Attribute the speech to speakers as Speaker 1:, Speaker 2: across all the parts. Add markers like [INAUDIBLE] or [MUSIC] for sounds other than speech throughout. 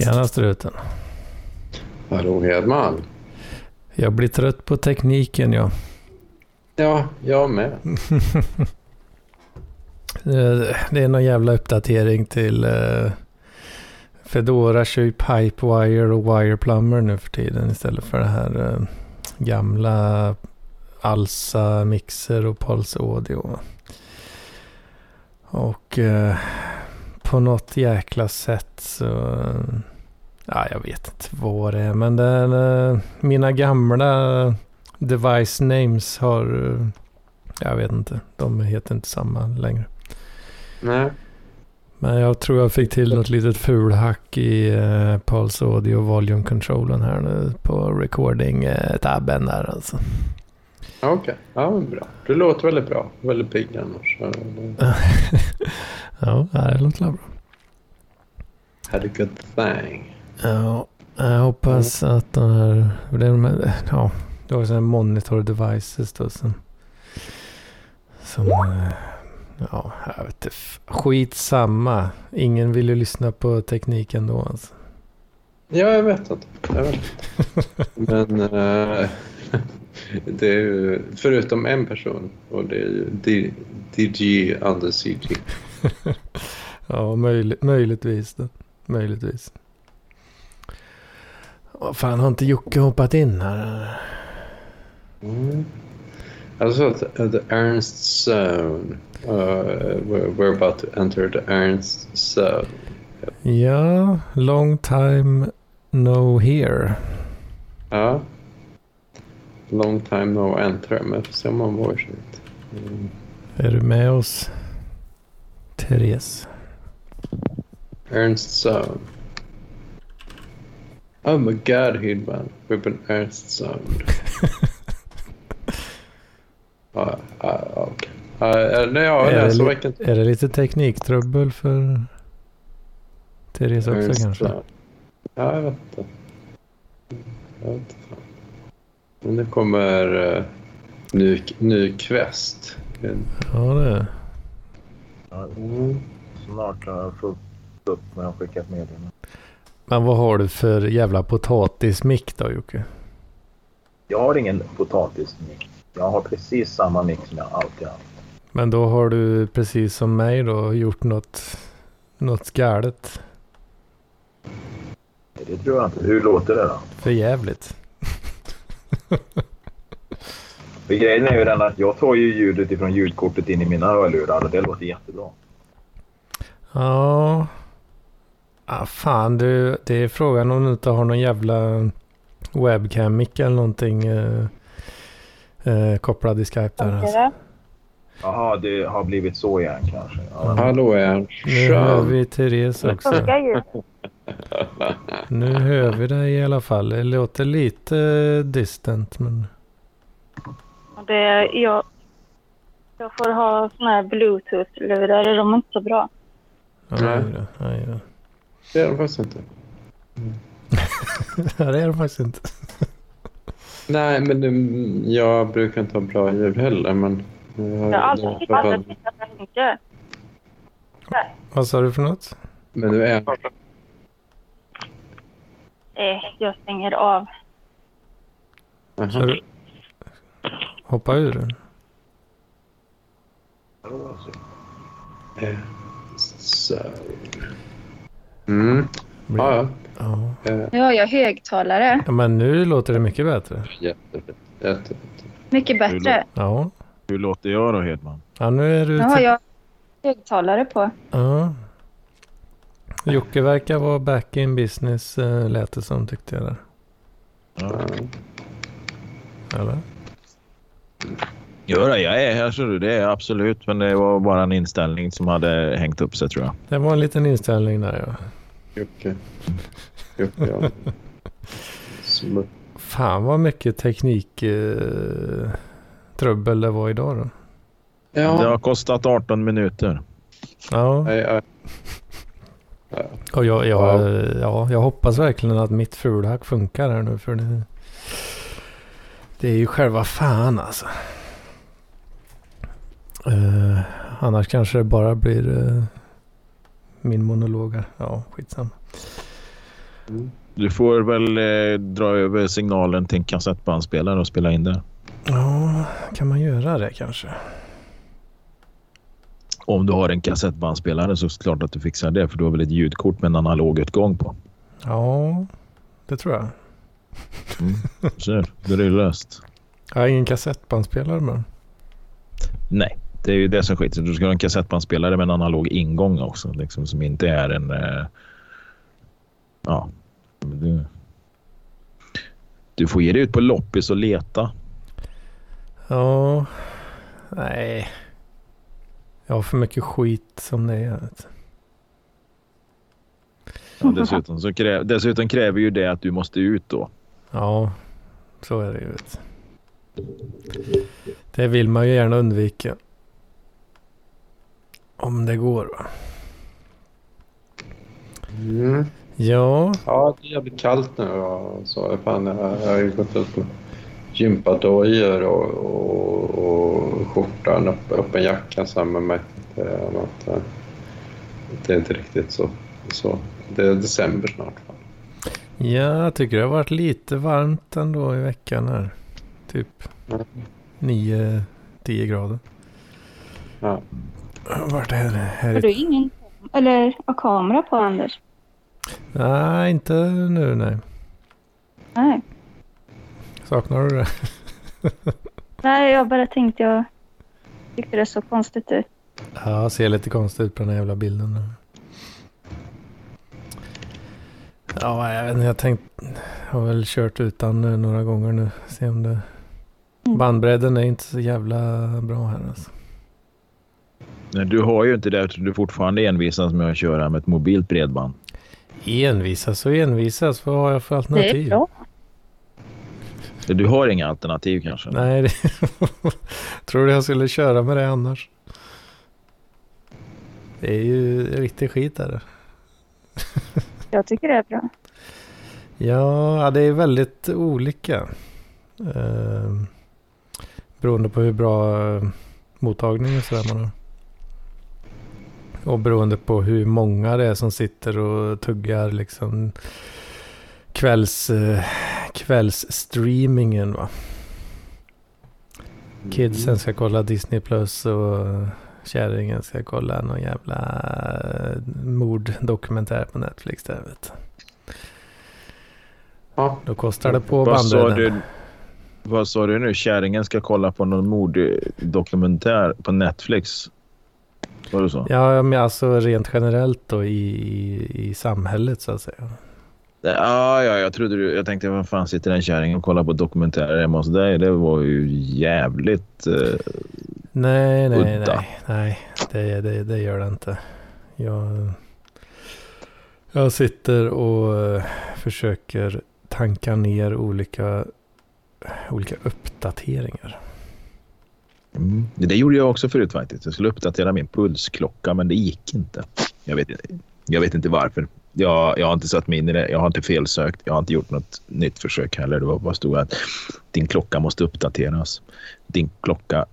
Speaker 1: Tjena struten.
Speaker 2: Hallå Hedman.
Speaker 1: Jag blir trött på tekniken jag.
Speaker 2: Ja, jag med. [LAUGHS]
Speaker 1: Eh, Det är någon jävla uppdatering till uh, Fedora ju Pipewire och Wireplumber nu för tiden istället för det här eh, gamla Alsa Mixer och Pulse Audio. Och eh, på något jäkla sätt så... eh, Ja, jag vet inte vad det är men den, eh, mina gamla device names har... eh, Jag vet inte, de heter inte samma längre.
Speaker 2: Nej.
Speaker 1: Men jag tror jag fick till något litet fulhack i uh, Pulse Audio Volume Controlen här nu på recording-tabben där alltså.
Speaker 2: Okej, ja men bra. Du låter väldigt bra. Väldigt pigg annars. Det-
Speaker 1: ja, det [LAUGHS] låter bra.
Speaker 2: Had a good thing.
Speaker 1: Ja, jag hoppas att de här... Det, är de här ja, det var sådana monitor devices då som... Som... eh, Ja, jag vet inte. Skitsamma. Ingen vill ju lyssna på tekniken då alltså.
Speaker 2: Ja, jag vet inte. Jag vet. [LAUGHS] Men eh, det är förutom en person och det är ju DG under CG. [LAUGHS]
Speaker 1: Ja, möjligt, möjligtvis då. Möjligtvis. Vad fan, har inte Jocke hoppat in här?
Speaker 2: Mm. Alltså att uh, the Ernst zone. Uh, we're, we're about to enter the Ernst zone.
Speaker 1: Ja, long time no here.
Speaker 2: Ja. Long time no enter. Men jag får se om man vågar sig. Mm.
Speaker 1: Är du med oss? Therese.
Speaker 2: Ernst zone. Oh my god, Hidman. We've been Ernst. Ja, [LAUGHS] ja, okej. Ja, nej, ja,
Speaker 1: Är det lite tekniktrubbel för Therese också
Speaker 2: Ernst
Speaker 1: kanske?
Speaker 2: zone. Ja, jag vet inte. Jag vet inte det kommer uh, ny, ny quest.
Speaker 1: Ja, det är
Speaker 3: Ja,
Speaker 2: Mm.
Speaker 3: snart har jag fullt upp med att skicka ett meddelande.
Speaker 1: Men vad har du för jävla potatismick då Jocke?
Speaker 3: Jag har ingen potatismix. Jag har precis samma mix som jag alltid haft.
Speaker 1: Men då har du precis som mig då gjort något, något galet.
Speaker 3: Det tror jag inte. Hur låter det då?
Speaker 1: För jävligt. [LAUGHS]
Speaker 3: För grejen är ju den att jag tar ju ljudet ifrån ljudkortet in i mina hörlurar och det låter jättebra.
Speaker 1: Ja. Ah, fan du, det är frågan om du inte har någon jävla webcam-mick eller någonting eh, eh, kopplad i Skype där. Alltså.
Speaker 3: Jaha, det har blivit så igen kanske. Ja.
Speaker 2: Hallå Ernst.
Speaker 1: Nu hör vi Therese också. Nu hör vi dig i alla fall. Det låter lite eh, distant men...
Speaker 4: Det, jag, jag får ha såna här bluetooth-lurar. De är inte så bra.
Speaker 2: Nej. Det är de faktiskt inte. [LAUGHS]
Speaker 1: Ja, det är det faktiskt inte.
Speaker 2: Nej, men mm, jag brukar inte ha bra ljud heller. Men
Speaker 4: Jag har aldrig aldrig att det funkar.
Speaker 1: Vad sa du för något?
Speaker 2: Men nu är
Speaker 4: Eh, Jag stänger av.
Speaker 2: Aha.
Speaker 1: du... Hoppa ur?
Speaker 2: Så. Mm. Ja, ja.
Speaker 1: Ja.
Speaker 2: Eh,
Speaker 5: Nu har jag högtalare.
Speaker 1: ja. Men nu låter det mycket bättre.
Speaker 2: Jättefint. Jättefint.
Speaker 5: Mycket bättre.
Speaker 1: Ja.
Speaker 3: Hur låter jag då Hedman?
Speaker 1: Ja, nu är du...
Speaker 5: Nu har jag högtalare på.
Speaker 1: Ja. Jocke verkar vara back in business äh, lät det som tyckte jag där.
Speaker 3: Ja.
Speaker 1: Eller?
Speaker 6: Jo, jag är här så du, det är absolut. Men det var bara en inställning som hade hängt upp sig tror jag.
Speaker 1: Det var en liten inställning där ja.
Speaker 2: Jocke. Jocke, ja. [LAUGHS] Smutt.
Speaker 1: Fan vad mycket teknik eh, trubbel det var idag då.
Speaker 6: Det
Speaker 2: Ja.
Speaker 6: har kostat 18 minuter.
Speaker 1: Ja,
Speaker 2: Nej,
Speaker 1: och jag, jag,
Speaker 2: Ja.
Speaker 1: ja, jag hoppas verkligen att mitt fulhack funkar här nu för det, det är ju själva fan alltså. Eh, annars kanske det bara blir uh, min monolog här. Ja, skitsamma.
Speaker 2: Mm.
Speaker 6: Du får väl eh, dra över signalen till en kassettbandspelare och spela in där.
Speaker 1: Ja, kan man göra det kanske?
Speaker 6: Om du har en kassettbandspelare så är det klart att du fixar det för du har väl ett ljudkort med en analogutgång på.
Speaker 1: Ja, det tror jag.
Speaker 6: Mm. Så då är det löst.
Speaker 1: Jag har ingen kassettbandspelare men.
Speaker 6: Nej, det är ju det som skiter. Du ska ha en kassettbandspelare med en analog ingång också. Liksom, som inte är en... Eh, ja. Du, du får ge dig ut på loppis och leta.
Speaker 1: Ja, nej. Jag har för mycket skit som det är.
Speaker 6: Ja, dessutom, så krä, dessutom kräver ju det att du måste ut då.
Speaker 1: Ja, så är det ju. Det vill man ju gärna undvika. Om det går va.
Speaker 2: Mm.
Speaker 1: Ja,
Speaker 2: Ja, det är jävligt kallt nu. Och så. Fan, jag, jag har ju gått ut gympadojor och, och, och skjortan, upp, öppen jacka samma med mig. Det, är något, eh, det är inte riktigt så. så. Det är december snart.
Speaker 1: Ja, jag tycker det har varit lite varmt ändå i veckan här. Typ
Speaker 2: Mm.
Speaker 1: 9-10 grader.
Speaker 2: Ja.
Speaker 1: Vart är det? Här
Speaker 5: Har du ingen eller har kamera på Anders?
Speaker 1: Nej, inte nu nej.
Speaker 5: Nej.
Speaker 1: Saknar du det? [LAUGHS]
Speaker 5: Nej, jag bara tänkte jag tyckte det så konstigt ut.
Speaker 1: Ja, ser lite konstigt ut på den här jävla bilden. nu. Ja, jag vet inte. Jag tänkt, har väl kört utan eh, några gånger nu. Se om det...
Speaker 5: Mm.
Speaker 1: Bandbredden är inte så jävla bra här alltså.
Speaker 6: Nej, du har ju inte det eftersom du fortfarande envisas med att köra med ett mobilt bredband.
Speaker 1: Envisas och envisas. Vad har jag för
Speaker 5: Det
Speaker 1: alternativ?
Speaker 5: är bra.
Speaker 6: Du har inga alternativ kanske?
Speaker 1: Nej, det... [LAUGHS] tror du jag skulle köra med det annars? Det är ju riktig skit där. [LAUGHS]
Speaker 5: Jag tycker det är bra.
Speaker 1: Ja, det är väldigt olika. Eh, beroende på hur bra eh, mottagning och sådär man har. Och beroende på hur många det är som sitter och tuggar liksom kvälls, eh, kvällsstreamingen va. Kidsen ska kolla Disney Plus och kärringen ska kolla någon jävla eh, morddokumentär på Netflix där vet.
Speaker 2: Ja.
Speaker 1: Då kostar det på
Speaker 6: Vad sa,
Speaker 1: bandbredden.
Speaker 6: du, vad sa du nu? Kärringen ska kolla på någon morddokumentär på Netflix? Vad du sa?
Speaker 1: Ja, men alltså rent generellt då i, i, i samhället så att säga.
Speaker 6: Ja, ja, jag trodde du... Jag tänkte, vad fan sitter den kärringen och kollar på dokumentärer hemma hos dig? Det var ju jävligt... Eh,
Speaker 1: Nej, nej,
Speaker 6: Udda.
Speaker 1: nej, nej, det, det, det gör det inte. Jag, jag sitter och eh, försöker tanka ner olika, olika uppdateringar.
Speaker 6: mm. Det gjorde jag också förut faktiskt. Jag skulle uppdatera min pulsklocka, men det gick inte. Jag vet, jag vet inte varför. Jag, jag har inte satt mig in i det. Jag har inte felsökt. Jag har inte gjort något nytt försök heller. Det var bara stod att din klocka måste uppdateras. Din klocka...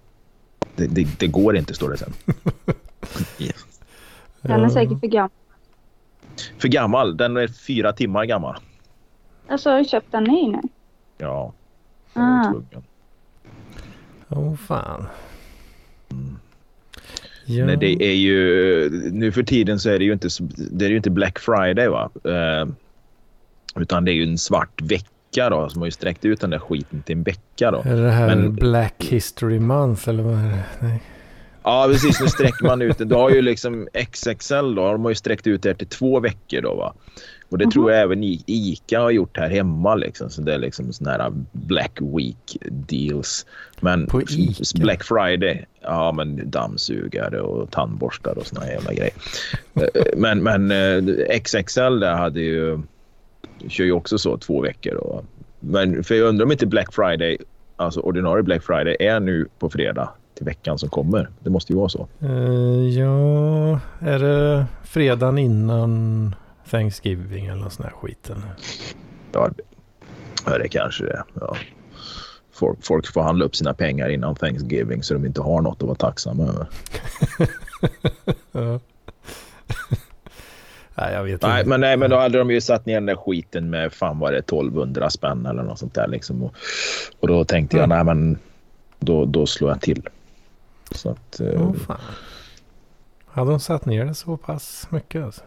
Speaker 6: Det, det, det går inte, står det sen. [LAUGHS]
Speaker 5: Den är säkert för gammal.
Speaker 6: För gammal. Den är fyra timmar gammal.
Speaker 5: Alltså, har du köpt den ny nu?
Speaker 6: Ja.
Speaker 5: Ah.
Speaker 6: tvungen.
Speaker 1: Åh oh, fan.
Speaker 6: Mm.
Speaker 1: Ja.
Speaker 6: Nej, det är ju... Nu för tiden så är det ju inte, det är ju inte Black Friday, va? Eh, utan det är ju en svart vecka då, som har ju sträckt ut den där skiten till en vecka då.
Speaker 1: Är det här
Speaker 6: Men-
Speaker 1: Black History Month eller vad är det? Nej.
Speaker 6: Ja, precis. Nu sträcker man ut det. Du har ju liksom XXL då. De har ju sträckt ut det här till två veckor då, va? Och det tror jag även Ica har gjort här hemma liksom. Så det är liksom såna här Black Week deals. Men
Speaker 1: På Ica?
Speaker 6: Black Friday, ja men dammsugare och tandborstar och såna här jävla grejer. Eh, men, men eh, XXL där hade ju, kör ju också så två veckor. Och, men för jag undrar om inte Black Friday, alltså ordinarie Black Friday, är nu på fredag till veckan som kommer. Det måste ju vara så.
Speaker 1: Eh, ja, är det fredagen innan Thanksgiving eller sån här skit? Eller?
Speaker 6: Ja, det, kanske det är. Ja. Folk, folk får handla upp sina pengar innan Thanksgiving så de inte har något att vara tacksamma över. [LAUGHS]
Speaker 1: Ja. [LAUGHS] Nej, jag vet
Speaker 6: Nej,
Speaker 1: inte.
Speaker 6: men, nej, men då hade de ju satt ner den där skiten med fan var det 1200 spänn eller något sånt där. Liksom. Och, och då tänkte jag,
Speaker 1: Mm.
Speaker 6: nej men då, då slår jag till. Så att,
Speaker 1: Åh, fan. Hade de satt ner det så pass mycket alltså?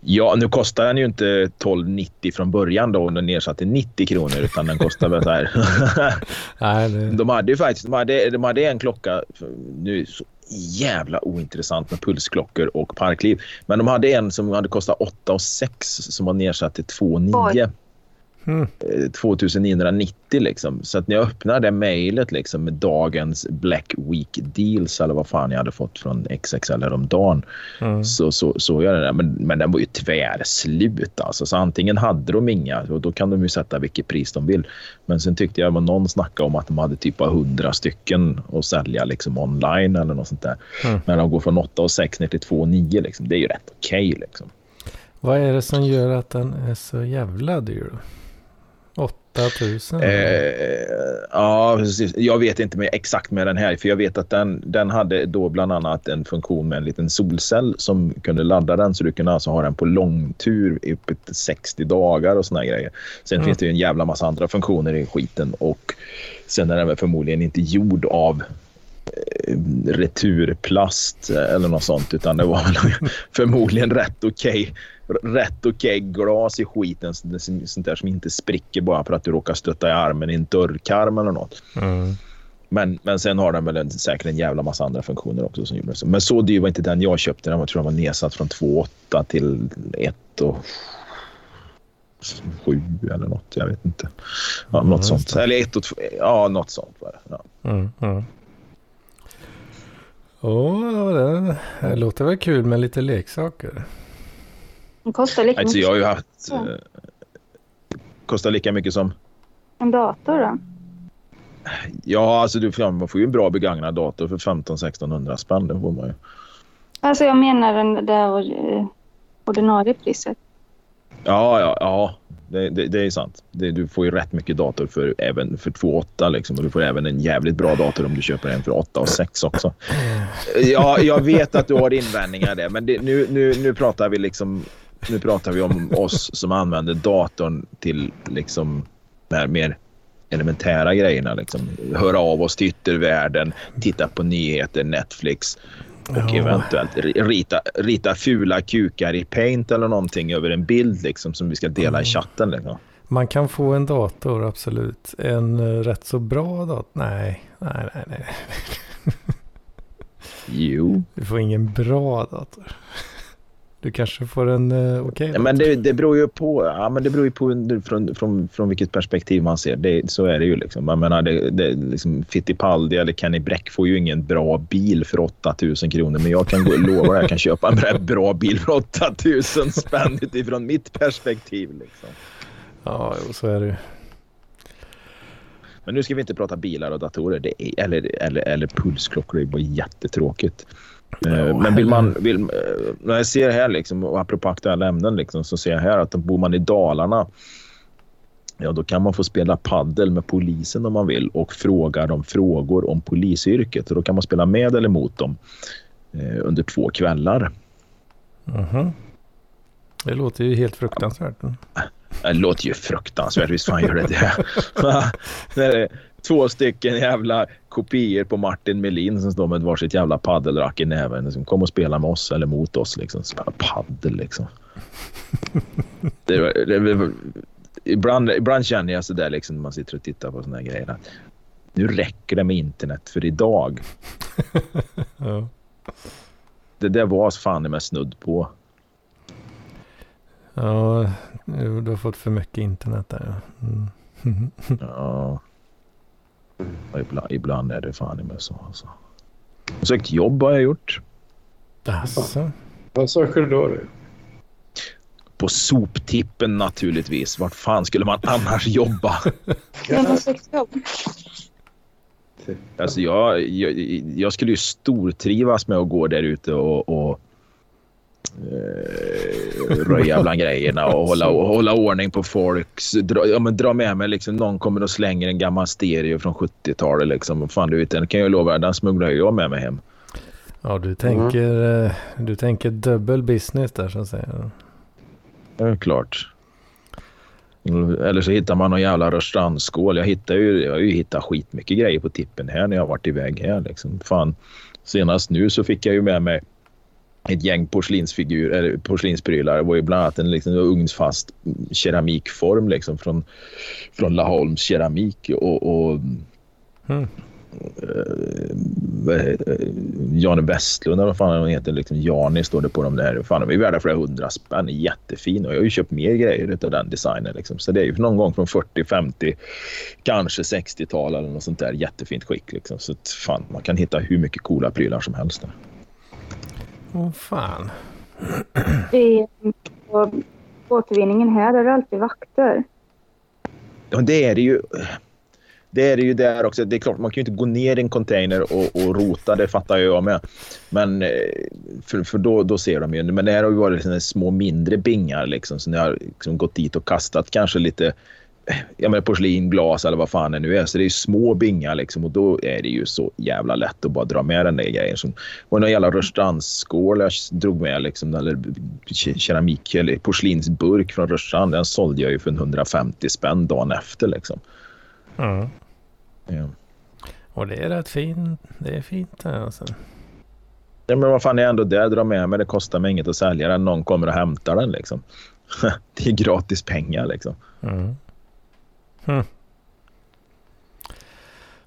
Speaker 6: Ja, nu kostar den ju inte 12,90 från början då. Den nedsatt till 90 kronor utan den kostar väl så här. [LAUGHS]
Speaker 1: Nej, det...
Speaker 6: De hade ju faktiskt de hade, de hade en klocka. Nu är så jävla ointressant med pulsklockor och parkliv. Men de hade en som hade kostat 8 och 6 som var nedsatt till 2,9.
Speaker 1: Mm.
Speaker 6: Eh, 2990 liksom. Så att när jag öppnade det mejlet liksom med dagens Black Week deals eller vad fan jag hade fått från XXL häromdagen
Speaker 1: Mm.
Speaker 6: så så såg jag det där. Men, men den var ju tvärslut alltså. Så antingen hade de inga och då kan de ju sätta vilket pris de vill. Men sen tyckte jag att någon snackade om att de hade typ 100 stycken att sälja liksom online eller något sånt där.
Speaker 1: Mm.
Speaker 6: Men de går från 8 och 6 ner till 2 och 9 liksom. Det är ju rätt okej liksom.
Speaker 1: Vad är det som gör att den är så jävla dyr då? 8000?
Speaker 6: Eh, ja, precis. Jag vet inte med, exakt med den här, för jag vet att den, den hade då bland annat en funktion med en liten solcell som kunde ladda den så du kunde alltså ha den på långtur i upp till 60 dagar och såna grejer. Sen
Speaker 1: Mm.
Speaker 6: finns det ju en jävla massa andra funktioner i skiten och sen är den väl förmodligen inte gjord av returplast eller något sånt utan det var [LAUGHS] förmodligen rätt okej rätt okej glas i skiten så- så- sånt där som inte spricker bara för att du råkar stötta i armen i en dörrkarm eller något.
Speaker 1: Mm.
Speaker 6: Men, men sen har den väl en, säkert en jävla massa andra funktioner också som gjorde så. Men så dyr var inte den jag köpte. Den var, tror jag var nedsatt från 2,8 till 1 och 7 eller något. Jag vet inte. Ja, något
Speaker 1: just
Speaker 6: sånt. Eller 1 och 2. Ja, något sånt var det. Ja.
Speaker 1: Mm. Åh, det, det låter väl kul med lite leksaker.
Speaker 5: Den kostar lika
Speaker 6: Alltså
Speaker 5: mycket
Speaker 6: jag har ju haft...
Speaker 5: Ja.
Speaker 6: Eh, kostar lika mycket som...
Speaker 5: en dator då.
Speaker 6: Ja, alltså du, får- man får ju en bra begagnad dator för 15-1600 spänn. Det får man ju.
Speaker 5: Alltså jag menar den där eh, ordinarie priset.
Speaker 6: Ja, ja, ja. Det, det, det är sant. Det, du får ju rätt mycket dator för, även för 2,8 liksom. Och du får även en jävligt bra dator om du köper en för 8 och 6 också. Ja, jag vet att du har invändningar där, men det, nu, nu, nu pratar vi liksom... Nu pratar vi om oss som använder datorn till liksom de här mer elementära grejerna. Liksom. Höra av oss till yttervärlden, titta på nyheter, Netflix och
Speaker 1: Ja.
Speaker 6: eventuellt ri- rita, rita fula kukar i paint eller någonting över en bild liksom, som vi ska dela i chatten. Liksom.
Speaker 1: Man kan få en dator, absolut. En eh, rätt så bra dator. Nej, nej, nej, nej. [LAUGHS]
Speaker 6: Jo.
Speaker 1: Du får ingen bra dator. Du kanske får en uh, okej
Speaker 6: Ja,
Speaker 1: dator.
Speaker 6: men det, det beror ju på, ja, men det beror ju på från, från, från vilket perspektiv man ser. Det, så är det ju. Liksom. Jag menar, det, det, liksom Fittipaldi eller Kenny Bräck får ju ingen bra bil för 8000 kronor. Men jag kan gå, [LAUGHS] lova att jag kan köpa en bra- bra bil för 8000 spänn utifrån mitt perspektiv. Liksom.
Speaker 1: Ja, jo, så är det ju.
Speaker 6: Men nu ska vi inte prata bilar och datorer det är, eller, eller, eller pulsklockor. Det är bara jättetråkigt. Eh,
Speaker 1: Ja,
Speaker 6: Men vill man, vill, eh, när jag ser här liksom, och apropå aktuella ämnen liksom, så ser jag här att bor man i Dalarna Ja, då kan man få spela paddel med polisen om man vill och fråga dem frågor om polisyrket. Och då kan man spela med eller mot dem eh, under två kvällar.
Speaker 1: Mhm. Det låter ju helt fruktansvärt.
Speaker 6: Det låter ju fruktansvärt. Visst fan gör det det. [LAUGHS] två stycken jävla kopior på Martin Melin som står med varsitt jävla paddelrack i näven. Som kom och spela med oss eller mot oss. Liksom. Spela paddel liksom. [LAUGHS] det, det, det, ibland, ibland känner jag sådär liksom när man sitter och tittar på såna här grejer. Att nu räcker det med internet för idag. [LAUGHS]
Speaker 1: Ja.
Speaker 6: Det där var fan med snudd på.
Speaker 1: ja, du har fått för mycket internet där. Mm. [LAUGHS]
Speaker 6: Ja. Och Ibland, ibland är det fan med så. Alltså. Sökt jobb har jag gjort.
Speaker 1: Alltså.
Speaker 2: Vad söker du då? Du?
Speaker 6: På soptippen naturligtvis. Vart fan skulle man annars [LAUGHS] jobba?
Speaker 5: Sökt jobb?
Speaker 6: Alltså jag, jag, jag skulle ju stortrivas med att gå där ute och, och eh, röja bland grejerna och hålla, [LAUGHS] hålla ordning på folks... Dra, ja, men dra med mig liksom, någon kommer och slänger en gammal stereo från 70-talet. Liksom. Och Fan, du vet, den kan jag lova, den smugglar jag med mig hem.
Speaker 1: Ja, du tänker, eh, du tänker dubbel business där så att säga.
Speaker 6: Är klart. Eller så hittar man någon jävla rörstrandskål. Jag, hittar ju, jag har ju hittat skitmycket grejer på tippen här när jag varit iväg här. Liksom. Fan, senast nu så fick jag ju med mig ett gäng eller porslinsprylar. Det var ju bland annat en liksom, ugnsfast keramikform liksom, från, från Laholms keramik. Och, och
Speaker 1: Mm.
Speaker 6: eh, vad heter det? Jan Westlund eller vad fan han heter. Liksom Jani står det på dem där. Fan, de är värda flera hundra spänn. Jättefin. Och jag har ju köpt mer grejer av den designen. Liksom. Så det är ju någon gång från 40, 50, kanske 60-tal eller något sånt där. Jättefint skick. Liksom. Så fan, man kan hitta hur mycket coola prylar som helst. Där.
Speaker 1: Åh fan.
Speaker 5: I, på återvinningen här är det alltid vakter.
Speaker 6: Ja, det är det ju. Det är det ju där också. Det är klart, man kan ju inte gå ner i en container och, och rota, det fattar jag med. Men eh, för, för då, då ser de ju. Men det här har ju varit såna små mindre bingar liksom. Så ni har liksom gått dit och kastat kanske lite jag menar porslin, glas eller vad fan det nu är. Så det är ju små bingar liksom och då är det ju så jävla lätt att bara dra med den där grejen. Som var någon jävla rörstrandsskål jag drog med liksom eller keramik eller porslinsburk från Rörstrand. Den sålde jag ju för en 150 spänn dagen efter liksom.
Speaker 1: Ja.
Speaker 6: Ja.
Speaker 1: Och det är rätt fint. Det är fint det alltså.
Speaker 6: Ja, men vad fan är jag ändå där, dra med mig. Det kostar mig inget att sälja den. Någon kommer och hämtar den liksom. [LAUGHS] det är gratis pengar liksom.
Speaker 1: Mm. Hm.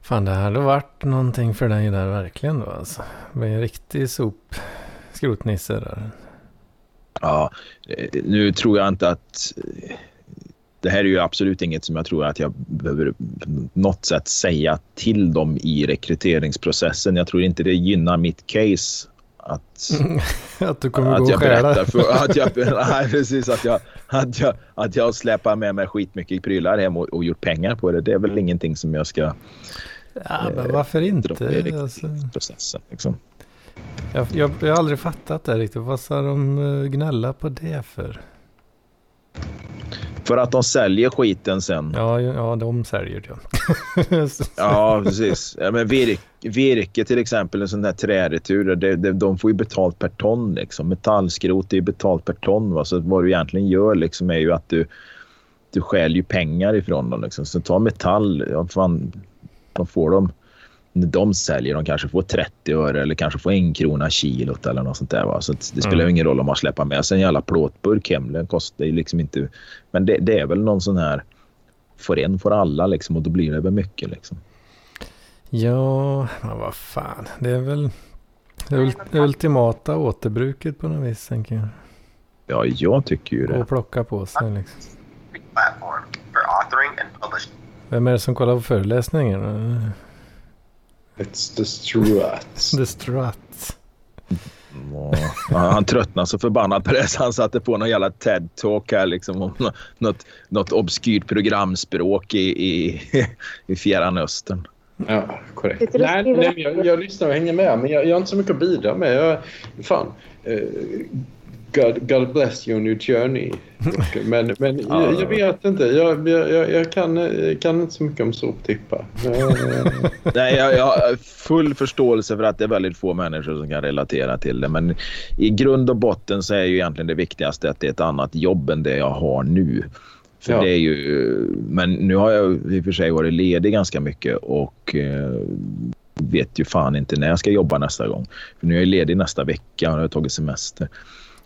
Speaker 1: Fan det hade varit någonting för dig där verkligen då alltså. Med en riktig sop skrotnisse där.
Speaker 6: Ja, eh, nu tror jag inte att... eh, Det här är ju absolut inget som jag tror att jag behöver på något sätt säga till dem i rekryteringsprocessen. Jag tror inte det gynnar mitt case att, [LAUGHS]
Speaker 1: att du kommer
Speaker 6: att
Speaker 1: gå
Speaker 6: jag
Speaker 1: och
Speaker 6: berättar för... Att jag, [LAUGHS] nej, precis. Att jag, att, jag, att jag släpar med mig skitmycket prylar hem och, och gjort pengar på det. Det är väl ingenting som jag ska
Speaker 1: Ja, men varför
Speaker 6: i
Speaker 1: inte? Alltså,
Speaker 6: rekryteringsprocessen. Liksom.
Speaker 1: jag, jag, jag har aldrig fattat det riktigt. Vad ska de eh, gnälla på det för?
Speaker 6: För att de säljer skiten sen.
Speaker 1: Ja, ja de säljer det.
Speaker 6: Ja, [LAUGHS] precis. Ja, men virke, virke till exempel, en sån där träretur, det, det, de får ju betalt per ton. Liksom. Metallskrot är ju betalt per ton. Va? Så vad du egentligen gör liksom, är ju att du, du stjäl ju pengar ifrån dem. Liksom. Så ta metall, ja, fan, vad får de? När de säljer, de kanske får 30 öre eller kanske får en krona kilot eller något sånt där. Va? Så det spelar ju
Speaker 1: Mm.
Speaker 6: ingen roll om man släpper med sig en jävla plåtburk hem. Den kostar ju liksom inte... Men det, det är väl någon sån här får en får alla liksom och då blir det väl mycket liksom.
Speaker 1: Ja, men vad fan. Det är väl det ul- det ultimata återbruket på något vis, tänker jag.
Speaker 6: Ja, jag tycker ju det.
Speaker 1: Och plocka på sig liksom. Vem är det som kollar på föreläsningen?
Speaker 2: It's the struts.
Speaker 1: The Strut.
Speaker 6: Ja, han tröttnade så förbannat på det så han satte på någon jävla TED-talk här liksom om nå- något, något obskyrt programspråk i, i, i Fjärran Östern.
Speaker 2: Ja, korrekt. Nej, nej, jag, jag lyssnar och hänger med, men jag, jag har inte så mycket att bidra med. Jag, fan. eh, God, God bless your new journey. [LAUGHS] Men, men
Speaker 6: Ja.
Speaker 2: jag, jag vet inte. Jag, jag, jag, jag kan, eh, kan inte så mycket om soptippar. Eh, [LAUGHS]
Speaker 6: Nej, jag, jag har full förståelse för att det är väldigt få människor som kan relatera till det. Men i grund och botten så är ju egentligen det viktigaste att det är ett annat jobb än det jag har nu. För
Speaker 2: Ja.
Speaker 6: det är ju, men nu har jag i och för sig varit ledig ganska mycket och eh, vet ju fan inte när jag ska jobba nästa gång. För nu är jag ledig nästa vecka och jag har tagit semester.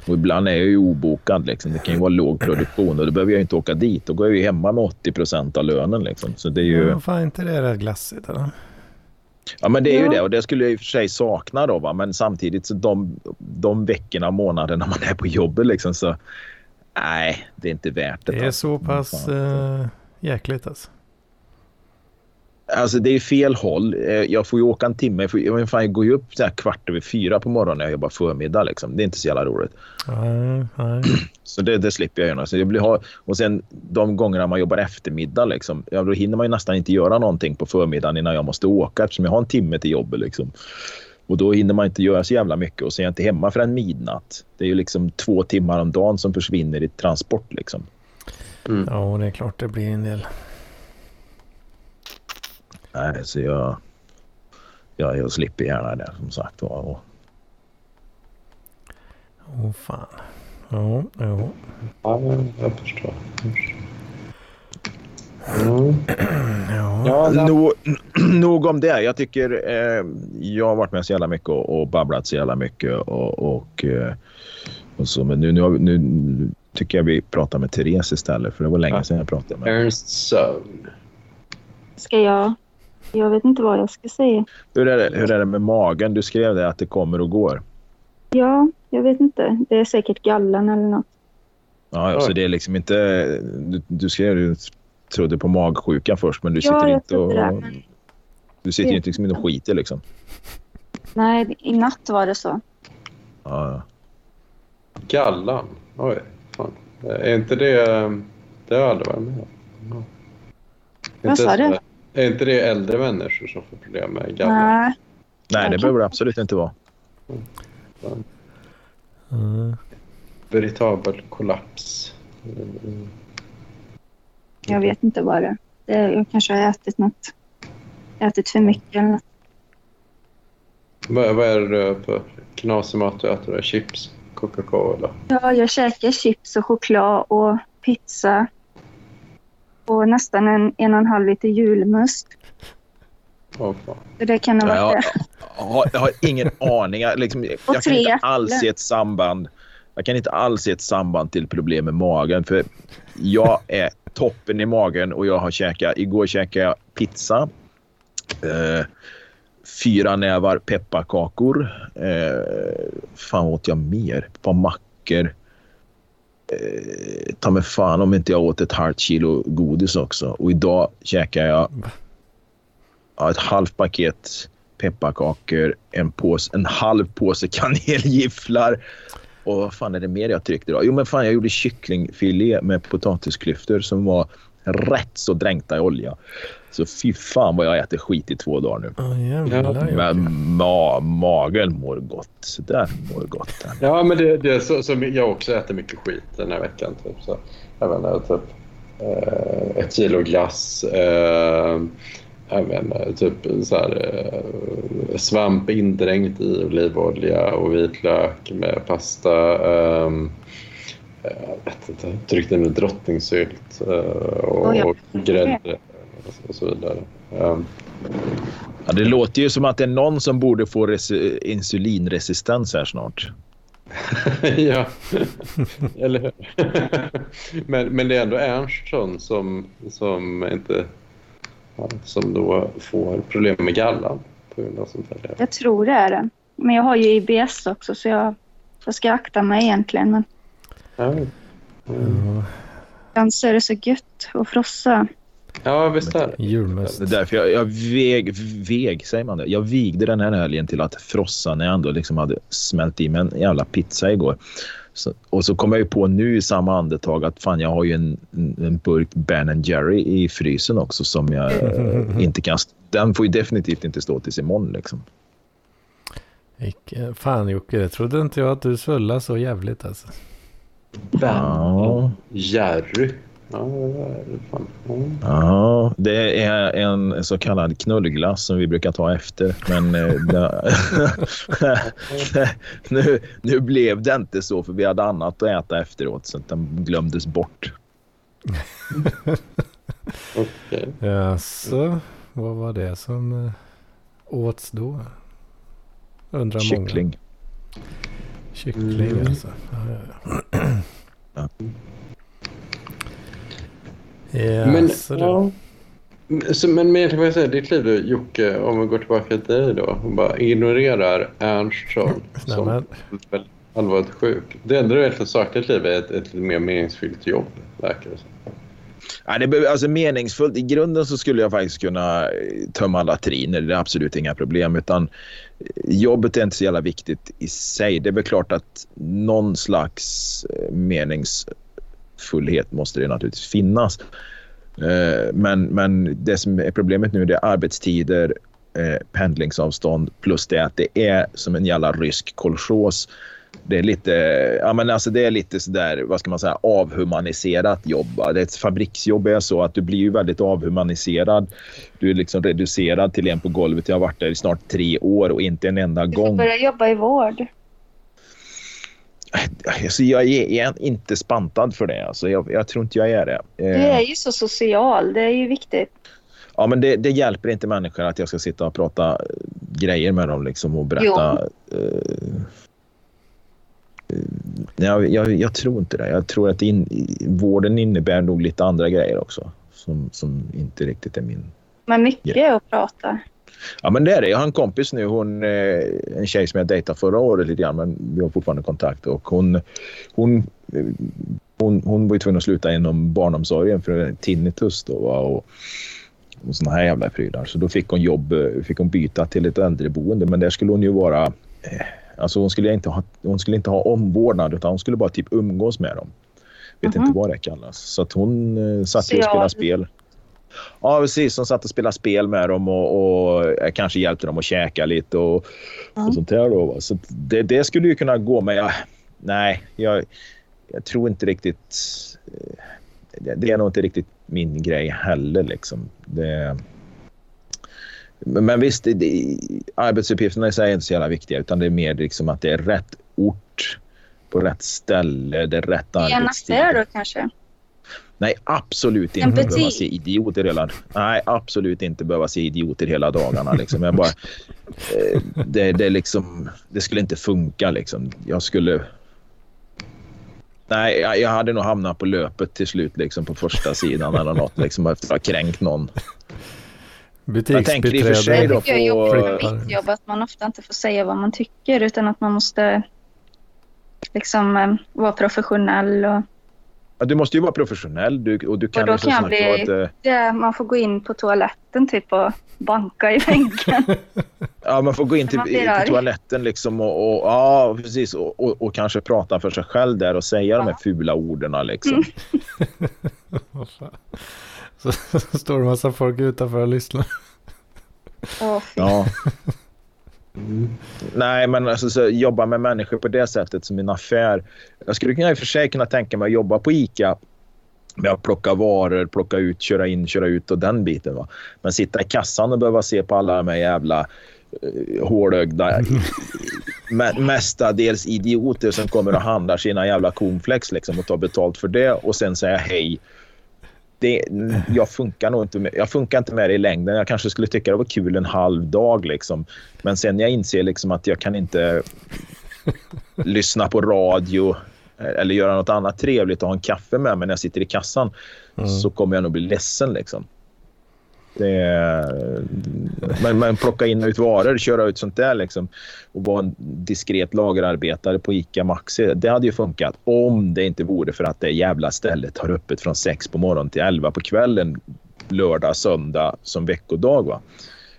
Speaker 6: Och ibland är jag ju obokad. Liksom. Det kan ju vara låg produktion och då behöver jag inte åka dit. Då går jag ju hemma med 80 procent av lönen. Liksom. Så det är ju...
Speaker 1: Ja, fan inte det rätt glassigt eller?
Speaker 6: Ja, men det är ju
Speaker 5: Ja.
Speaker 6: det och det skulle jag i och för sig sakna då. Va? Men samtidigt så de, de veckorna, månaderna man är på jobbet liksom så nej, det är inte värt det.
Speaker 1: Det är
Speaker 6: alltså.
Speaker 1: så pass äh, jäkligt alltså.
Speaker 6: Alltså det är fel håll. Eh, Jag får ju åka en timme. Jag, får, jag, fan, jag går ju upp så här kvart över fyra på morgonen när jag jobbar förmiddag. Liksom. Det är inte så jävla roligt.
Speaker 1: Nej, nej. [CLEARS THROAT]
Speaker 6: Så det, det slipper jag göra. Så jag blir ha, och sen de gångerna man jobbar eftermiddag, liksom, ja, då hinner man ju nästan inte göra någonting på förmiddagen innan jag måste åka eftersom jag har en timme till jobbet. Liksom. Och då hinner man inte göra så jävla mycket och så är jag inte hemma förrän midnatt. Det är ju liksom två timmar om dagen som försvinner i transport. Liksom.
Speaker 1: Ja, det är klart det blir en del.
Speaker 6: Nej, så jag, jag, jag slipper gärna det som sagt. var. Och
Speaker 1: Åh fan. Ja, ja.
Speaker 2: Ja, jag förstår. Mm.
Speaker 1: Ja.
Speaker 2: Det-
Speaker 6: Nog, nog om det. Jag tycker eh, jag har varit med så jävla mycket och, och babblat så jävla mycket. Och, och, eh, och så, men nu, nu, nu tycker jag vi pratar med Therese istället. För det var länge sedan jag pratade med henne.
Speaker 2: Ernst Sövn.
Speaker 5: Ska jag... Jag vet inte vad jag ska säga.
Speaker 6: Hur är, det, hur är det med magen? Du skrev det att det kommer och går.
Speaker 5: Ja, jag vet inte. Det är säkert gallen eller något.
Speaker 6: Ja, ja, så det är liksom inte... Du, du skrev du trodde på magsjuka först, men du
Speaker 5: Ja,
Speaker 6: sitter
Speaker 5: jag
Speaker 6: inte och...
Speaker 5: det, men-
Speaker 6: Du sitter ju inte liksom och skiter liksom.
Speaker 5: Nej, i natt var det så.
Speaker 6: Ja, ja.
Speaker 2: Gallan. Oj, fan. Är inte det... Det har jag aldrig varit med om. Ja.
Speaker 5: Vad sa du?
Speaker 2: Är inte det äldre människor som får problem med gallan?
Speaker 5: Nej,
Speaker 6: Nej, det behöver det absolut inte vara.
Speaker 1: Mm.
Speaker 2: Veritabel kollaps. Mm.
Speaker 5: jag vet inte vad det är. det är. Jag kanske har ätit något. Ätit för mycket eller något.
Speaker 2: Vad, vad är det för knasig mat du äter? Chips? Coca-Cola?
Speaker 5: Ja, jag käkar chips och choklad och pizza. Och nästan en, en och en halv liter julmust. Så det kan ha varit det.
Speaker 6: Jag har, jag har ingen [LAUGHS] aning. Jag, liksom, jag kan inte alls se ett samband. Jag kan inte alls se ett samband till problem med magen. För jag är toppen i magen och jag har käkat... Igår käkade jag pizza. Eh, fyra nävar pepparkakor. Eh, fan åt jag mer? Ett par mackor. Eh, ta mig fan om inte jag åt ett halvt kilo godis också. Och idag käkar jag ja, ett halvt paket pepparkakor, en, påse, en halv påse [LAUGHS] kanelgifflar. Och vad fan är det mer jag tryckte då? Jo men fan jag gjorde kycklingfilé med potatisklyftor som var rätt så dränkta i olja. Så fy fan vad jag äter skit i två dagar nu.
Speaker 1: Ja, jävlar.
Speaker 6: Men ma magen mår gott. Så där mår gott. den.
Speaker 2: Ja, men det, det är så som jag också äter mycket skit den här veckan. Typ. Så, jag menar, typ eh, ett kilo glass. Eh, jag menar, typ så här, eh, svamp indränkt i olivolja och vitlök med pasta. Eh, jag vet inte, tryckte in drottningsylt eh, och,
Speaker 5: ja.
Speaker 2: och grädde och så vidare. Eh,
Speaker 6: Ja, det låter ju som att det är någon som borde få res- insulinresistens här snart. [LAUGHS]
Speaker 2: ja, eller hur? [LAUGHS] men, men det är ändå Ernstsson som, som, inte, som då får problem med gallan på grund av sånt här.
Speaker 5: Jag tror det är det. Men jag har ju IBS också så jag, jag ska akta mig egentligen. Men
Speaker 2: Mm.
Speaker 1: Ja,
Speaker 5: ibland så är det så gött att frossa.
Speaker 2: ja visst är det.
Speaker 1: julmust.
Speaker 6: Det är därför jag, jag väg, väg, säger man det? Jag vigde den här helgen till att frossa när jag ändå liksom hade smält i mig en jävla pizza igår. Så, och så kom jag ju på nu i samma andetag att fan jag har ju en, en burk Ben Jerry i frysen också som jag eh, inte kan... Den får ju definitivt inte stå tills imorgon liksom.
Speaker 1: Fan Jocke, det trodde inte jag att du svullade så jävligt alltså.
Speaker 6: Ja.
Speaker 2: Jerry. Ja, det är det fan. Ja.
Speaker 6: Ja, det är en så kallad knullglass som vi brukar ta efter. Men eh, det, [LAUGHS] nu, nu blev det inte så för vi hade annat att äta efteråt så att den glömdes bort. [LAUGHS]
Speaker 2: Okej.
Speaker 1: Jaså, vad var det som eh, åts då? Undrar många.
Speaker 6: Kyckling.
Speaker 2: Mm.
Speaker 1: alltså. Ja, ja.
Speaker 2: Men, ja. Så, men egentligen vad jag säger, ditt liv då, Jocke, om vi går tillbaka till dig då och bara ignorerar Ernstsson [LAUGHS]
Speaker 1: Nej,
Speaker 2: som väldigt allvarligt sjuk. Det enda du egentligen saknar i ditt liv är ett, ett mer meningsfyllt jobb, verkar det som.
Speaker 6: Ja, det alltså meningsfullt. I grunden så skulle jag faktiskt kunna eh, tömma latriner. Det är absolut inga problem. Utan eh, jobbet är inte så jävla viktigt i sig. Det är väl klart att någon slags eh, meningsfullhet måste det naturligtvis finnas. Men, men det som är problemet nu det är arbetstider, pendlingsavstånd plus det att det är som en jävla rysk kolchos. Det är lite, ja men alltså det är lite sådär, vad ska man säga, avhumaniserat jobb. Det ett fabriksjobb är så att du blir ju väldigt avhumaniserad. Du är liksom reducerad till en på golvet. Jag har varit där i snart tre år och inte en enda
Speaker 5: Du får
Speaker 6: gång.
Speaker 5: börja jobba i vård.
Speaker 6: Alltså jag är inte spantad för det. Alltså jag, jag tror inte jag är det.
Speaker 5: Du
Speaker 6: Eh,
Speaker 5: är ju så social, det är ju viktigt.
Speaker 6: Ja, men det, det hjälper inte människor att jag ska sitta och prata grejer med dem liksom och berätta. eh, eh, jag, jag, jag tror inte det. Jag tror att in, vården innebär nog lite andra grejer också som, som inte riktigt är min.
Speaker 5: Men mycket är att prata.
Speaker 6: Ja, men det är det. Jag har en kompis nu, hon, eh, en tjej som jag dejtade förra året lite grann, men vi har fortfarande kontakt. Och hon, hon, eh, hon, hon var ju tvungen att sluta inom barnomsorgen för tinnitus då. Och, och såna här jävla prylar. Så då fick hon jobb, eh, fick hon byta till ett äldreboende. Men där skulle hon ju vara... Alltså hon skulle inte ha, hon skulle inte ha omvårdnad utan hon skulle bara typ umgås med dem. Vet
Speaker 5: Mhm.
Speaker 6: inte vad det kallas. Så att hon eh, satt och spelade spel. Ja, precis. Hon satt och spelade spel med dem och, och eh, kanske hjälpte dem att käka lite och,
Speaker 5: Mm.
Speaker 6: och sånt där. Då. Så det, det skulle ju kunna gå, men jag, nej, jag, jag tror inte riktigt... eh, Det, det är nog inte riktigt min grej heller. Liksom. Det, men, visst, det, arbetsuppgifterna i sig är inte så jävla viktiga utan det är mer liksom att det är rätt ort på rätt ställe, det är rätt arbetstid.
Speaker 5: affär då kanske?
Speaker 6: Nej, absolut inte
Speaker 5: En
Speaker 6: behöva se idioter hela... Nej, absolut inte behöva se idioter hela dagarna. Liksom. Jag bara, eh, det, det, liksom, det skulle inte funka. Liksom. Jag skulle... Nej, jag, jag hade nog hamnat på löpet till slut liksom, på första sidan eller något liksom, efter att ha kränkt någon. Jag tänker i och för sig på...
Speaker 5: mitt jobb, att man ofta inte får säga vad man tycker utan att man måste liksom eh, vara professionell. Och,
Speaker 6: Ja, du måste ju vara professionell du, och du kan
Speaker 5: och då
Speaker 6: ju som
Speaker 5: kan jag bli...
Speaker 6: ett, eh,
Speaker 5: det, man får gå in på toaletten typ och banka i väggen. [LAUGHS]
Speaker 6: Ja, man får gå in till, på toaletten liksom och, och, ja, precis, och, och, och kanske prata för sig själv där och säga de här fula orden. Liksom. [LAUGHS]
Speaker 1: Fan. [LAUGHS] Så, så står det en massa folk utanför och lyssnar.
Speaker 5: Fy.
Speaker 6: Ja. Nej, men alltså, så, jobba med människor på det sättet som en affär. Jag skulle kunna, i och för sig kunna tänka mig att jobba på ICA med att plocka varor, plocka ut, köra in, köra ut och den biten. Va? Men sitta i kassan och behöva se på alla de här jävla uh, hålögda, [LAUGHS] me- mestadels idioter som kommer och handlar sina jävla cornflakes liksom, och tar betalt för det och sen säga hej. Det, jag, funkar nog inte med, jag funkar inte med det i längden. Jag kanske skulle tycka det var kul en halv dag. Liksom. Men sen när jag inser liksom att jag kan inte [LAUGHS] lyssna på radio eller göra något annat trevligt och ha en kaffe med mig när jag sitter i kassan
Speaker 1: Mm.
Speaker 6: så kommer jag nog bli ledsen. Liksom. Det, men, men plocka in och ut varor, köra ut sånt där liksom, och vara en diskret lagerarbetare på ICA Maxi. Det hade ju funkat om det inte vore för att det jävla stället har öppet från 6 på morgonen till 11 på kvällen lördag, söndag som veckodag. Va?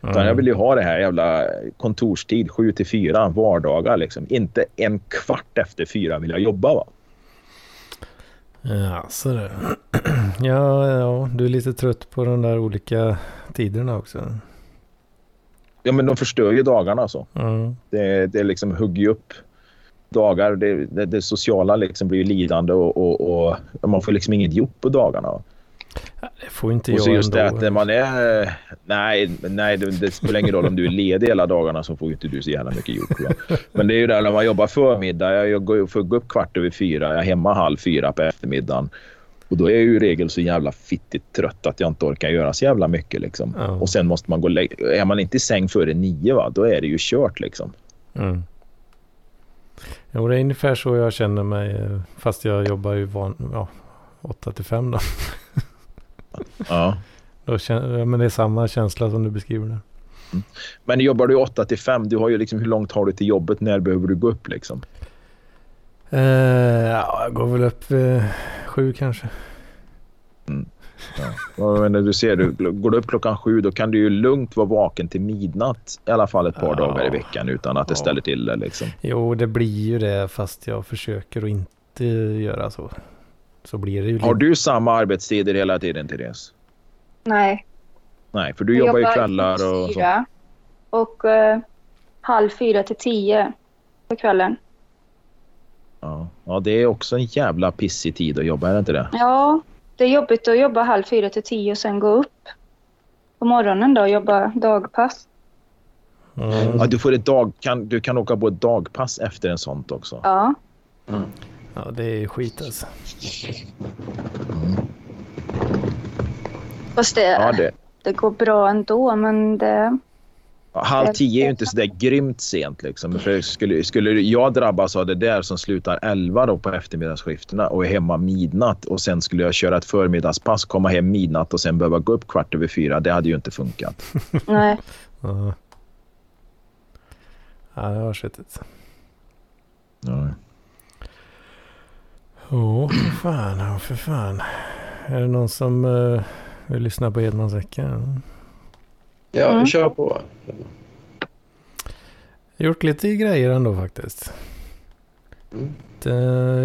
Speaker 6: Utan jag vill ju ha det här jävla kontorstid 7 till 4 vardagar. Liksom. Inte en kvart efter fyra vill jag jobba. Va?
Speaker 1: Ja, så det. [CLEARS THROAT] Ja, ja, du är lite trött på de där olika tiderna också.
Speaker 6: Ja, men de förstör ju dagarna. Så.
Speaker 1: Mm.
Speaker 6: Det, det liksom hugger upp dagar. Det, det, det sociala liksom blir lidande och, och, och man får liksom inget gjort på dagarna.
Speaker 1: Det får inte
Speaker 6: Och
Speaker 1: jag
Speaker 6: just det
Speaker 1: ändå.
Speaker 6: att när man är... Nej, nej det, det spelar ingen roll om du är ledig hela dagarna så får inte du så jävla mycket gjort. Men det är ju där när man jobbar förmiddag. Jag, går, får gå upp kvart över fyra. Jag är hemma halv fyra på eftermiddagen. Och då är jag ju i regel så jävla fittigt trött att jag inte orkar göra så jävla mycket. Liksom.
Speaker 1: Ja.
Speaker 6: Och sen måste man gå Är man inte i säng före nio, va, då är det ju kört. Liksom.
Speaker 1: Mm. Jo, det är ungefär så jag känner mig. eh, Fast jag jobbar ju van, ja, 8 till 5 då. [LAUGHS]
Speaker 6: Ja.
Speaker 1: då men det är samma känsla som du beskriver där.
Speaker 6: Men jobbar du 8 till 5, du har ju liksom, hur långt har du till jobbet? När behöver du gå upp? Liksom?
Speaker 1: Eh, ja, jag går väl upp eh, sju kanske.
Speaker 6: Ja, men du ser, du, går du upp klockan sju då kan du ju lugnt vara vaken till midnatt i alla fall ett par
Speaker 1: Ja.
Speaker 6: dagar i veckan utan att det ställer till det. Liksom.
Speaker 1: Jo, det blir ju det fast jag försöker att inte göra så. Så blir det ju
Speaker 6: Har du samma arbetstider hela tiden, Therese?
Speaker 5: Nej.
Speaker 6: Nej, för du
Speaker 5: jag
Speaker 6: jobbar ju kvällar och så.
Speaker 5: fyra och eh, halv fyra till tio på kvällen.
Speaker 6: Ja. ja, det är också en jävla pissig tid att jobba, är det inte det?
Speaker 5: Ja, det är jobbigt att jobba halv fyra till tio och sen gå upp på morgonen då och jobba dagpass.
Speaker 1: Mm.
Speaker 6: Ja, du, får ett dag, kan, du kan åka på ett dagpass efter en sånt också.
Speaker 5: Ja,
Speaker 2: Mm.
Speaker 1: Ja, det är skit alltså.
Speaker 6: Mm.
Speaker 5: Fast det,
Speaker 6: Ja, det.
Speaker 5: det går bra ändå, men det...
Speaker 6: Halv tio är ju inte så där grymt sent. Liksom. För skulle, skulle jag drabbas av det där som slutar elva då på eftermiddagsskiftena och är hemma midnatt och sen skulle jag köra ett förmiddagspass, komma hem midnatt och sen behöva gå upp kvart över fyra. Det hade ju inte funkat. [LAUGHS]
Speaker 5: Nej.
Speaker 1: Ja, ja det var skitigt.
Speaker 6: Ja.
Speaker 1: Åh, för fan. Ja, för fan. Är det någon som uh, vill lyssna på Edmansveckan?
Speaker 2: Ja,
Speaker 5: Mm.
Speaker 2: kör på.
Speaker 1: Gjort lite grejer ändå faktiskt.
Speaker 2: Mm.
Speaker 1: Det,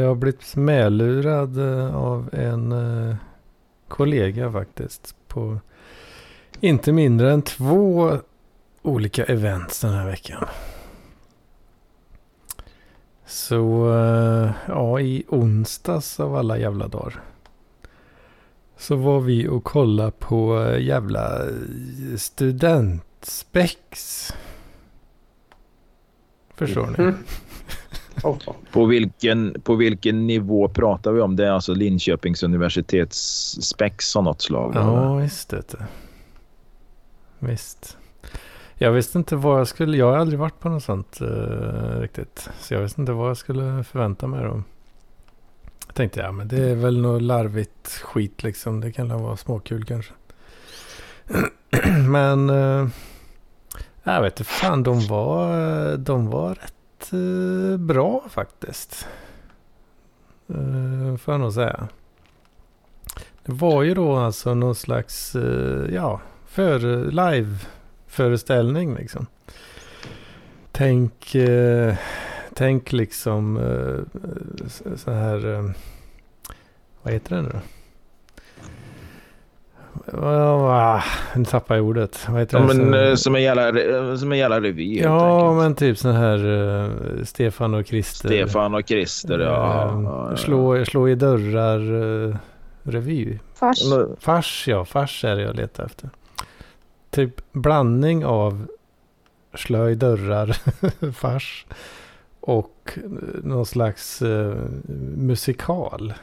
Speaker 1: jag har blivit medlurad eh, av en eh, kollega faktiskt. På inte mindre än två olika events den här veckan. Så eh, ja, i onsdags av alla jävla dagar. Så var vi och kollade på eh, jävla eh, studentspex. Förstår ni?
Speaker 2: Mm. [LAUGHS]
Speaker 6: På, vilken, på vilken nivå pratar vi om? Det är alltså Linköpings universitets spex av något slag? eller?
Speaker 1: Ja, visst vet du. Visst. Jag visste inte vad jag skulle... Jag har aldrig varit på något sånt eh, riktigt. Så jag visste inte vad jag skulle förvänta mig då. Jag tänkte, ja men det är väl något larvigt skit liksom. Det kan väl vara småkul kanske. [CLEARS THROAT] men... Eh, jag vet inte fan, de var, de var rätt eh, bra faktiskt. Eh, får jag nog säga. Det var ju då alltså någon slags, eh, ja, för, live-föreställning liksom. Tänk, eh, tänk liksom eh, så- här, eh, vad heter det nu då? Oh, nu tappade jag ordet. Vad heter
Speaker 6: Ja,
Speaker 1: det?
Speaker 6: men, eh, som en jävla, re- som en jävla revy
Speaker 1: Ja, men typ sån här uh, Stefan och Christer.
Speaker 6: Stefan och Christer, ja.
Speaker 1: Eh,
Speaker 6: ja, ja.
Speaker 1: slå, slå i dörrar uh, revy.
Speaker 5: Fars.
Speaker 1: Fars ja, fars är det jag letar efter. Typ blandning av slå i dörrar, [LAUGHS] fars och eh, någon slags eh, musikal.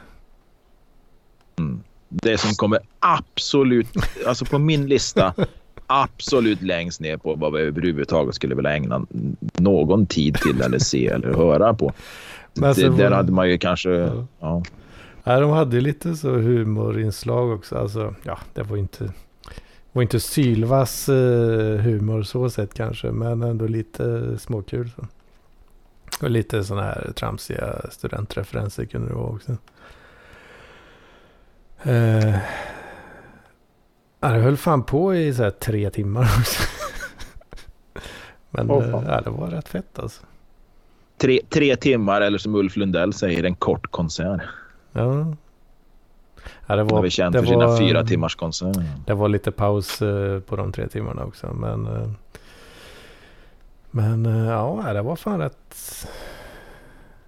Speaker 6: Mm. Det som kommer absolut, alltså på min lista, [LAUGHS] absolut längst ner på vad vi överhuvudtaget skulle vilja ägna någon tid till eller se eller höra på.
Speaker 1: Alltså,
Speaker 6: det, där hade man ju kanske...
Speaker 1: Ja.
Speaker 6: Ja.
Speaker 1: Ja, de hade ju lite så humorinslag också. Alltså, ja, det var inte, var inte sylvass eh, humor så sett kanske, men ändå lite småkul. Så. Och lite sådana här tramsiga studentreferenser kunde det vara också. Eh, det höll fan på i så här tre timmar också. [LAUGHS] men
Speaker 2: Åh,
Speaker 1: eh, det var rätt fett alltså.
Speaker 6: Tre, tre timmar eller som Ulf Lundell säger, en kort konsert.
Speaker 1: Ja. Ja, det var,
Speaker 6: väl känd
Speaker 1: det
Speaker 6: för sina
Speaker 1: var-
Speaker 6: fyra timmars konserter.
Speaker 1: Det var lite paus eh, på de tre timmarna också. Men, eh, men eh, ja, det var fan rätt,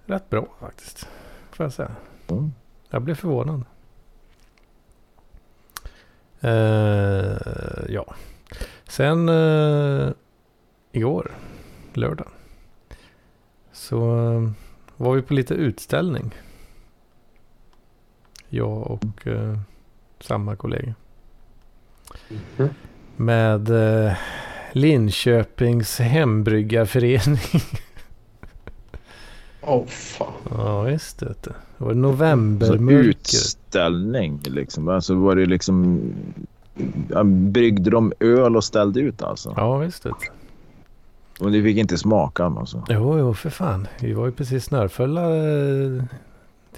Speaker 1: rätt bra faktiskt. Får jag säga.
Speaker 6: Mm.
Speaker 1: Jag blev förvånad. Eh, ja. Sen eh, igår, lördag. Så eh, var vi på lite utställning. Jag och eh, samma kollega.
Speaker 2: Mhm.
Speaker 1: Med eh, Linköpings hembryggarförening.
Speaker 2: Åh, fan.
Speaker 1: ja visst vet du. Det var
Speaker 6: Så
Speaker 1: novembermörker.
Speaker 6: utställning liksom. Alltså var det liksom... Bryggde de öl och ställde ut alltså?
Speaker 1: Ja visst vet du.
Speaker 6: Och ni fick inte smaka alltså?
Speaker 1: Jo, jo för fan. Vi var ju precis snörfulla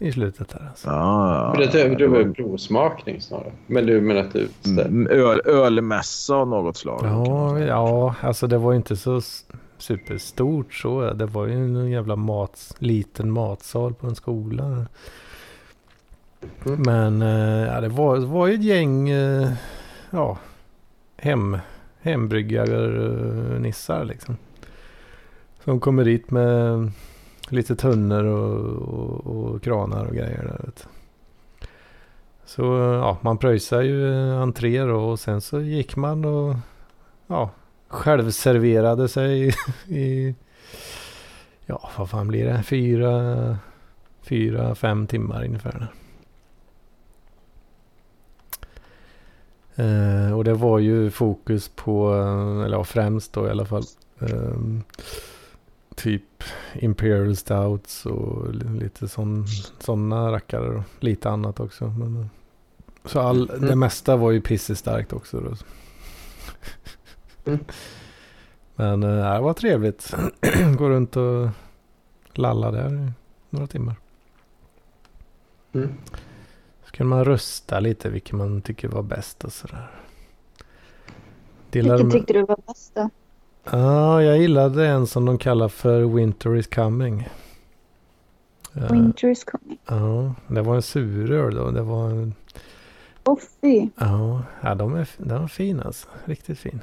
Speaker 1: eh, i slutet där alltså.
Speaker 6: Ja,
Speaker 2: Men det, det var ju provsmakning snarare. Men du menar att utställning?
Speaker 6: Mm, öl, ölmässa av något slag?
Speaker 1: Ja, ja, alltså det var ju inte så superstort så. Det var ju en jävla mat, liten matsal på en skola.
Speaker 2: Mm.
Speaker 1: Men eh, ja, det var, var ju ett gäng eh, ja, hem, hembryggarnissar liksom. Som kommer dit med lite tunnor och, och, och kranar och grejer där. Vet. Så ja, man pröjsade ju entré då och sen så gick man och ja, självserverade sig [LAUGHS] i, ja vad fan blir det, fyra, fyra, fem timmar ungefär. Eh, och det var ju fokus på, eller ja, främst då i alla fall, eh, typ Imperial Stouts och li- lite sån, sådana rackare. Då. Lite annat också. Men, eh, så all, det mesta var ju pissestarkt också. Då.
Speaker 2: Mm.
Speaker 1: Men eh, det var trevligt. Gå runt och lalla där i några timmar.
Speaker 2: Mm.
Speaker 1: Så kunde man rösta lite vilken man tycker var bäst och sådär.
Speaker 5: Vilken tyckte du var bäst då?
Speaker 1: Ja, jag gillade en som de kallar för Winter is coming. Ja,
Speaker 5: Winter is coming.
Speaker 1: Ja, det var en suröl då. Det var en,
Speaker 5: Åh fy.
Speaker 1: ja, ja de är, den var fin alltså. Riktigt fin.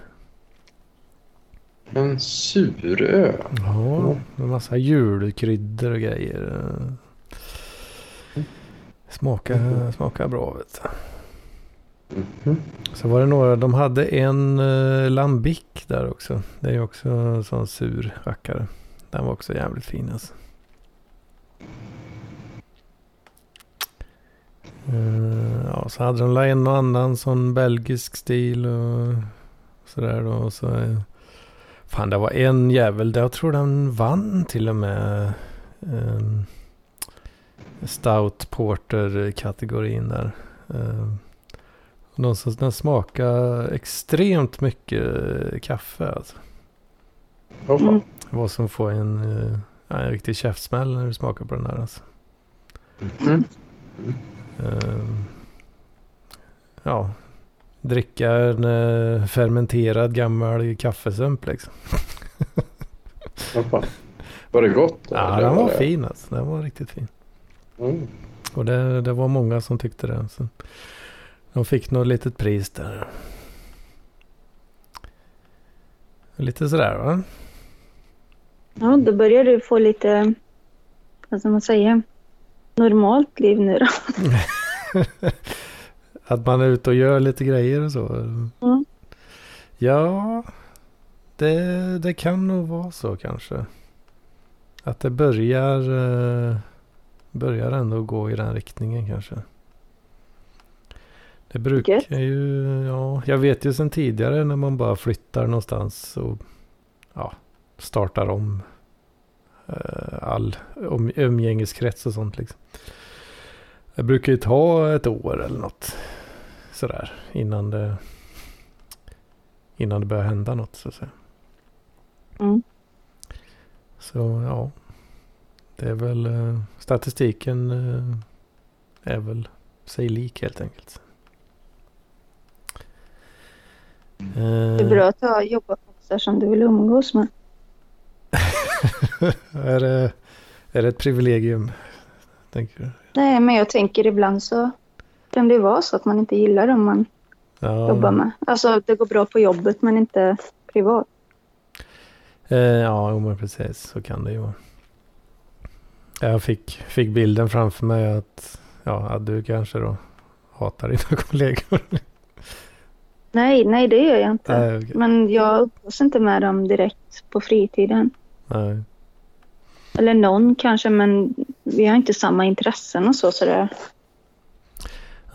Speaker 2: En suröl.
Speaker 1: Ja, med massa julkryddor och grejer. Smaka, smaka bra vet du.
Speaker 2: Mhm.
Speaker 1: Så var det några, de hade en uh, lambic där också. Det är ju också en sån sur rackare. Den var också jävligt fin alltså. Uh, ja, så hade de la en och annan sån belgisk stil och sådär då. Och så, eh, fan det var en jävel, där jag tror den vann till och med um, Stout Porter-kategorin där. Uh, den smakar extremt mycket kaffe alltså.
Speaker 5: Mm.
Speaker 1: Det var som att få en, eh, en riktig käftsmäll när du smakar på den här alltså.
Speaker 2: Mhm.
Speaker 1: Ehm, ja, dricka en eh, fermenterad gammal kaffesump liksom.
Speaker 2: Var det gott?
Speaker 1: Ja, den var
Speaker 2: det-
Speaker 1: fin alltså. Den var riktigt fin.
Speaker 2: Mm.
Speaker 1: Och det, det var många som tyckte det. Så de fick något litet pris där. Lite sådär va?
Speaker 5: Ja, då börjar du få lite, vad ska man säga, normalt liv nu då. [LAUGHS]
Speaker 1: Att man är ute och gör lite grejer och så.
Speaker 5: Mm.
Speaker 1: Ja, det, det kan nog vara så kanske. Att det börjar, eh, börjar ändå gå i den riktningen kanske. Det brukar ju, ja, jag vet ju sedan tidigare när man bara flyttar någonstans och ja, startar om eh, all um, umgängeskrets och sånt liksom. Det brukar ju ta ett år eller något sådär innan det innan det börjar hända något så att säga.
Speaker 5: Mm.
Speaker 1: Så ja, det är väl eh, statistiken eh, är väl sig lik helt enkelt.
Speaker 5: Det är bra att ha jobbarkompisar som du vill umgås med. [LAUGHS]
Speaker 1: är, det, är det ett privilegium? Tänker du?
Speaker 5: Nej, men jag tänker ibland så kan det vara så att man inte gillar dem man
Speaker 1: Ja,
Speaker 5: jobbar med. Alltså det går bra på jobbet men inte privat.
Speaker 1: Eh, ja, men precis. Så kan det ju vara. Jag fick, fick bilden framför mig att, ja, att du kanske då hatar dina [LAUGHS] kollegor.
Speaker 5: Nej, nej det gör jag inte.
Speaker 1: Nej, okej.
Speaker 5: Men jag umgås inte med dem direkt på fritiden.
Speaker 1: Nej.
Speaker 5: Eller någon kanske, men vi har inte samma intressen och så. så det,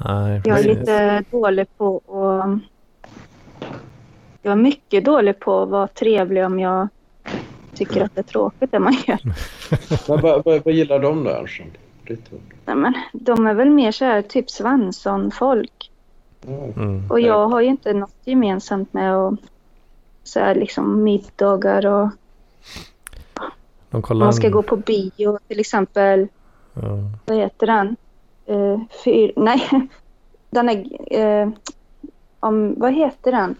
Speaker 1: Nej,
Speaker 5: jag är lite dålig på att... Jag är mycket dålig på att vara trevlig om jag tycker att det är tråkigt det man gör. [LAUGHS]
Speaker 2: Vad, vad, vad gillar de då, Ernst? Ditt ord.
Speaker 5: Nej, men de är väl mer så här typ Svensson-folk.
Speaker 1: Mm.
Speaker 5: Och jag har ju inte något gemensamt med att så här liksom middagar och man ska
Speaker 1: en-
Speaker 5: gå på bio till exempel.
Speaker 1: Ja.
Speaker 5: Vad heter den? Uh, fyr, [LAUGHS] nej, den är... eh, om, vad heter den?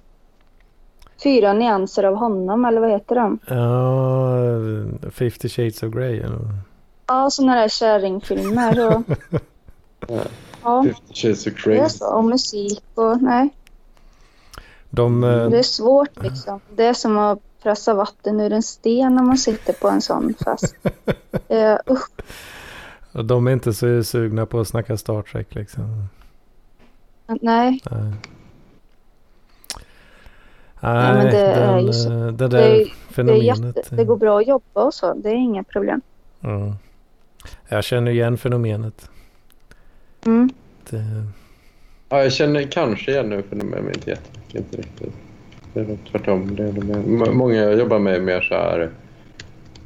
Speaker 5: Fyra nyanser av honom eller vad heter de?
Speaker 1: ja, 50 shades of Grey. Eller?
Speaker 5: Ja, sådana där kärringfilmer och... [LAUGHS]
Speaker 2: Ja. Fifty Shades of
Speaker 5: det är
Speaker 2: Grey.
Speaker 5: så. Och musik och nej.
Speaker 1: De, eh,
Speaker 5: Det är svårt liksom. Det är som att pressa vatten ur en sten när man sitter på en sån fest. Uh, [LAUGHS] usch,
Speaker 1: de är inte så sugna på att snacka Star Trek liksom.
Speaker 5: nej.
Speaker 1: Nej.
Speaker 5: men det är ju så.
Speaker 1: eh, det där
Speaker 5: Det är- Det, är
Speaker 1: fenomenet.
Speaker 5: jätte, det går bra att jobba och så. Det är inga problem.
Speaker 1: Mm. Jag känner igen fenomenet.
Speaker 5: Mm.
Speaker 1: Det,
Speaker 2: Ja, jag känner kanske igen nu för de är inte jättemycket, inte riktigt. Det är nog tvärtom. Det är. M- Många jag jobbar med är mer så här,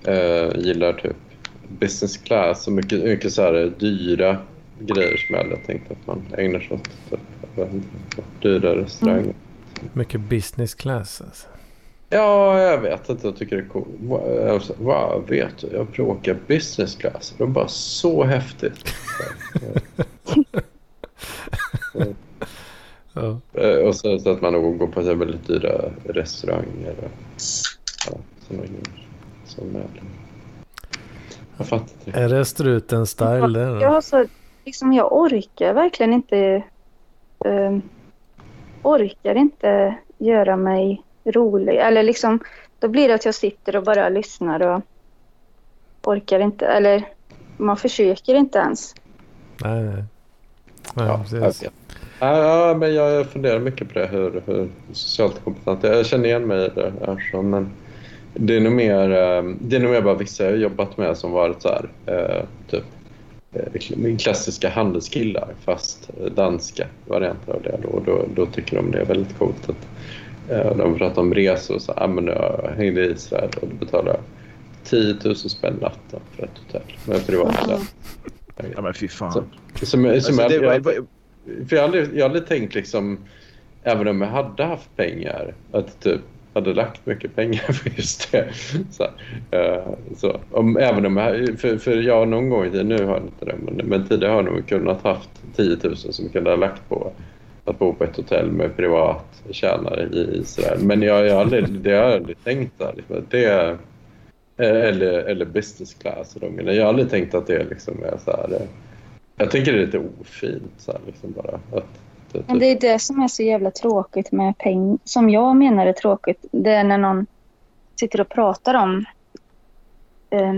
Speaker 2: eh, gillar typ business class och mycket, mycket så här dyra grejer som jag aldrig tänkt att man ägnar sig åt. Typ, dyra restauranger.
Speaker 1: mycket business class alltså.
Speaker 2: Ja, jag vet inte. Jag tycker det är coolt. Va- Alltså, vad vet du? Jag bråkar business class. Det är bara så häftigt. [LAUGHS]
Speaker 1: Ja.
Speaker 2: Eh, Och så, så att man nog går på så väldigt dyra restauranger. Ja, såna grejer. Som är, jag fattar inte.
Speaker 1: Är det struten style det?
Speaker 5: Jag så, liksom jag orkar verkligen inte, ehm, orkar inte göra mig rolig. Eller liksom, då blir det att jag sitter och bara lyssnar och orkar inte, eller man försöker inte ens.
Speaker 1: Nej, nej. Nej,
Speaker 2: Ja,
Speaker 1: precis.
Speaker 2: Ja, men jag funderar mycket på det. Hur, hur socialt kompetent. Jag känner igen mig i det här. Så, men det är nog mer, eh, det är nog mer bara vissa jag har jobbat med som varit så här, eh, typ eh, klassiska handelskillar fast danska varianter av det. Då, då, då tycker de det är väldigt coolt. Att, eh, de pratar om resor och så. Ah, men jag hängde i Israel och då betalade jag 10 000 spänn natten för ett hotell med privat
Speaker 5: Ja.
Speaker 6: Ja, men fy fan.
Speaker 2: Så- Som, som
Speaker 6: Alltså,
Speaker 2: jag,
Speaker 6: det
Speaker 2: jag,
Speaker 6: var-
Speaker 2: för jag har aldrig, jag aldrig tänkt liksom, även om jag hade haft pengar, att typ hade lagt mycket pengar [LAUGHS] på just det. Så, eh, så, om, även om jag, för, för jag någon gång i tiden, nu har jag inte det, men, men tidigare har jag nog kunnat haft 10 000 som jag kunde ha lagt på att bo på ett hotell med privat tjänare i Israel. Men jag, jag har aldrig, det har jag aldrig tänkt där. Liksom, det, eller, eller business class. Jag har aldrig tänkt att det liksom är så här. eh, Jag tycker det är lite ofint så här, liksom bara. Att, det,
Speaker 5: Men det
Speaker 2: typ,
Speaker 5: är det som är så jävla tråkigt med pengar. Som jag menar är tråkigt. Det är när någon sitter och pratar om eh,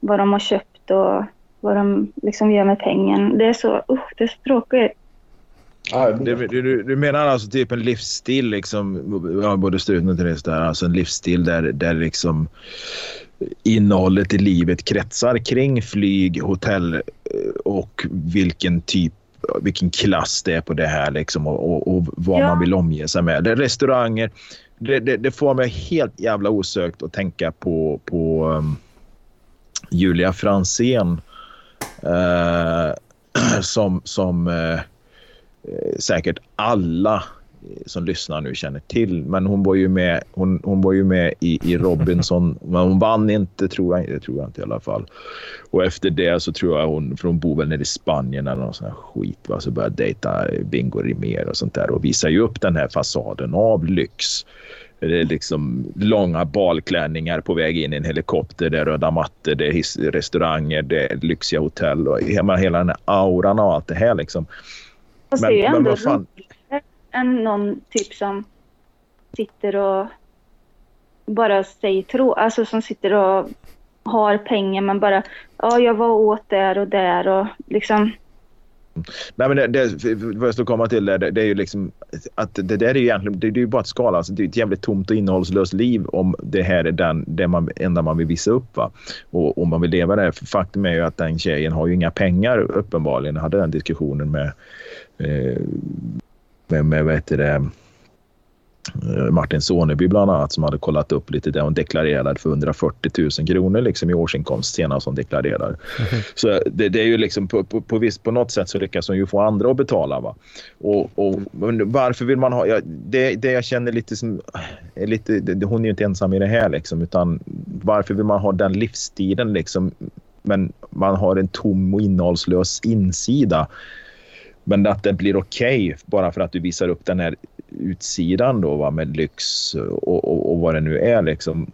Speaker 5: vad de har köpt och vad de liksom gör med pengen. Det är så, usch, det är så tråkigt.
Speaker 2: Ja,
Speaker 6: Du, du, du menar alltså typ en livsstil, liksom, ja, både struten och Therese där, alltså en livsstil där, där liksom innehållet i livet kretsar kring flyg, hotell eh, och vilken typ vilken klass det är på det här liksom, och, och, och vad
Speaker 5: Ja.
Speaker 6: man vill omge sig med. Det är restauranger. Det, det, det får mig helt jävla osökt att tänka på, på um, Julia Fransén eh, [CLEARS THROAT] som, som eh, säkert alla eh, som lyssnar nu känner till. Men hon var ju med, hon, hon var ju med i, i Robinson. [LAUGHS] men hon vann inte, tror jag, det tror jag inte i alla fall. Och efter det så tror jag hon, för hon bor väl nere i Spanien eller någon sån här skit, va? så började dejta Bingo Rimér och sånt där och visar ju upp den här fasaden av lyx. Det är liksom långa balklänningar på väg in i en helikopter. Det är röda mattor, det är restauranger, det är lyxiga hotell och hela, hela den här auran och allt det här. Liksom.
Speaker 5: Fast
Speaker 6: Men-
Speaker 5: det är ju ändå roligare än någon typ som sitter och bara säger tro, alltså som sitter och har pengar men bara ja jag var åt där och där och liksom
Speaker 6: Nej, men det, det, vad jag ska komma till det, det är ju liksom att det där är ju egentligen det, det är ju bara ett skala. Alltså, det är ett jävligt tomt och innehållslöst liv om det här är den, det man, enda man vill visa upp. Va? Och om man vill leva. För faktum är ju att den tjejen har ju inga pengar uppenbarligen. Jag hade den diskussionen med, med, med vad heter det, eh, Martin Soneby bland annat som hade kollat upp lite där hon deklarerade för 140 000 kronor liksom i årsinkomst senast hon deklarerade. Så det, det är ju liksom på, på, på, visst, på något sätt så lyckas hon ju få andra att betala. Va? Och, och varför vill man ha... Ja, det, det jag känner lite som... Är lite, det, hon är ju inte ensam i det här liksom, utan varför vill man ha den livsstilen liksom? Men man har en tom och innehållslös insida. Men att det blir okej bara för att du visar upp den här utsidan då va, med lyx och, och, och vad det nu är liksom.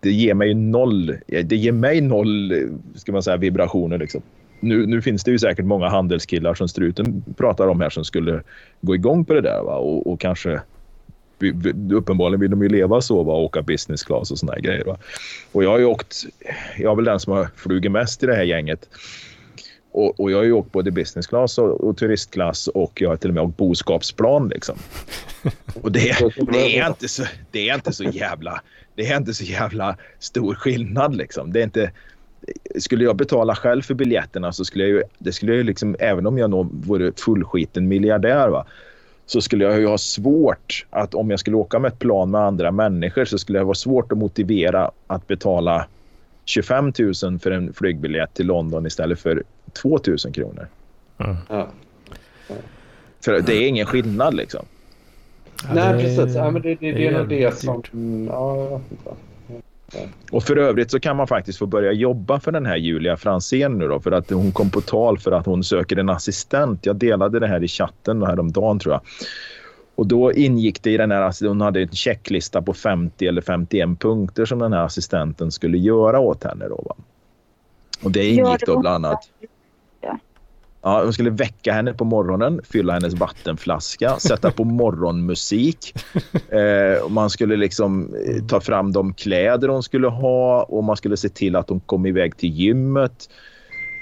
Speaker 6: Det ger mig noll, det ger mig noll ska man säga, vibrationer liksom. Nu, nu finns det ju säkert många handelskillar som struten pratar om här som skulle gå igång på det där va? Och, och kanske uppenbarligen vill de ju leva så va? och åka business class och såna här grejer. Va? Och jag har ju åkt, jag är väl den som har flugit mest i det här gänget. Och, och jag har ju åkt både business class och, och turistklass och jag har till och med åkt boskapsplan liksom. [LAUGHS] Och det, det, är inte så, det är inte så jävla det är inte så jävla stor skillnad liksom. Det är inte skulle jag betala själv för biljetterna så skulle jag ju, det skulle jag ju liksom, även om jag nog vore fullskiten miljardär va, så skulle jag ju ha svårt att om jag skulle åka med ett plan med andra människor så skulle det vara svårt att motivera att betala 25 000 för en flygbiljett till London istället för 2 000 kronor.
Speaker 2: Ja.
Speaker 6: För det är ingen skillnad liksom.
Speaker 1: Ja,
Speaker 2: Nej, precis. Ja, men det, det, det är nog det som...
Speaker 1: dyrt.
Speaker 2: Ja.
Speaker 6: Och för övrigt så kan man faktiskt få börja jobba för den här Julia Franzén nu då för att hon kom på tal för att hon söker en assistent. Jag delade det här i chatten häromdagen tror jag. Och då ingick det i den här, hon hade en checklista på 50 eller 51 punkter som den här assistenten skulle göra åt henne då va. Och det ingick då bland annat Ja, de skulle väcka henne på morgonen, fylla hennes vattenflaska, [LAUGHS] sätta på morgonmusik. Eh, man skulle liksom eh, ta fram de kläder hon skulle ha och man skulle se till att hon kom iväg till gymmet.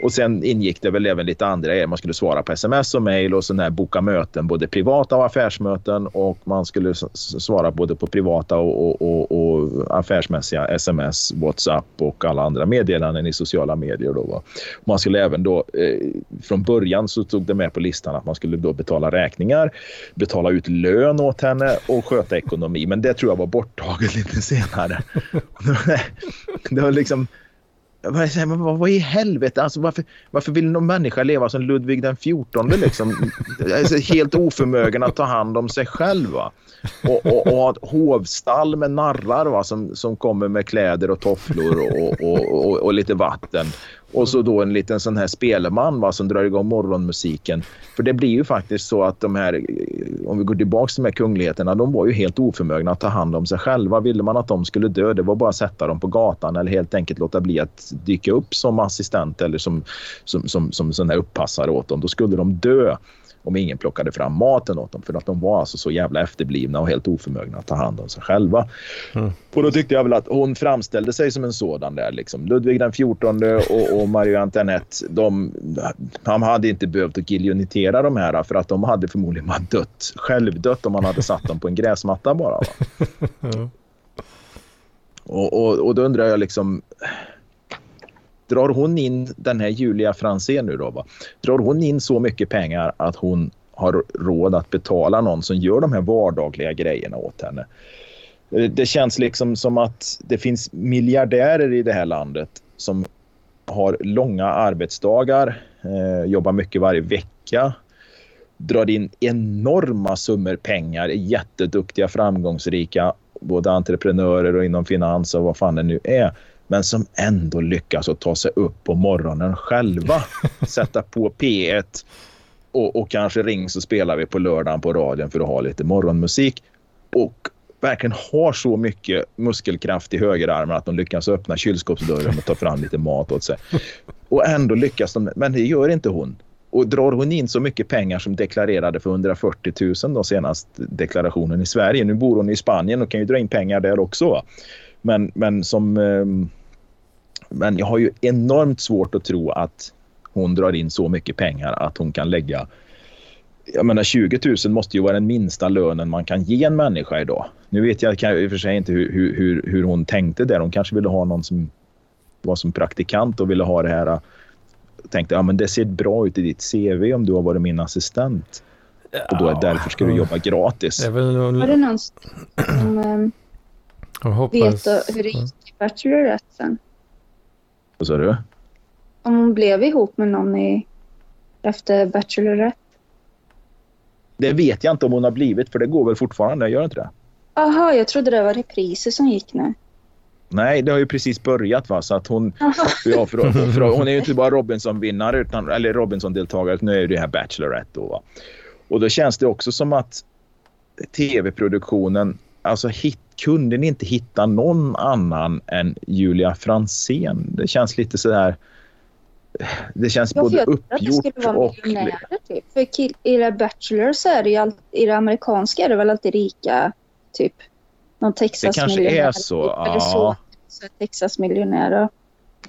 Speaker 6: Och sen ingick det väl även lite andra grejer. Man skulle svara på sms och mejl och sån här boka möten, både privata och affärsmöten. Och man skulle svara både på privata och, och, och, och affärsmässiga sms, WhatsApp och alla andra meddelanden i sociala medier. Då, va. Man skulle även då, eh, från början så tog det med på listan att man skulle då betala räkningar, betala ut lön åt henne och sköta ekonomi. Men det tror jag var borttaget [LAUGHS] lite senare. [LAUGHS] det var liksom jag men vad, vad i helvete? Alltså, varför, varför vill någon människa leva som Ludvig den XIV? Liksom? Alltså, helt oförmögen att ta hand om sig själv. Va? Och, och, och ha ett hovstall med narrar va? Som, som kommer med kläder och tofflor och, och, och, och lite vatten. Och så då en liten sån här spelman va? som drar igång morgonmusiken. För det blir ju faktiskt så att de här, eh, om vi går tillbaka till de här kungligheterna, de var ju helt oförmögna att ta hand om sig själva. Ville man att de skulle dö, det var bara att sätta dem på gatan eller helt enkelt låta bli att dyka upp som assistent eller som, som, som, som sån här uppassare åt dem. Då skulle de dö om ingen plockade fram maten åt dem för att de var alltså så jävla efterblivna och helt oförmögna att ta hand om sig själva. Och då tyckte jag väl att hon framställde sig som en sådan där. Liksom. Ludvig den 14 och, och Marie Antoinette, de, han hade inte behövt att giljonettera de här för att de hade förmodligen bara dött, självdött om man hade satt dem på en gräsmatta bara. Va? [LAUGHS]
Speaker 1: Ja.
Speaker 6: Och, och, och då undrar jag liksom... Drar hon in den här Julia Franzén nu då? Va? Drar hon in så mycket pengar att hon har råd att betala någon som gör de här vardagliga grejerna åt henne? Eh, det känns liksom som att det finns miljardärer i det här landet som har långa arbetsdagar, eh, jobbar mycket varje vecka, drar in enorma summor pengar, är jätteduktiga, framgångsrika, både entreprenörer och inom finans och vad fan det nu är. Men som ändå lyckas att ta sig upp på morgonen själva. [LAUGHS] Sätta på P1 och, och kanske ring så spelar vi på lördagen på radion för att ha lite morgonmusik. Och verkligen har så mycket muskelkraft i högerarmen att de lyckas öppna kylskåpsdörren och ta fram lite mat åt sig. Och ändå lyckas de, men det gör inte hon. Och drar hon in så mycket pengar som deklarerade för 140 000 då senast deklarationen i Sverige. Nu bor hon i Spanien och kan ju dra in pengar där också. va. Men, men som... ehm, Men jag har ju enormt svårt att tro att hon drar in så mycket pengar att hon kan lägga... Jag menar 20 000 måste ju vara den minsta lönen man kan ge en människa idag. Nu vet jag i och för sig inte hur, hur, hur, hon tänkte där. Hon kanske ville ha någon som var som praktikant och ville ha det här tänkte ja men det ser bra ut i ditt CV om du har varit min assistent. Och då är därför ska du jobba gratis.
Speaker 1: Det väl
Speaker 5: Var det någon som um,
Speaker 1: jag hoppas.
Speaker 5: vet hur det gick i Bachelorette sen?
Speaker 6: Vad sa du?
Speaker 5: Om hon blev ihop med någon i, efter Bachelorette?
Speaker 6: Det vet jag inte om hon har blivit för det går väl fortfarande, gör det inte det?
Speaker 5: Jaha, jag trodde det var repriser som gick nu.
Speaker 6: Nej, det har ju precis börjat va så att hon, ja, för, [LAUGHS] för, hon är ju inte bara Robinson-vinnare utan, eller Robinson-deltagare nu är det här Bachelorette då va. Och då känns det också som att tv-produktionen, alltså hit, kunde ni inte hitta någon annan än Julia Franzén? Det känns lite sådär, det känns
Speaker 5: Ja,
Speaker 6: både uppgjort
Speaker 5: skulle vara
Speaker 6: och...
Speaker 5: typ. För kill, i det Bachelor så är det ju allt, i det amerikanska är det väl alltid rika typ. Någon Texas
Speaker 6: Det kanske är så,
Speaker 5: Eller
Speaker 6: ja.
Speaker 5: så, så är Texas miljonär. och-
Speaker 6: Ja,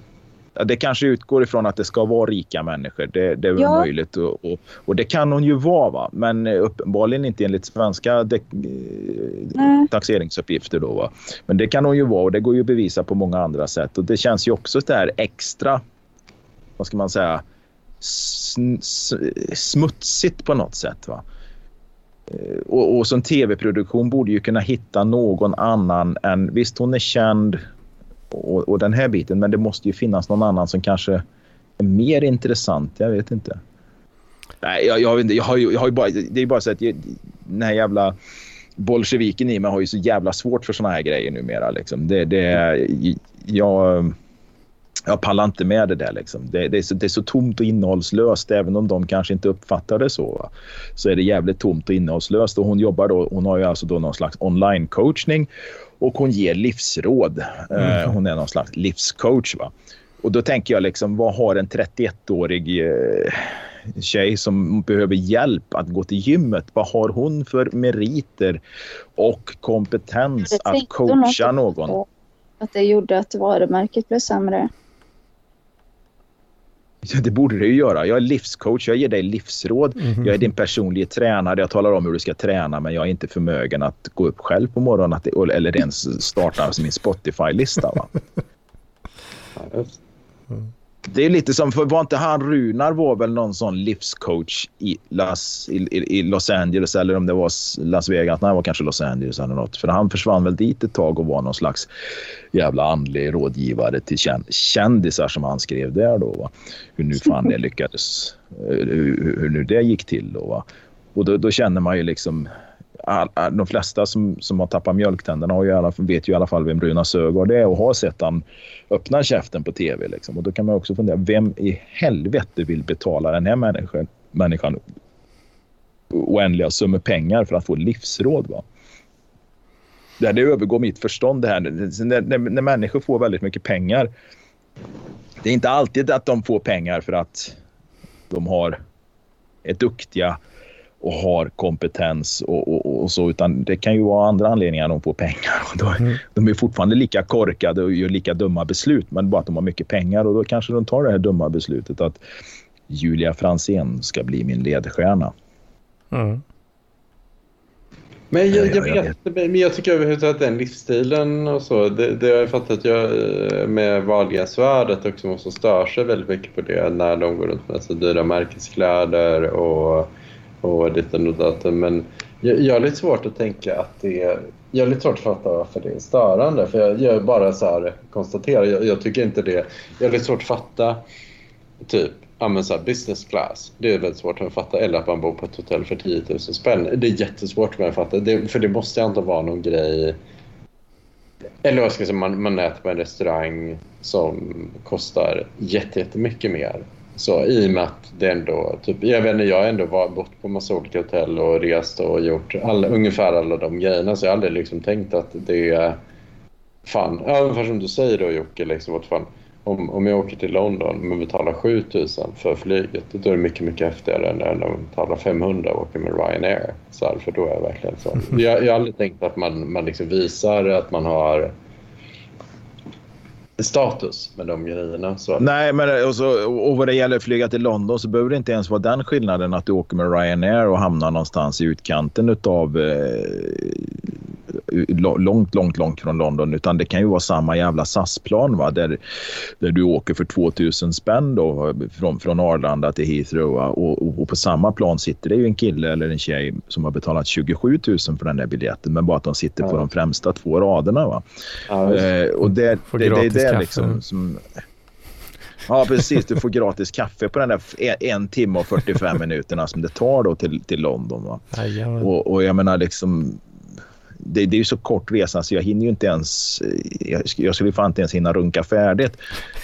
Speaker 6: Det kanske utgår ifrån att det ska vara rika människor. Det, det är väl
Speaker 5: Ja.
Speaker 6: möjligt. Och, och, och det kan hon ju vara, va? men eh, uppenbarligen inte enligt svenska de,
Speaker 5: Nej.
Speaker 6: taxeringsuppgifter. Då, va? Men det kan hon ju vara och det går ju att bevisa på många andra sätt. Och det känns ju också där extra, vad ska man säga, smutsigt på något sätt. Va? Eh, Och, och som tv-produktion borde ju kunna hitta någon annan än... Visst, hon är känd och, och den här biten, men det måste ju finnas någon annan som kanske är mer intressant. Jag vet inte. Nej, jag, jag, vet inte, jag, har, ju, jag har ju bara... Det är ju bara så att jag, den här jävla bolsjeviken i mig har ju så jävla svårt för såna här grejer numera. Liksom. Det, det, jag, jag pallar inte med det där. Liksom. Det, det, är så, det är så tomt och innehållslöst, även om de kanske inte uppfattar det så. Va? Så är det jävligt tomt och innehållslöst. Och hon jobbar då, hon har ju alltså då någon slags online-coachning och hon ger livsråd. Eh, hon är någon slags livscoach. Va? Och då tänker jag liksom, vad har en 31-årig eh, tjej som behöver hjälp att gå till gymmet, vad har hon för meriter och kompetens att coacha någon?
Speaker 5: Att det gjorde att varumärket blev sämre.
Speaker 6: Det borde det ju göra. Jag är livscoach, jag ger dig livsråd. Jag är din personliga tränare, jag talar om hur du ska träna men jag är inte förmögen att gå upp själv på morgonen att, eller ens starta min Spotify-lista. Va? [LAUGHS] Det är lite som, för var inte han Runar var väl någon sån livscoach i, Las, i, i, i Los Angeles eller om det var Las Vegas. Nej, det var kanske Los Angeles eller något. För han försvann väl dit ett tag och var någon slags jävla andlig rådgivare till kändisar som han skrev där då. Va? Hur nu fan det lyckades, eh, hur, hur nu det gick till då. Va? Och då, då känner man ju liksom all, all, de flesta som, som har tappat mjölktänderna har ju alla, vet ju i alla fall vem Bruna Sögaard är och har sett han öppna käften på tv. Liksom. Och då kan man också fundera, vem i helvete vill betala den här människan, människan oändliga summor pengar för att få livsråd? Va? Det, här, det övergår mitt förstånd det här. När, när, när människor får väldigt mycket pengar, det är inte alltid att de får pengar för att de har, är duktiga och har kompetens och, och, och så, utan det kan ju vara andra anledningar de får pengar. Och då, De är fortfarande lika korkade och gör lika dumma beslut, men bara att de har mycket pengar och då kanske de tar det här dumma beslutet att Julia Fransén ska bli min ledstjärna.
Speaker 1: Mm.
Speaker 2: Men jag,
Speaker 6: Ja,
Speaker 2: jag,
Speaker 6: ja, jag
Speaker 2: vet, men jag tycker överhuvudtaget att den livsstilen och så, det, det har jag fattat jag eh, med Wahlgrensvärdet också måste störa sig väldigt mycket på det när de går runt med så dyra märkeskläder och, och ditten och datten. Men jag, jag har lite svårt att tänka att det är, jag har lite svårt att fatta varför det är störande. För jag, jag bara så här konstaterar, jag, jag tycker inte det, jag har lite svårt att fatta typ ja, men så här, business class. Det är väldigt svårt att fatta. Eller att man bor på ett hotell för 10 000 spänn. Det är jättesvårt för mig att fatta. Det, för det måste antagligen vara någon grej. Eller vad ska jag säga, man, man äter på en restaurang som kostar jättemycket mer. Så i och med att det ändå, typ, jag vet inte, jag har ändå var, bott på massa olika hotell och rest och gjort alla, ungefär alla de grejerna. Så jag har aldrig liksom tänkt att det är fan, ungefär som du säger då Jocke, liksom, att fan, om, om jag åker till London men betalar 7000 för flyget, då är det mycket, mycket häftigare än när jag betalar 500 och åker med Ryanair. Så här, för då är jag verkligen så. [LAUGHS] Jag, jag har aldrig tänkt att man, man liksom visar att man har status med de grejerna. Så.
Speaker 6: Nej, men eh, och, så, och vad det gäller att flyga till London så behöver det inte ens vara den skillnaden att du åker med Ryanair och hamnar någonstans i utkanten av eh, långt, långt, långt från London. Utan det kan ju vara samma jävla SAS-plan va? Där, där du åker för 2000 spänn då, från, från Arlanda till Heathrow. Och, och, och på samma plan sitter det ju en kille eller en tjej som har betalat 27 000 för den där biljetten. Men bara att de sitter på
Speaker 2: Ja.
Speaker 6: de främsta två raderna. Va?
Speaker 2: Ja.
Speaker 6: Eh, och det, det, det är det
Speaker 1: kaffe.
Speaker 6: liksom som... Ja, precis. Du får gratis kaffe på den där en, timme och 45 minuterna som det tar då till, till London. Va? Och, och jag menar liksom... Det, det är ju så kort resa så jag hinner ju inte ens... Jag, jag skulle fan inte ens hinna runka färdigt.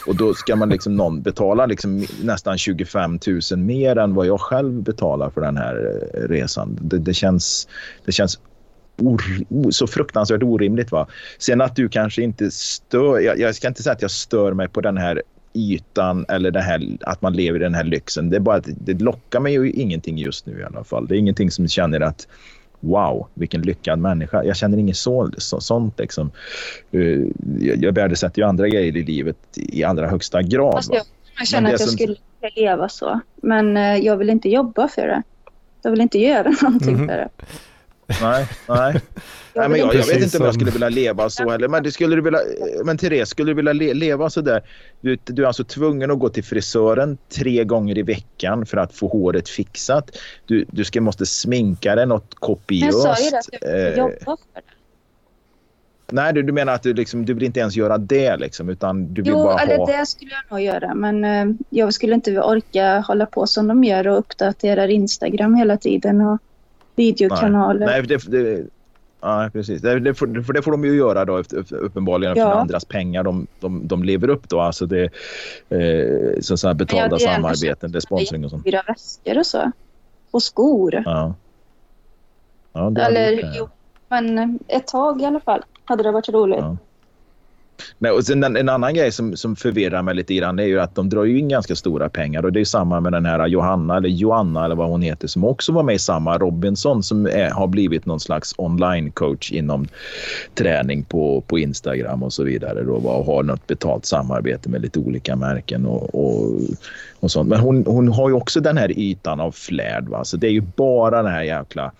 Speaker 6: Och då ska man liksom någon betala liksom nästan 25 000 mer än vad jag själv betalar för den här eh, resan. Det, det känns... Det känns or, så fruktansvärt orimligt. Va? Sen att du kanske inte stör... Jag, jag ska inte säga att jag stör mig på den här ytan eller det här, att man lever i den här lyxen. Det är bara att det lockar mig ju ingenting just nu i alla fall. Det är ingenting som känner att wow, vilken lyckad människa. Jag känner inget så, så, sånt. Liksom. Uh, jag, jag värdesätter ju andra grejer i livet i allra högsta grad.
Speaker 5: Alltså, jag, jag känner att jag
Speaker 6: som-
Speaker 5: skulle leva så. Men eh, jag vill inte jobba för det. Jag vill inte göra [LAUGHS] någonting
Speaker 1: Mhm.
Speaker 5: för det.
Speaker 6: Nej, nej. Nej, men jag, jag vet inte om jag skulle vilja leva så heller. Men, det skulle du vilja, men Therese, skulle du vilja le, leva så där? Du, du är alltså tvungen att gå till frisören tre gånger i veckan för att få håret fixat. Du, du ska, måste sminka dig något
Speaker 5: Men
Speaker 6: kopiöst.
Speaker 5: jag sa ju det att jag
Speaker 6: Eh,
Speaker 5: jobba för det.
Speaker 6: nej, du, du menar att du, liksom, du vill inte ens göra det liksom, utan du vill
Speaker 5: Jo,
Speaker 6: bara
Speaker 5: eller
Speaker 6: ha...
Speaker 5: det skulle jag nog göra. Men eh, jag skulle inte orka hålla på som de gör och uppdatera Instagram hela tiden och videokanaler.
Speaker 6: Nej, det, det, ja, precis. Det, får, för det får de ju göra då uppenbarligen för
Speaker 5: Ja.
Speaker 6: andras pengar. De, de, de lever upp då. Alltså det, eh, så, så betalda
Speaker 5: jag- det
Speaker 6: samarbeten, det är sponsring och sånt.
Speaker 5: Fyra väskor och så. Och skor.
Speaker 6: Ja. Ja,
Speaker 5: eller jo, men ett tag i alla fall hade det varit roligt.
Speaker 6: Nej, och sen en, en annan grej som, som förvirrar mig lite grann är ju att de drar ju in ganska stora pengar och det är samma med den här Johanna eller Joanna eller vad hon heter som också var med i samma Robinson som är, har blivit någon slags online coach inom träning på, på Instagram och så vidare då, och har något betalt samarbete med lite olika märken och, och, och sånt. Men hon, hon har ju också den här ytan av flärd. Va? Så det är ju bara den här jäkla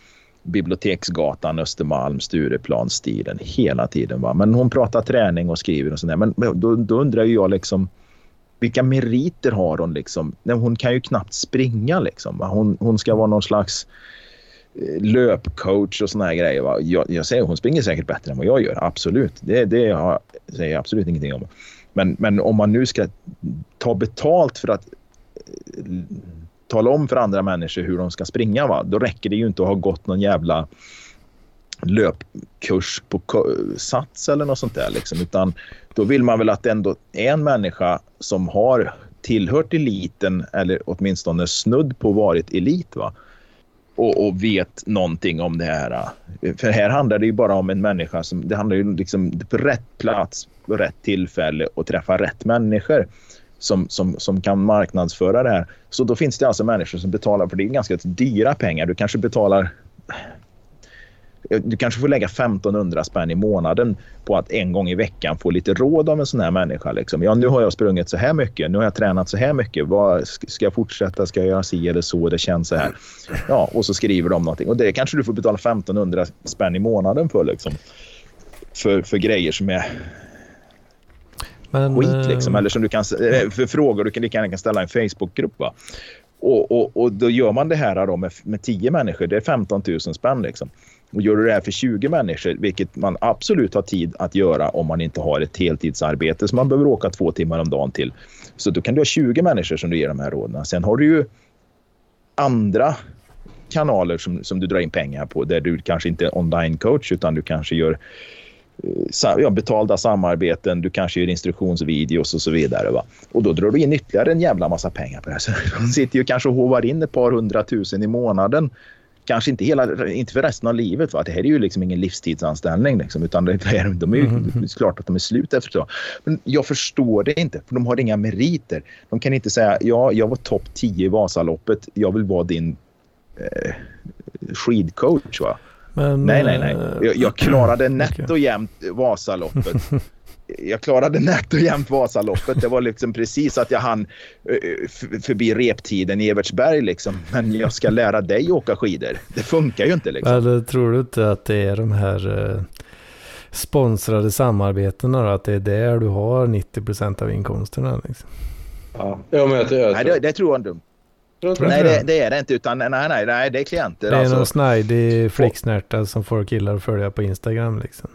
Speaker 6: Biblioteksgatan, Östermalm, Stureplan-stilen hela tiden. Va? Men hon pratar träning och skriver och sådär. Men då, då undrar ju jag liksom vilka meriter har hon liksom? Nej, hon kan ju knappt springa liksom. Va? Hon, hon ska vara någon slags eh, löpcoach och såna här grejer. Va? Jag, jag säger hon springer säkert bättre än vad jag gör. Absolut. Det, det har, säger jag absolut ingenting om. Men, men om man nu ska ta betalt för att eh, tala om för andra människor hur de ska springa, va? då räcker det ju inte att ha gått någon jävla löpkurs på Sats eller något sånt där. Liksom. Utan då vill man väl att det ändå är en människa som har tillhört eliten eller åtminstone snudd på varit elit. Va? Och, och vet någonting om det här. Eh. För här handlar det ju bara om en människa som det handlar ju liksom på rätt plats, på rätt tillfälle och träffa rätt människor som, som, som kan marknadsföra det här. Så då finns det alltså människor som betalar, för det är ganska dyra pengar. Du kanske betalar du kanske får lägga 1500 spänn i månaden på att en gång i veckan få lite råd av en sån här människa. Liksom. Ja, nu har jag sprungit så här mycket. Nu har jag tränat så här mycket. Vad, ska jag fortsätta? Ska jag göra si eller så? Det känns så här. Ja, och så skriver de någonting. Och det kanske du får betala 1500 spänn i månaden för. Liksom. För, för grejer som är
Speaker 1: men,
Speaker 6: skit. Liksom.
Speaker 1: eh,
Speaker 6: Eller som du kan, eh, för frågor du kan lika gärna kan ställa i en Facebookgrupp. Va? Och, och, och då gör man det här då med, med 10 människor. Det är 15 000 spänn. Liksom. Och gör du det här för 20 människor, vilket man absolut har tid att göra om man inte har ett heltidsarbete som man behöver åka två timmar om dagen till. Så då kan du ha 20 människor som du ger de här råden. Sen har du ju andra kanaler som, som du drar in pengar på där du kanske inte är online coach utan du kanske gör ja, betalda samarbeten, du kanske gör instruktionsvideos och så vidare. Va? Och då drar du in ytterligare en jävla massa pengar på det här. Så [LAUGHS] de sitter ju kanske och hovar in ett par hundratusen i månaden. Kanske inte, hela, inte för resten av livet. Va? Det här är ju liksom ingen livstidsanställning. Liksom, utan det är, de är ju, är klart att de är slut efter så. Men jag förstår det inte, för de har inga meriter. De kan inte säga ja, jag var topp 10 i Vasaloppet, jag vill vara din eh, skidcoach. Va?
Speaker 1: Men,
Speaker 6: Nej, nej, nej.
Speaker 1: eh,
Speaker 6: Jag, jag klarade [CLEARS THROAT] nätt och jämnt Vasaloppet. [LAUGHS] Jag klarade nätt och jämnt Vasaloppet. Det var liksom precis att jag hann eh, förbi reptiden i Evertsberg liksom. Men jag ska lära dig åka skidor. Det funkar ju inte liksom.
Speaker 1: Eller tror du inte att det är de här eh, sponsrade samarbetena då? Att det är där du har 90% av inkomsterna? Liksom?
Speaker 2: Ja, ja men jag, jag,
Speaker 6: Nej, det, det tror jag inte. Nej, det,
Speaker 1: det?
Speaker 6: är det inte. Utan, nej, nej, nej, det är klienter.
Speaker 1: Det är
Speaker 6: alltså.
Speaker 1: någon snajdig flicksnärta som folk gillar att följa på Instagram liksom.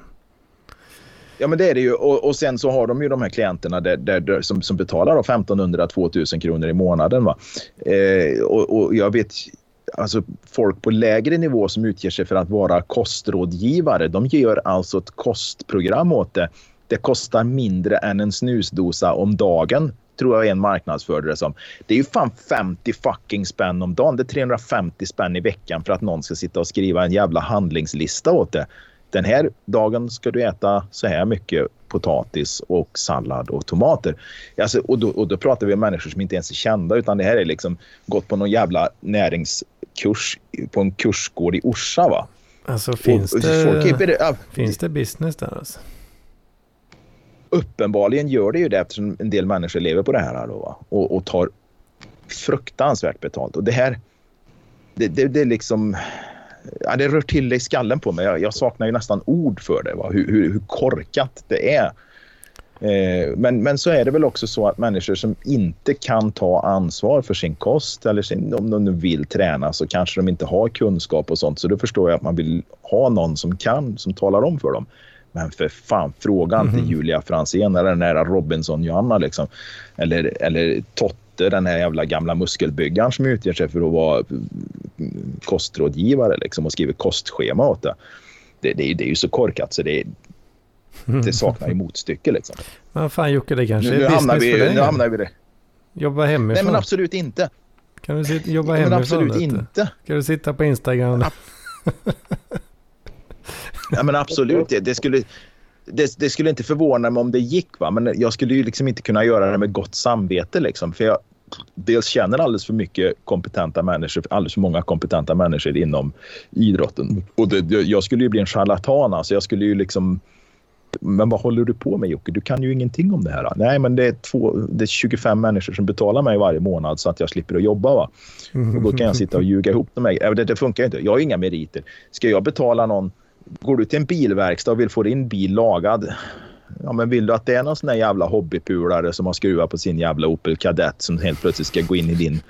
Speaker 6: Ja, men det är det ju. Och, och sen så har de ju de här klienterna där, där, där, som, som betalar då 1500-2000 kronor i månaden. Va? Eh, och, och jag vet alltså folk på lägre nivå som utger sig för att vara kostrådgivare. De gör alltså ett kostprogram åt det. Det kostar mindre än en snusdosa om dagen tror jag en marknadsförde det som. Det är ju fan 50 fucking spänn om dagen. Det är 350 spänn i veckan för att någon ska sitta och skriva en jävla handlingslista åt det den här dagen ska du äta så här mycket potatis och sallad och tomater. Alltså, och, då, och då pratar vi om människor som inte ens är kända utan det här är liksom gått på någon jävla näringskurs på en kursgård i Orsa. Va?
Speaker 1: Alltså finns
Speaker 6: och,
Speaker 1: det,
Speaker 6: folk
Speaker 1: finns det business där alltså?
Speaker 6: Uppenbarligen gör det ju det eftersom en del människor lever på det här då, va? Och, och tar fruktansvärt betalt. Och det här, det, det, det liksom, ja, det rör till det i skallen på mig. Jag, jag saknar ju nästan ord för det, va? Hur, hur, hur korkat det är. Eh, men, men så är det väl också så att människor som inte kan ta ansvar för sin kost eller sin, om de nu vill träna så kanske de inte har kunskap och sånt. Så då förstår jag att man vill ha någon som kan, som talar om för dem. Men för fan, fråga inte
Speaker 1: Mhm.
Speaker 6: Julia Franzén eller den här Robinson-Johanna liksom. Eller, eller Totte, den här jävla gamla muskelbyggaren som utger sig för att vara mm, kostrådgivare liksom, och skriver kostschema åt det. Det, det, är- det är ju så korkat så det, det saknar ju motstycke. Liksom.
Speaker 1: Men fan Jocke, det kanske
Speaker 6: Nu,
Speaker 1: är
Speaker 6: nu,
Speaker 1: business
Speaker 6: hamnar
Speaker 1: för
Speaker 6: vi,
Speaker 1: dig.
Speaker 6: nu hamnar vi det.
Speaker 1: Jobba
Speaker 6: Nej
Speaker 1: hemifrån.
Speaker 6: men absolut inte.
Speaker 1: Kan du sitta, jobba
Speaker 6: Nej, men
Speaker 1: hemifrån?
Speaker 6: absolut inte.
Speaker 1: Kan du sitta på Instagram? [LAUGHS]
Speaker 6: Ja, men absolut, det, det, skulle, det, det skulle inte förvåna mig om det gick. Va? Men jag skulle ju liksom inte kunna göra det med gott samvete. Liksom, för jag dels känner alldeles för mycket kompetenta människor, alldeles för många kompetenta människor inom idrotten. Och det, jag skulle ju bli en charlatan. Alltså jag skulle ju liksom... Men vad håller du på med Jocke? Du kan ju ingenting om det här. Nej, men det är, två, det är 25 människor som betalar mig varje månad så att jag slipper att jobba. Va? Och då kan jag sitta och ljuga ihop de. Äh, det, det funkar ju inte. Jag har inga meriter. Ska jag betala någon... Går du till en bilverkstad och vill få din bil lagad. Ja, men vill du att det är någon sån där jävla hobbypulare som har skruvat på sin jävla Opel Kadett som helt plötsligt ska gå in i din,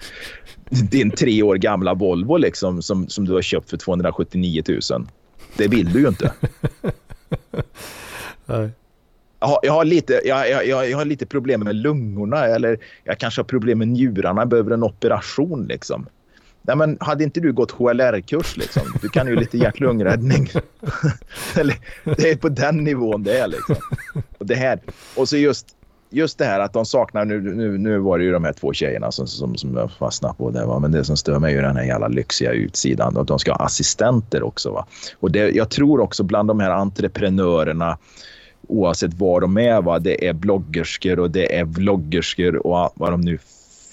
Speaker 6: din tre år gamla Volvo liksom, som, som du har köpt för 279 000? Det vill du ju inte. [LAUGHS]
Speaker 1: Nej.
Speaker 6: Jag har, jag, har lite, jag, jag, jag, jag har lite problem med lungorna eller jag kanske har problem med njurarna, behöver en operation liksom. Nej, men hade inte du gått HLR-kurs liksom? Du kan ju lite hjärt-lungräddning. [LAUGHS] det är på den nivån det är liksom. Och det här. Och så just, just det här att de saknar, nu, nu, nu var det ju de här två tjejerna som, som, som jag fastnade på det va? men det som stör mig är ju den här jävla lyxiga utsidan och de ska ha assistenter också va. Och det, jag tror också bland de här entreprenörerna oavsett vad de är. Va? Det är bloggerskor och det är vloggerskor och vad de nu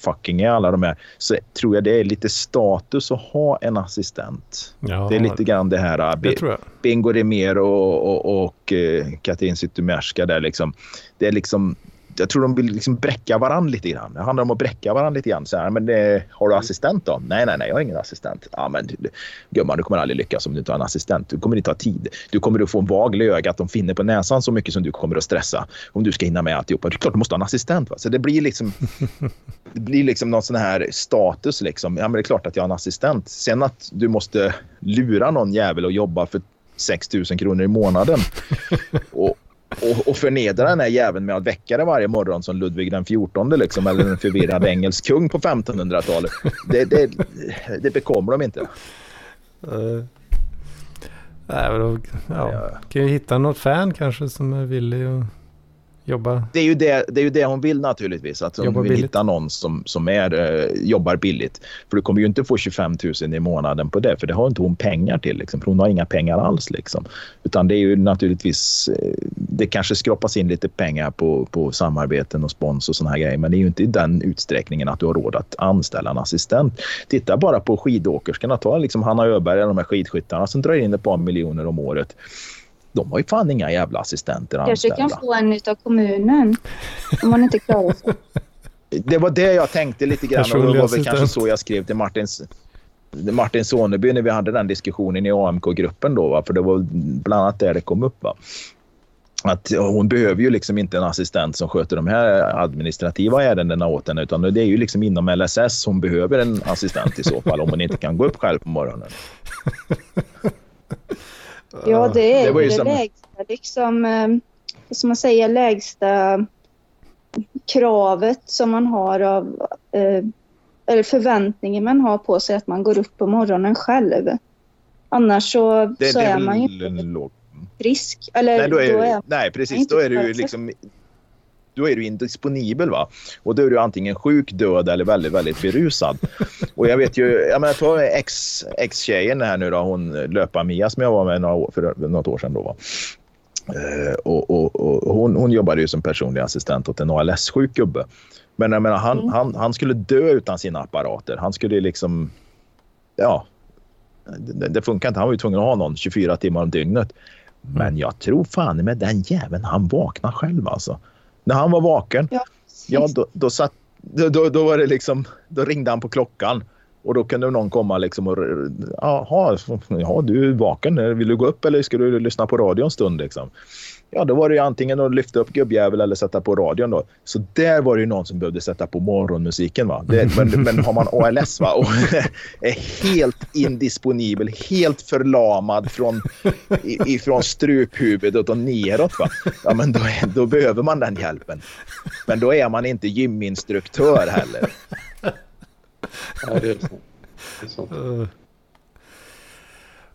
Speaker 6: fucking är alla de här. Så tror jag det är lite status att ha en assistent.
Speaker 1: Ja,
Speaker 6: det är lite grann det här
Speaker 1: det jag.
Speaker 6: Bingo Rimér och, och, och eh, Katrin Zytomierska där liksom. Det är liksom jag tror de vill liksom bräcka varandra lite grann. Det handlar om att bräcka varandra lite grann. Så här, men det, har du assistent då? Nej, nej, nej, jag har ingen assistent. Ja, men gumman, du kommer aldrig lyckas om du inte har en assistent. Du kommer inte ha tid. Du kommer att få en vagel i ögat, de finner på näsan så mycket som du kommer att stressa. Om du ska hinna med alltihopa. Det är klart du måste ha en assistent. Va? Så det blir liksom [LAUGHS] det blir liksom någon sån här status. Liksom. Ja, men det är klart att jag har en assistent. Sen att du måste lura någon jävel och jobba för 6 000 kronor i månaden. [LAUGHS] Och, och, och förnedra den här jäveln med att väcka dig varje morgon som Ludvig den 14 liksom, eller en förvirrad engelsk kung på 1500-talet. Det, det, det bekommer de inte.
Speaker 1: Uh, nej, men då, ja.
Speaker 6: Ja.
Speaker 1: Kan ju hitta något fan kanske som är villig att jobba.
Speaker 6: Det är ju det, det, är ju det hon vill naturligtvis. Att hon vill
Speaker 1: billigt.
Speaker 6: hitta någon som, som är, eh, jobbar billigt. För du kommer ju inte få 25 000 i månaden på det. För det har inte hon pengar till. Liksom, för hon har inga pengar alls. Liksom. Utan det är ju naturligtvis... Eh, det kanske skrapas in lite pengar på, på samarbeten och spons och såna här grejer. Men det är ju inte i den utsträckningen att du har råd att anställa en assistent. Titta bara på skidåkerskorna. Ta liksom Hanna Öberg och de här skidskyttarna som drar in ett par miljoner om året. De har ju fan inga jävla assistenter
Speaker 5: Kanske
Speaker 6: anställda.
Speaker 5: kan få en utav kommunen. Om man inte klarar sig. [LAUGHS]
Speaker 6: Det var det jag tänkte lite grann. Och det var väl kanske så jag skrev till Martins, Martin Soneby när vi hade den diskussionen i AMK-gruppen då. Va? För det var bland annat där det kom upp. Va? Att hon behöver ju liksom inte en assistent som sköter de här administrativa ärendena åt henne. Utan det är ju liksom inom LSS hon behöver en assistent i så fall. om hon inte kan gå upp själv på morgonen. [LAUGHS]
Speaker 5: Ja, det är
Speaker 6: Det
Speaker 5: det
Speaker 6: som-
Speaker 5: lägsta, liksom, eh, ska man säga, lägsta kravet som man har av, eh, eller förväntningen man har på sig att man går upp på morgonen själv. Annars så,
Speaker 6: Det,
Speaker 5: så
Speaker 6: det
Speaker 5: är
Speaker 6: väl
Speaker 5: man ju inte frisk. Eller
Speaker 6: Nej, då är,
Speaker 5: då är,
Speaker 6: nej precis. Då är du liksom... Då är du indisponibel va? Och då är du antingen sjuk, död eller väldigt, väldigt berusad. Och jag vet ju, jag menar ta ex, ex-tjejen här nu då, hon löpar-Mia som jag var med några år, för något år sedan då va. Eh, och, och, och hon, hon jobbade ju som personlig assistent åt en ALS-sjuk gubbe. Men jag menar, han,
Speaker 5: Mm.
Speaker 6: han, han skulle dö utan sina apparater. Han skulle liksom, ja, det, det funkar inte. Han var ju tvungen att ha någon 24 timmar om dygnet. Men jag tror fan med den jäveln han vaknar själv alltså. När han var vaken,
Speaker 5: Ja,
Speaker 6: ja då, då, satt, då, då, var det liksom, då ringde han på klockan. Och då kunde någon komma liksom och jaha, ja, du är vaken. Vill du gå upp eller ska du lyssna på radio en stund liksom? Ja, då var det ju antingen att lyfta upp gubbjävel eller sätta på radion då. Så där var det ju någon som behövde sätta på morgonmusiken va. Det, men, men har man ALS va och [LAUGHS] är helt indisponibel, helt förlamad från, ifrån struphuvudet och neråt va. Ja, men då, då behöver man den hjälpen. Men då är man inte gyminstruktör heller.
Speaker 2: Ja, det är sant. Det är sant.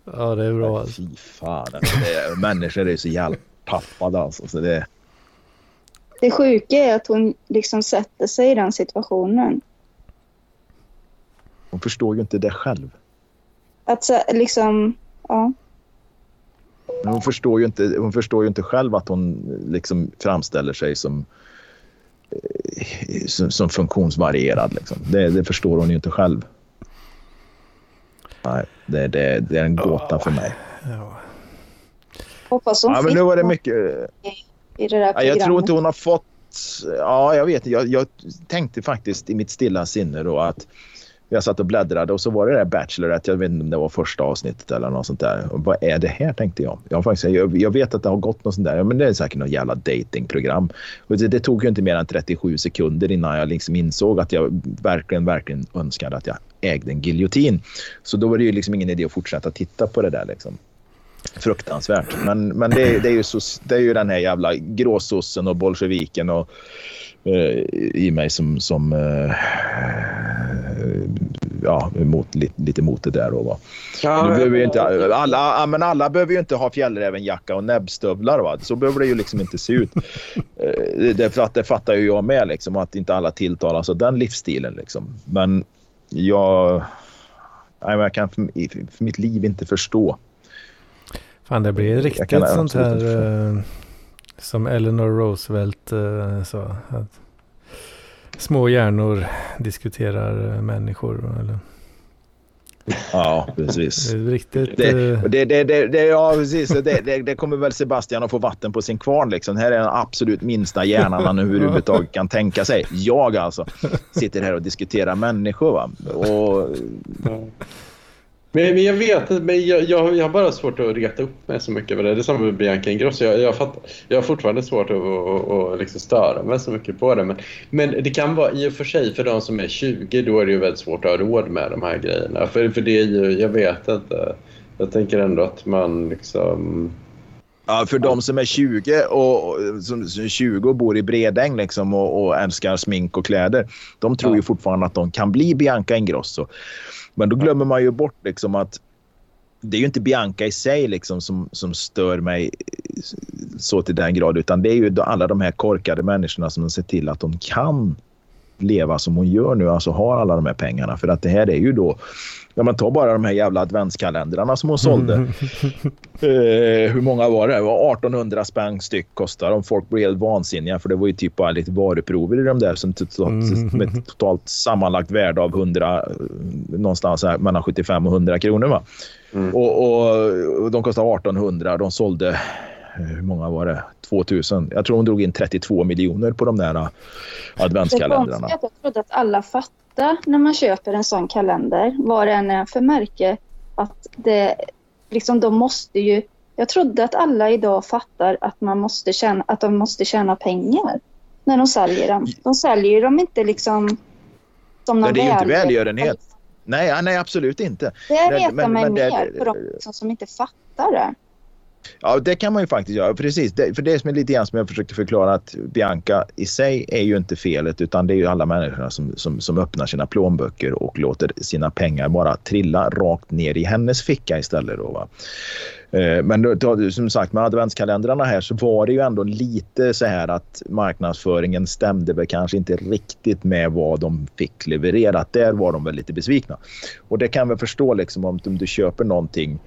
Speaker 1: Ja, det är bra alltså.
Speaker 6: Fy fan. Alltså, det är, människor är så jävla tappade alltså. Så det,
Speaker 5: Det sjuka är att hon liksom sätter sig i den situationen.
Speaker 6: hon förstår ju inte det själv.
Speaker 5: Att så, liksom, ja.
Speaker 6: Men Hon förstår ju inte, hon förstår ju inte själv att hon liksom framställer sig som, eh, som, som funktionsvarierad. Liksom. Det, det förstår hon ju inte själv. Nej, det, det, det är en gåta för mig.
Speaker 1: Ja.
Speaker 5: Hoppas hon
Speaker 6: Ja, men nu var det mycket...
Speaker 5: i det där
Speaker 6: Ja, jag tror inte hon har fått... Ja, jag vet. Jag, jag tänkte faktiskt i mitt stilla sinne då att jag satt och bläddrade och så var det där Bachelorette. Jag vet inte om det var första avsnittet eller något sånt där. Och vad är det här tänkte jag. Jag, faktiskt, jag, jag vet att det har gått något sånt där. Ja, men det är säkert något jävla datingprogram. Och det, det tog ju inte mer än 37 sekunder innan jag liksom insåg att jag verkligen, verkligen önskade att jag ägde en giljotin. Så då var det ju liksom ingen idé att fortsätta titta på det där liksom. Fruktansvärt. Men, men det, är- det, är ju så, det är ju den här jävla gråsossen och bolsjeviken och, eh, i mig som, som eh, ja, emot, lite, lite emot det där. Då, va.
Speaker 2: Ja,
Speaker 6: Nu behöver ju inte, alla, men alla behöver ju inte ha fjällrävenjacka och näbbstövlar. Va? Så behöver det ju liksom inte se ut. [LAUGHS] Eh, det, för att det fattar ju jag med, liksom, att inte alla tilltalas av den livsstilen. Liksom. Men jag, jag kan för mitt liv inte förstå.
Speaker 1: Fan, det blir riktigt sånt här eh, som Eleanor Roosevelt eh, sa. Att små hjärnor diskuterar eh, människor. Eller,
Speaker 6: Ja, precis.
Speaker 1: det är riktigt...
Speaker 6: Det,
Speaker 1: eh,
Speaker 6: det, det, det, det, ja, precis. Det, det, det kommer väl Sebastian att få vatten på sin kvarn. Liksom. Det här är den absolut minsta hjärnan han överhuvudtaget kan tänka sig. Jag alltså sitter här och diskuterar människor. Va? Och,
Speaker 2: Ja. Men, men jag vet inte, men jag, jag, jag har bara svårt att reta upp mig så mycket över det. Det är samma med Bianca Ingrosso. Jag, jag, jag har fortfarande svårt att, att, att liksom störa mig så mycket på det. Men, men det kan vara i och för sig för de som är 20, då är det ju väldigt svårt att ha råd med de här grejerna. För, för det är ju, jag vet inte. Jag tänker ändå att man liksom
Speaker 6: ja, för de som är 20 och, som, som är 20 och bor i Bredäng liksom, och, och älskar smink och kläder. De tror
Speaker 2: Ja.
Speaker 6: ju fortfarande att de kan bli Bianca Ingrosso. Men då glömmer man ju bort liksom att det är ju inte Bianca i sig liksom som, som stör mig så till den grad utan det är ju alla de här korkade människorna som ser till att de kan leva som hon gör nu, alltså har alla de här pengarna. För att det här är ju då, ja man tar bara de här jävla adventskalendrarna som hon sålde. [LAUGHS] Eh, hur många var det? Det var 1800 spänn styck kostar de. Folk blev helt vansinniga för det var ju typ bara lite varuprover i de där som totalt,
Speaker 1: Mm.
Speaker 6: med totalt sammanlagt värde av 100, eh, någonstans här mellan 75 och 100 kronor. Va?
Speaker 2: Mm.
Speaker 6: Och, och, och de kostade 1800. De sålde, hur många var det? 2000. Jag tror hon drog in 32 miljoner på de där eh,
Speaker 5: Det
Speaker 6: adventskalendrarna.
Speaker 5: konstiga är att jag trodde att alla fattar när man köper en sån kalender, vad det än är för märke, att det liksom de måste ju... Jag trodde att alla idag fattar att man måste tjäna, att de måste tjäna pengar när de säljer dem. De säljer dem inte liksom som någon
Speaker 6: det är ju inte
Speaker 5: välgörenhet.
Speaker 6: Nej, nej, absolut inte.
Speaker 5: Det retar
Speaker 6: men-
Speaker 5: mig
Speaker 6: men det-
Speaker 5: mer för de liksom som inte fattar det.
Speaker 6: Ja, det kan man ju faktiskt göra. Precis. Det, för det är som är lite grann som jag försökte förklara att Bianca i sig är ju inte felet utan det är ju alla människorna som, som, som öppnar sina plånböcker och låter sina pengar bara trilla rakt ner i hennes ficka istället. Då, va? Eh, men då, som sagt med adventskalendrarna här så var det ju ändå lite så här att marknadsföringen stämde väl kanske inte riktigt med vad de fick levererat. Där var de väl lite besvikna. Och det kan vi förstå liksom om, om du köper någonting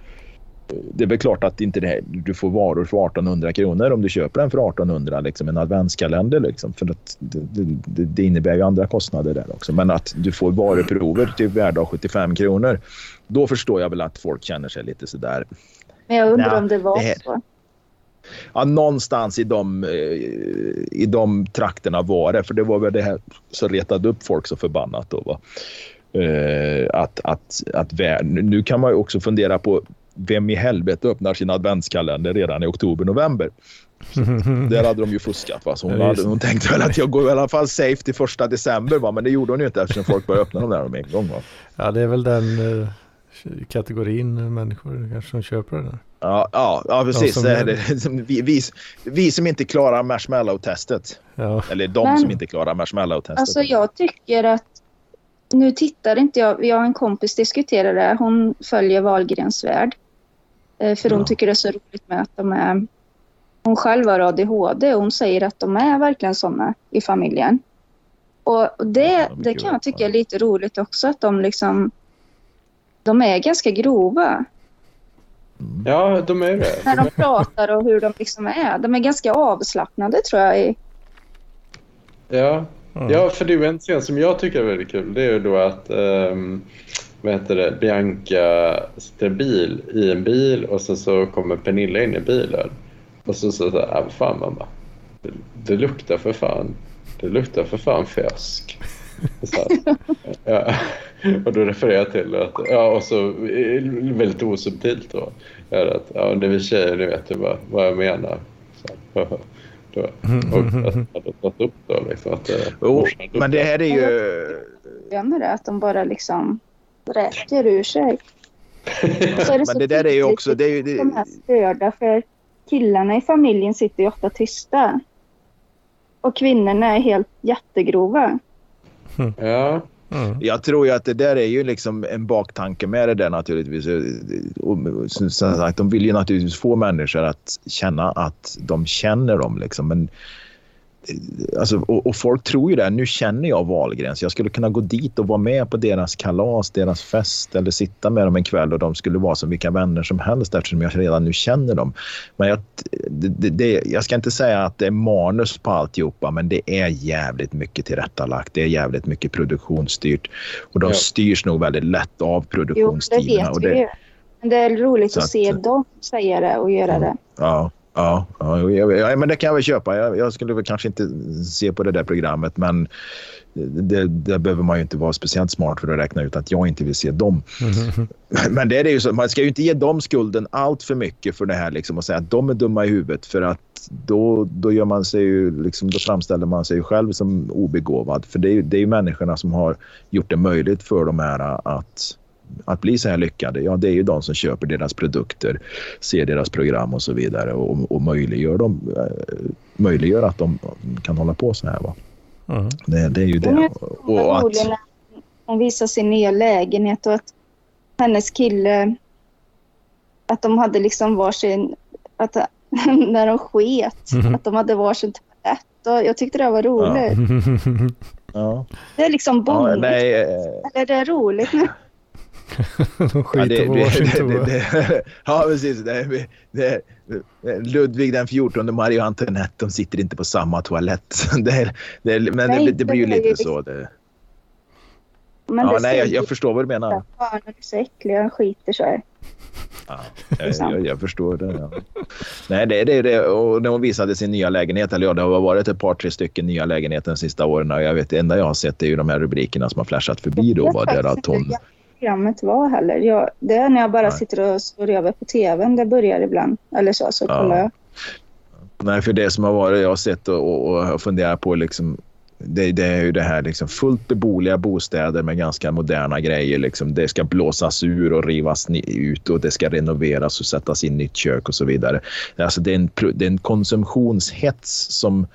Speaker 6: det är väl klart att inte det du får varor för 1800 kronor om du köper den för 1800, liksom en adventskalender. Liksom, för att det, det, det innebär ju andra kostnader där också. Men att du får varuprover till värde av 75 kronor, då förstår jag väl att folk känner sig lite sådär.
Speaker 5: Men jag undrar om det var
Speaker 6: det
Speaker 5: så.
Speaker 6: Ja, någonstans i de, eh, i de trakterna var det, för det var väl det här som retade upp folk så förbannat. Då, va? Eh, att, att, att nu kan man ju också fundera på vem i helvete öppnar sin adventskalender redan i oktober, november? [LAUGHS] Där hade de ju fuskat. Va? Så hon, hade, hon tänkte väl att jag går i alla fall safe till första december. Va? Men det gjorde hon ju inte eftersom folk började öppna dem där med en gång. Va?
Speaker 1: Ja, det är väl den eh, kategorin människor kanske som köper det där.
Speaker 6: Ja, ja, ja, precis.
Speaker 1: som
Speaker 6: det. Vi, vi, vi som inte klarar marshmallow-testet.
Speaker 1: Ja,
Speaker 6: Eller de
Speaker 5: Men-
Speaker 6: som inte klarar marshmallow-testet.
Speaker 5: Alltså jag tycker att nu tittar inte jag, jag har en kompis diskuterar det, hon följer Wahlgrens värld. Eh, För hon
Speaker 6: Ja.
Speaker 5: tycker det är så roligt med att de är, hon själv har ADHD och hon säger att de är verkligen sådana i familjen. Och det,
Speaker 6: Ja,
Speaker 5: det kan jag tycka är lite roligt också att de liksom, de är ganska grova
Speaker 2: Ja, de är det.
Speaker 5: när de pratar och hur de liksom är. De är ganska avslappnade tror jag. i-
Speaker 2: Ja.
Speaker 1: Mm.
Speaker 2: ja, för det är ju en scen som jag tycker är väldigt kul. Det är ju då att um, vad heter det? Bianca sitter i bil, i en bil och sen så kommer Pernilla in i bilen. Och så så, så ah, vad fan mamma. Det, det luktar för fan. Det luktar för fan fisk. Och Så, här. [LAUGHS] ja. Och då refererar jag till att, ja och så väldigt osubtilt då. Är att, ja när vi tjejer ni vet ju vad, vad jag menar. Så, här. [LAUGHS] då, och att jag hade tagit upp då liksom att hade
Speaker 6: men det här är ju...
Speaker 5: Jag det, att de bara liksom räcker ur sig. Så är det [LAUGHS] så
Speaker 6: Men det där är ju också... Det är ju, det,
Speaker 5: de är störda för killarna i familjen sitter ju ofta tysta. Och kvinnorna är helt jättegrova.
Speaker 2: Ja,
Speaker 1: Mm.
Speaker 6: jag tror ju att det där är ju liksom en baktanke med det där naturligtvis. Och, som sagt, de vill ju naturligtvis få människor att känna att de känner dem. Liksom. Men, alltså, och, och folk tror ju det. Nu känner jag Wahlgrens. Jag skulle kunna gå dit och vara med på deras kalas, deras fest eller sitta med dem en kväll och de skulle vara som vilka vänner som helst eftersom jag redan nu känner dem. Men jag, det, det, jag ska inte säga att det är manus på alltihopa men det är jävligt mycket tillrättalagt. Det är jävligt mycket produktionsstyrt och de
Speaker 2: Ja.
Speaker 6: styrs nog väldigt lätt av
Speaker 5: Jo, det
Speaker 6: produktionstiderna.
Speaker 5: vet
Speaker 6: och
Speaker 5: vi ju. Men det är roligt
Speaker 6: Så
Speaker 5: att
Speaker 6: att-
Speaker 5: se dem säga det och göra det.
Speaker 6: Ja, ja, ja, ja, men det kan jag väl köpa. Jag, jag skulle väl kanske inte se på det där programmet, men det, det behöver man ju inte vara speciellt smart för att räkna ut att jag inte vill se dem. Men det är det ju så, man ska ju inte ge dem skulden allt för mycket för det här liksom, och säga att de är dumma i huvudet för att då, då, gör man sig ju, liksom, då framställer man sig själv som obegåvad. För det är det är ju människorna som har gjort det möjligt för de här att att bli så här lyckade, ja det är ju de som köper deras produkter, ser deras program och så vidare och, och möjliggör, dem, eh, möjliggör att de kan hålla på så här. Va?
Speaker 1: Mm.
Speaker 6: Det, det är ju det.
Speaker 5: jag
Speaker 6: Och att,
Speaker 5: hon visar sin nya lägenhet och att hennes kille, att de hade liksom varsin, att [LAUGHS] när de sket,
Speaker 1: Mhm.
Speaker 5: att de hade varsin toalett. Och jag tyckte det var roligt. [LAUGHS]
Speaker 6: ja,
Speaker 5: Det är liksom
Speaker 6: ja,
Speaker 5: bondigt.
Speaker 6: nej, eh,
Speaker 5: Eller det är roligt nu. [LAUGHS]
Speaker 1: De
Speaker 6: Ja,
Speaker 1: skiter
Speaker 6: det,
Speaker 1: på
Speaker 6: det,
Speaker 1: varsin
Speaker 6: det,
Speaker 1: toa.
Speaker 6: det, [LAUGHS] ja, precis. Det, det, Ludvig den 14 och Marie Antoinette de sitter inte på samma toalett. [LAUGHS] Det, det, men
Speaker 5: Nej,
Speaker 6: det, det blir ju
Speaker 5: det
Speaker 6: lite så. Det,
Speaker 5: Men
Speaker 6: ja,
Speaker 5: det
Speaker 6: nej, jag, jag förstår vad du menar.
Speaker 5: att barnen är så äckliga och skiter så här.
Speaker 6: Ja, jag, jag, jag förstår det. Ja. Nej, det är det, det. Och när hon visade sin nya lägenhet, eller ja, det har varit ett par, tre stycken nya lägenheter de sista åren. Och jag vet, det enda jag har sett är ju de här rubrikerna som har flashat förbi då. Var det att hon...
Speaker 5: programmet var heller. Jag, det är när jag bara
Speaker 6: Nej.
Speaker 5: sitter och slår över på tvn. Det börjar ibland. Eller så, så
Speaker 6: Ja.
Speaker 5: kollar jag.
Speaker 6: Nej, för det som har varit, jag har sett och, och, och funderat på liksom, det, det är ju det här liksom fullt beboeliga bostäder med ganska moderna grejer. Liksom. Det ska blåsas ur och rivas ut och det ska renoveras och sättas in nytt kök och så vidare. Alltså, det, är en, det är en konsumtionshets som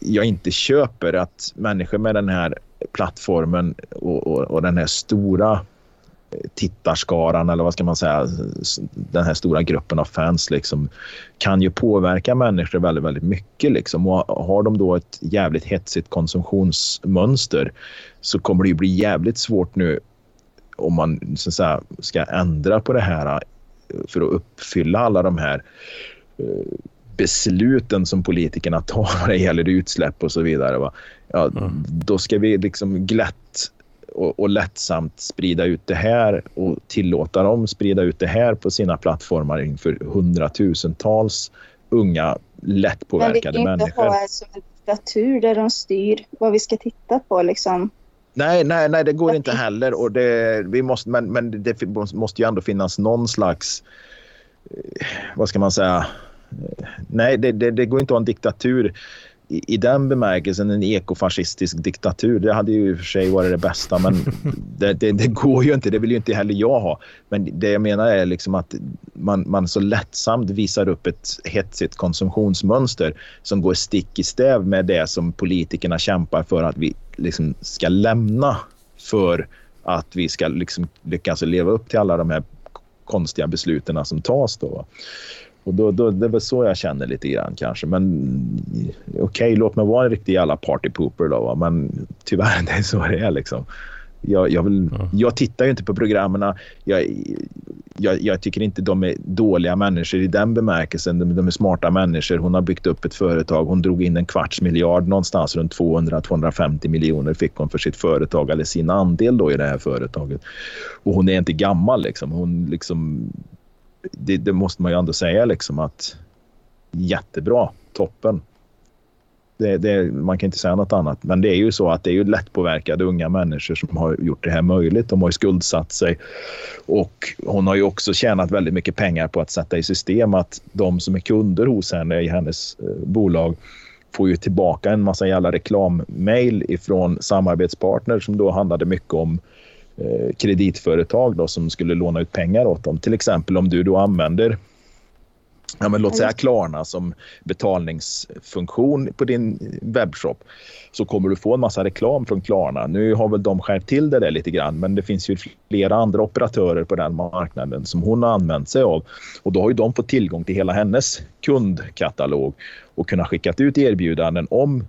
Speaker 6: jag inte köper att människor med den här plattformen och, och, och den här stora tittarskaran eller vad ska man säga, den här stora gruppen av fans liksom, kan ju påverka människor väldigt, väldigt mycket. Liksom. Och har de då ett jävligt hetsigt konsumtionsmönster så kommer det ju bli jävligt svårt nu om man så att säga, ska ändra på det här eh, för att uppfylla alla de här eh, besluten som politikerna tar [LAUGHS] vad det gäller utsläpp och så vidare. Va? Ja,
Speaker 1: Mm.
Speaker 6: Då ska vi liksom glatt och, och lättsamt sprida ut det här och tillåta dem sprida ut det här på sina plattformar inför hundratusentals unga
Speaker 5: Men vi
Speaker 6: lättpåverkade
Speaker 5: kan inte
Speaker 6: människor.
Speaker 5: ha en sån diktatur där de styr vad vi ska titta på liksom.
Speaker 6: Nej, nej, nej, det går inte heller. Och det, vi måste, men, men det måste ju ändå finnas någon slags... eh, Vad ska man säga? Nej, det, det, det går inte att ha en diktatur i, i den bemärkelsen, en ekofascistisk diktatur. Det hade ju i och för sig varit det bästa, men [LAUGHS] det, det, det går ju inte. Det vill ju inte heller jag ha. Men det jag menar är liksom att man, man så lättsamt visar upp ett hetsigt konsumtionsmönster som går stick i stäv med det som politikerna kämpar för att vi liksom ska lämna för att vi ska liksom lyckas leva upp till alla de här konstiga besluten som tas. Då. Och då, då, det är väl så jag känner lite grann kanske. Men okej, okay, låt mig vara en riktig jävla partypooper då. Va? Men tyvärr, [LAUGHS] det är så det är liksom. Jag, jag, vill,
Speaker 1: Ja.
Speaker 6: jag tittar ju inte på programmen. Jag, jag, jag tycker inte de är dåliga människor i den bemärkelsen. De, de är smarta människor. Hon har byggt upp ett företag. Hon drog in en kvarts miljard någonstans runt 200-250 miljoner fick hon för sitt företag eller sin andel då i det här företaget. Och hon är inte gammal liksom. Hon liksom det, det måste man ju ändå säga liksom att jättebra, toppen. Det, det, man kan inte säga något annat. Men det är ju så att det är ju lättpåverkade unga människor som har gjort det här möjligt. De har ju skuldsatt sig och hon har ju också tjänat väldigt mycket pengar på att sätta i system att de som är kunder hos henne i hennes eh, bolag får ju tillbaka en massa jävla reklammail ifrån samarbetspartner som då handlade mycket om eh, kreditföretag då, som skulle låna ut pengar åt dem. Till exempel om du då använder Ja, men låt säga Klarna som betalningsfunktion på din webbshop så kommer du få en massa reklam från Klarna. Nu har väl de skärpt till det där lite grann men det finns ju flera andra operatörer på den marknaden som hon har använt sig av och då har ju de fått tillgång till hela hennes kundkatalog och kunnat skicka ut erbjudanden om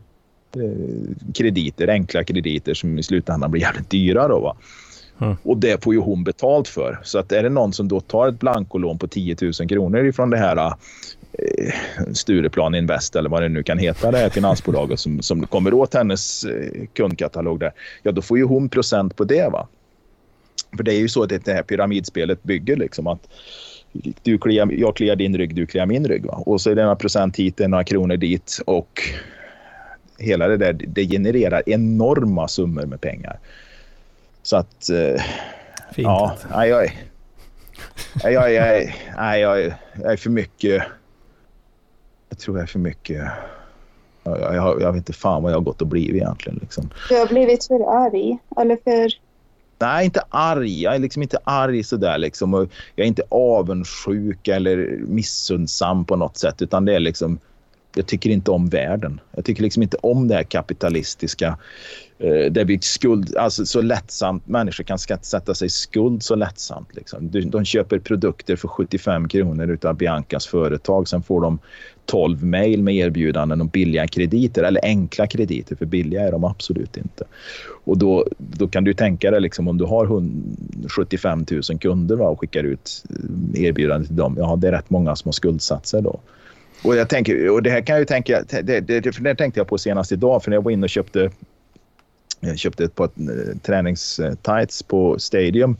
Speaker 6: eh, krediter, enkla krediter som i slutändan blir jävligt dyra. Då, va?
Speaker 1: Mm.
Speaker 6: Och det får ju hon betalt för. Så att är det någon som då tar ett blankolån på 10 000 kronor ifrån det här eh, Stureplan Invest eller vad det nu kan heta, det här finansbolaget som, som kommer åt hennes eh, kundkatalog där. Ja, då får ju hon procent på det. va. För det är ju så att det här pyramidspelet bygger liksom att du kliar, jag kliar din rygg, du kliar min rygg. Va? Och så är det några procent hit, det är några kronor dit och hela det där, det genererar enorma summor med pengar. Så att... Eh,
Speaker 1: Fint.
Speaker 6: ja, nej, jag, är- nej, jag, jag, nej, jag, är- jag är för mycket... Jag tror jag är för mycket... Jag, jag, jag, jag vet inte fan vad jag har gått och blivit egentligen. Liksom.
Speaker 5: Du har blivit för arg. Eller för...
Speaker 6: Nej, inte arg. Jag är liksom inte arg sådär. Liksom. Och jag är inte avundsjuk eller missundsam på något sätt. Utan det är liksom... Jag tycker inte om världen. Jag tycker liksom inte om det här kapitalistiska. Eh, där vi skuld, alltså så lättsamt. Människor kan sätta sig i skuld så lättsamt. Liksom. De, de köper produkter för 75 kronor utav Biancas företag. Sen får de 12 mejl med erbjudanden om billiga krediter eller enkla krediter. För billiga är de absolut inte. Och då, då kan du tänka dig liksom, om du har 75 000 kunder va, och skickar ut eh, erbjudanden till dem. Ja, det är rätt många som har skuldsatt sig då. Och, jag tänker, och det här kan jag ju tänka, det, det, för det tänkte jag på senast idag för när jag var inne och köpte jag köpte ett par eh, träningstights på Stadium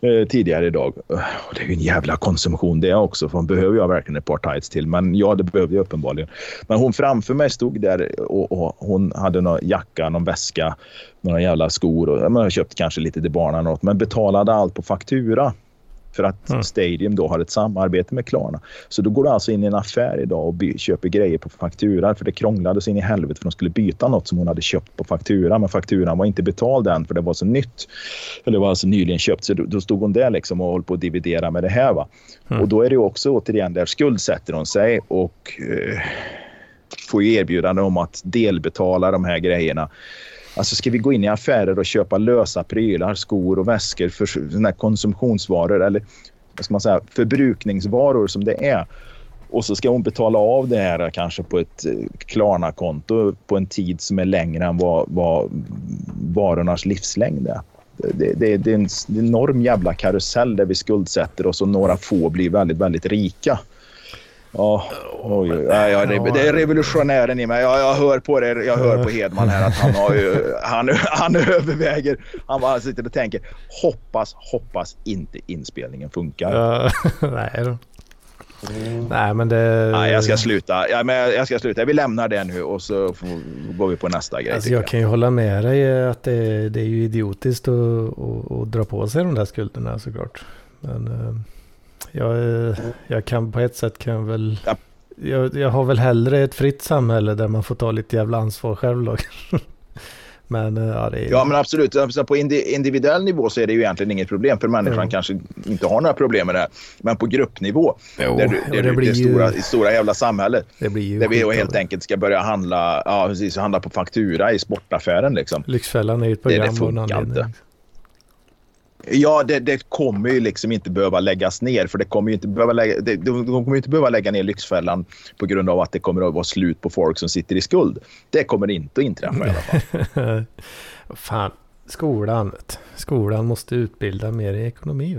Speaker 6: eh, tidigare idag. Och det är ju en jävla konsumtion det också. För hon behöver jag verkligen ett par tights till. Men ja, det behövde jag uppenbarligen. Men hon framför mig stod där och, och hon hade någon jacka, någon väska, några jävla skor. Och, jag har köpt kanske lite till barnen något, men betalade allt på faktura. För att
Speaker 1: Mm.
Speaker 6: Stadium då har ett samarbete med Klarna. Så då går du alltså in i en affär idag och köper grejer på faktura. För det krånglade så in i helvete för de skulle byta något som hon hade köpt på faktura. Men fakturan var inte betald än för det var så nytt. Eller det var alltså nyligen köpt. Så då, då stod hon där liksom och höll på att dividera med det här. Va?
Speaker 1: Mm.
Speaker 6: Och då är det också återigen där skuldsätter hon sig och eh, får ju erbjudande om att delbetala de här grejerna. Alltså ska vi gå in i affärer och köpa lösa prylar, skor och väskor för såna här konsumtionsvaror eller vad ska man säga, förbrukningsvaror som det är. Och så ska hon betala av det här kanske på ett eh, Klarna-konto på en tid som är längre än vad, vad varornas livslängd är. Det, det, det är en enorm jävla karusell där vi skuldsätter oss och några få blir väldigt, väldigt rika. Ja, oj, oj, ja, ja, det, det är revolutionären i mig. Ja, jag hör på det. Jag hör på Hedman här att han, har ju, han, han överväger. Han bara sitter och tänker hoppas, hoppas inte inspelningen funkar.
Speaker 1: Ja, [LAUGHS] nej då. Nej men det...
Speaker 6: Nej, jag ska sluta. Ja, men jag ska sluta. Vi lämnar det nu och så går vi på nästa grej.
Speaker 1: Alltså
Speaker 6: tycker
Speaker 1: jag kan ju hålla med dig att det, det är ju idiotiskt att, att, att dra på sig de där skulderna såklart. Men eh, jag, eh, jag kan på ett sätt kan väl...
Speaker 6: Ja.
Speaker 1: Jag, jag har väl hellre ett fritt samhälle där man får ta lite jävla ansvar själv då. [LAUGHS] Men eh, ja, det är...
Speaker 6: Ja, men absolut. Alltså, på indi- individuell nivå så är det ju egentligen inget problem för människan
Speaker 1: Mm.
Speaker 6: kanske inte har några problem med det. här. Men på gruppnivå,
Speaker 1: Jo,
Speaker 6: där, du- där
Speaker 1: det blir
Speaker 6: det
Speaker 1: ju-
Speaker 6: stora, stora jävla samhället,
Speaker 1: det blir ju
Speaker 6: där vi helt
Speaker 1: det.
Speaker 6: enkelt ska börja handla, ja, precis, handla på faktura i sportaffären. Liksom.
Speaker 1: Lyxfällan är ju ett
Speaker 6: Det- det
Speaker 1: program av en
Speaker 6: funkar inte. Ja, det, det kommer ju liksom inte behöva läggas ner. För det kommer ju inte behöva lägga, det, de, de kommer ju inte behöva lägga ner Lyxfällan på grund av att det kommer att vara slut på folk som sitter i skuld. Det kommer inte att inträffa i alla fall. [LAUGHS]
Speaker 1: Fan, skolan. Skolan måste utbilda mer i ekonomi.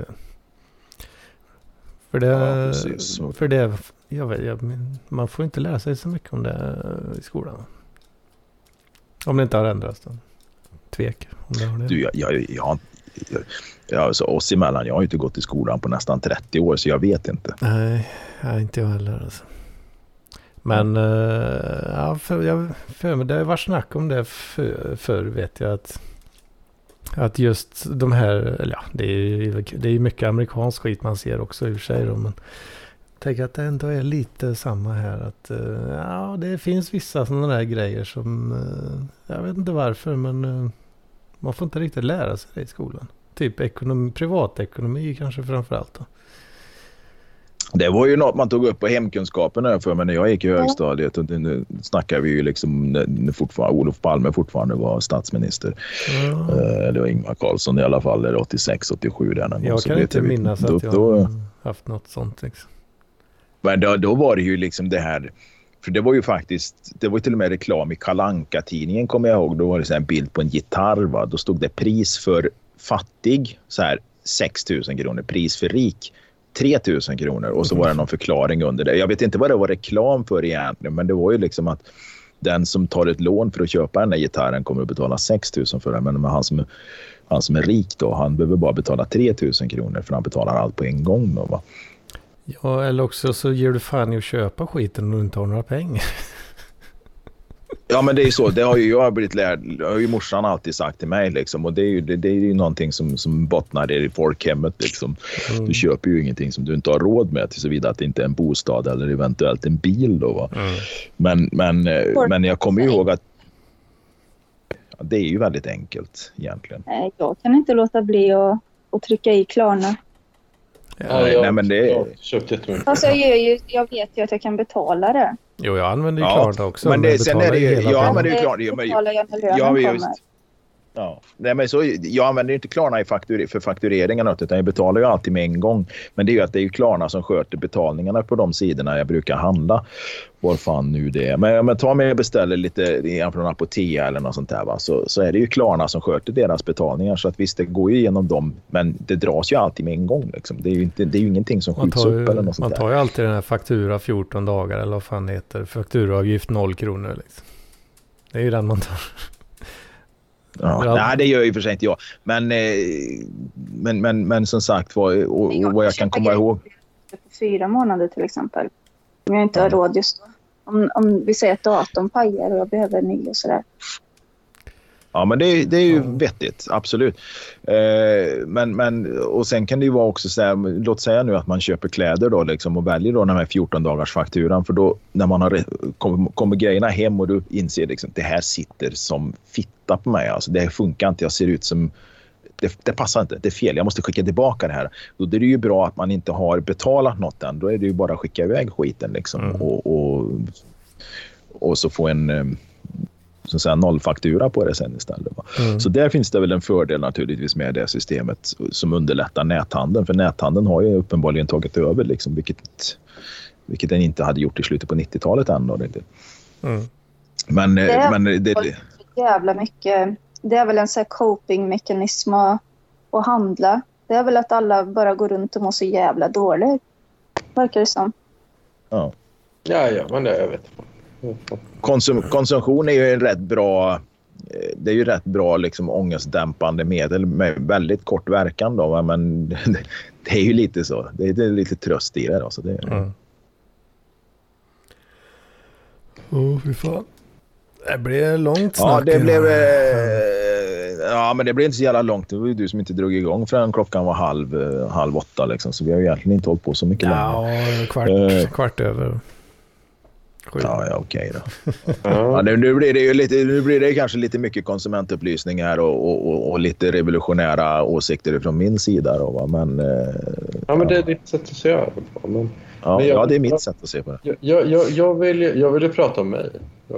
Speaker 1: För det...
Speaker 6: Ja,
Speaker 1: för det jag vet, jag, man får inte lära sig så mycket om det i skolan. Om det inte har ändrats. Då. Tvek om det har det.
Speaker 6: Du, jag, jag, jag, alltså, oss emellan, jag har inte gått i skolan på nästan 30 år så jag vet inte.
Speaker 1: Nej, inte jag heller alltså. Men eh, ja, för, jag, för det har varit snack om det för, förr vet jag att att just de här, eller ja, det är ju det är mycket amerikansk skit man ser också i och för sig då, men jag tänker att det ändå är lite samma här att eh, ja, det finns vissa sådana där grejer som eh, jag vet inte varför men eh, man får inte riktigt lära sig det i skolan. Typ ekonomi, privatekonomi kanske framförallt då.
Speaker 6: Det var ju något man tog upp på hemkunskapen här för mig när jag gick i högstadiet. Och det- nu snackar vi ju liksom när fortfarande, Olof Palme fortfarande var statsminister.
Speaker 1: Ja.
Speaker 6: Eh, Det var Ingvar Carlsson i alla fall, eller 86, 87 där någon gång.
Speaker 1: Jag
Speaker 6: Så
Speaker 1: kan
Speaker 6: vet
Speaker 1: inte
Speaker 6: vi-
Speaker 1: minnas
Speaker 6: då,
Speaker 1: att jag
Speaker 6: Då,
Speaker 1: har haft något sånt. Liksom.
Speaker 6: men då, då var det ju liksom det här. För det var ju faktiskt, det var ju till och med reklam i kalanka tidningen kommer jag ihåg. Då var det så här en bild på en gitarr. Va? Då stod det pris för fattig, så här 6 000 kronor. Pris för rik, 3 000 kronor. Och så var det någon förklaring under det. Jag vet inte vad det var reklam för egentligen, men det var ju liksom att den som tar ett lån för att köpa den där gitarren kommer att betala 6 000 för den. Men han som, han som är rik då, han behöver bara betala 3 000 kronor för han betalar allt på en gång. Då, va?
Speaker 1: Ja, eller också så ger du fan i att köpa skiten om du inte har några pengar.
Speaker 6: Ja, men det är ju så. Det har ju jag blivit lärd. Det har ju morsan alltid sagt till mig. Liksom. Och det är ju, det, det är ju någonting som, som bottnar i folkhemmet. Liksom.
Speaker 1: Mm.
Speaker 6: Du köper ju ingenting som du inte har råd med till såvida att det inte är en bostad eller eventuellt en bil. Då, va?
Speaker 1: Mm.
Speaker 6: Men, men, eh, men jag kommer ju ihåg att ja, det är ju väldigt enkelt egentligen.
Speaker 5: Nej, jag kan inte låta bli att, att trycka i Klarna.
Speaker 2: Ja, jag,
Speaker 6: nej, men det-
Speaker 2: jag har köpt jättemycket.
Speaker 5: Alltså, jag, ju, jag vet ju att jag kan betala det.
Speaker 1: Jo, jag använder ju
Speaker 6: Ja,
Speaker 1: Klarna också.
Speaker 6: men det-
Speaker 1: jag
Speaker 6: sen är det ju-
Speaker 1: hela
Speaker 6: ja,
Speaker 1: pengen.
Speaker 6: men det är ju
Speaker 5: Det
Speaker 6: klart, ja, men-
Speaker 5: jag
Speaker 6: men just. Ja. Nej, men så, jag använder inte Klarna i faktur, för faktureringarna utan jag betalar ju alltid med en gång. Men det är ju att det är ju Klarna som sköter betalningarna på de sidorna jag brukar handla. Var fan nu det är. Men om jag tar med och beställer lite från Apotea eller något sånt där va? Så, så är det ju Klarna som sköter deras betalningar. Så att visst, det går ju igenom dem. Men det dras ju alltid med en gång. Liksom. Det, är ju inte, det är ju ingenting som skjuts
Speaker 1: tar,
Speaker 6: upp eller
Speaker 1: ju,
Speaker 6: något sånt
Speaker 1: man tar ju alltid den här faktura 14 dagar eller vad fan det heter. Fakturaavgift 0 kronor liksom. Det är ju den man tar.
Speaker 6: Ja.
Speaker 1: Ja.
Speaker 6: Nej, det gör ju för sig inte jag. Men, eh, men, men, men som sagt vad, och, och vad jag kan komma ihåg.
Speaker 5: På fyra månader till exempel. Om jag inte har råd just då. Om, om vi säger att datorn pajar och jag behöver en ny och sådär.
Speaker 6: Ja, men det, är- det är ju
Speaker 1: Ja.
Speaker 6: vettigt. Absolut. Eh, men, men, och sen kan det ju vara också så här, låt säga nu att man köper kläder då liksom och väljer då den här 14 dagars fakturan för då när man har kommer, kommer grejerna hem och du inser liksom det här sitter som fitta på mig. Alltså, det funkar inte. Jag ser ut som det, det passar inte, det är fel, jag måste skicka tillbaka det här. Då är det ju bra att man inte har betalat något än. Då är det ju bara att skicka iväg skiten liksom.
Speaker 1: Mm.
Speaker 6: Och, och, och så få en eh, så att säga, nollfaktura på det sen istället. Va?
Speaker 1: Mm.
Speaker 6: Så där finns det väl en fördel naturligtvis med det systemet som underlättar näthandeln. För näthandeln har ju uppenbarligen tagit över, liksom, vilket, vilket den inte hade gjort i slutet på 90-talet än.
Speaker 1: Mm.
Speaker 6: Men,
Speaker 5: Det-
Speaker 6: men det, det,
Speaker 5: jävla mycket. Det är väl en sån här coping-mekanism att och handla. Det är väl att alla bara går runt och mår så jävla dåligt. Verkar det som.
Speaker 6: Ja.
Speaker 2: Ja, ja, men det jag vet.
Speaker 6: Konsum konsumtion är ju en rätt bra eh, det är ju rätt bra liksom ångestdämpande medel med väldigt kort verkan. Då, men [LAUGHS] det är ju lite så. Det är, det är lite tröst i det. Då, så det
Speaker 1: Mm. Åh, fy fan. Det blev långt
Speaker 6: ja,
Speaker 1: snack.
Speaker 6: det
Speaker 1: idag.
Speaker 6: blev... Eh, ja, men det blev inte så jävla långt. Det var ju du som inte drog igång förrän klockan var halv, eh, halv åtta. Liksom, så vi har ju egentligen inte hållit på så mycket längre.
Speaker 1: Ja, kvart,
Speaker 6: Eh.
Speaker 1: kvart över. Sju.
Speaker 6: Ja, ja okej då. [LAUGHS]
Speaker 2: Ja.
Speaker 6: Nu, nu, blir det ju lite, nu blir det kanske lite mycket konsumentupplysning här och, och, och, och lite revolutionära åsikter från min sida. Då, va? Men, eh,
Speaker 2: ja, men det är ditt sätt att se det på. Men
Speaker 6: ja,
Speaker 2: jag-
Speaker 6: ja, det är mitt sätt att se på det.
Speaker 2: jag, jag, jag, vill, jag vill prata om mig. [LAUGHS]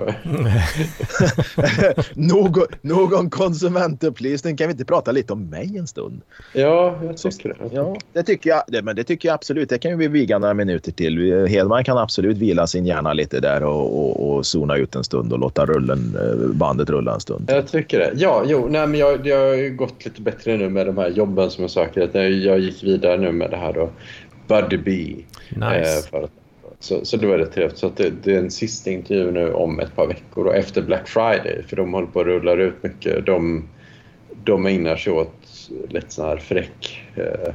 Speaker 6: någon, någon konsumentupplysning. Kan vi inte prata lite om mig en stund?
Speaker 2: Ja, jag tycker det.
Speaker 6: Ja, det tycker jag, det, men det tycker jag absolut. Det kan vi viga några minuter till. Hedman kan absolut vila sin hjärna lite där och, och, och zona ut en stund och låta rullen, eh, bandet rulla en stund.
Speaker 2: Jag tycker det. Ja, jo, nej, men jag, jag har gått lite bättre nu med de här jobben som jag söker. Jag gick vidare nu med det här då. Buddy Bee.
Speaker 1: Nice.
Speaker 2: Eh, för, så, så då är det trevligt. Så att det, det är en sista intervju nu om ett par veckor och efter Black Friday. För de håller på att rulla ut mycket. De, de ägnar sig åt lite sån här fräck eh,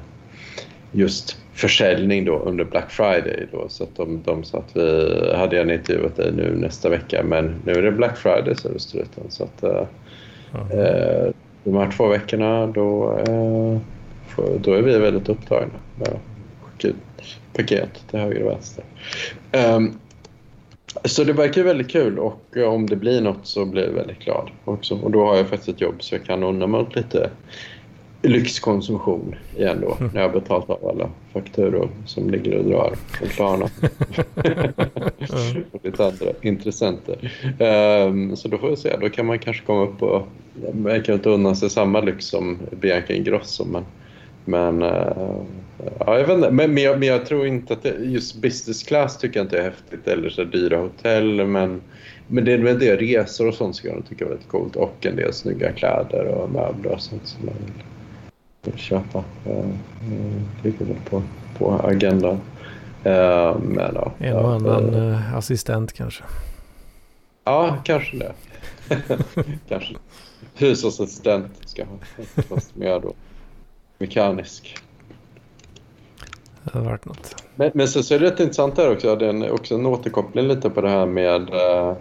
Speaker 2: just försäljning då under Black Friday. Då. Så att de, de sa att vi hade gärna intervjuat dig nu nästa vecka men nu är det Black Friday så det struten. Så att, eh,
Speaker 1: Ja.
Speaker 2: eh, de här två veckorna då, eh, då är vi väldigt upptagna med ut paket till höger och vänster. Ehm, så det verkar väldigt kul och eh, om det blir något så blir jag väldigt glad också. Och då har jag faktiskt ett jobb så jag kan unna mig lite lyxkonsumtion igen då när jag har betalt av alla fakturor som ligger och drar och Klarna. [LAUGHS] och lite andra intressenter. Ehm, så då får vi se. Då kan man kanske komma upp och man kan inte unna sig samma lyx som Bianca Ingrosso men men, eh, ja, jag vet inte. Men, men, jag, men jag tror inte att det, just business class tycker jag inte är häftigt eller så dyra hotell men, men det är väl det resor och sånt ska jag tycka är väldigt coolt och en del snygga kläder och möbler och sånt som man vill, vill köpa. Eh, eh, ligger väl på, på agendan. Eh, men ja.
Speaker 1: En och annan
Speaker 2: eh,
Speaker 1: assistent kanske.
Speaker 2: Ja, kanske det. [LAUGHS] kanske. Hushållsassistent ska ha. Fast mer då mekanisk.
Speaker 1: Det hade varit något.
Speaker 2: Men, men så, så är det rätt intressant där också. Det är en, också en återkoppling lite på det här med eh,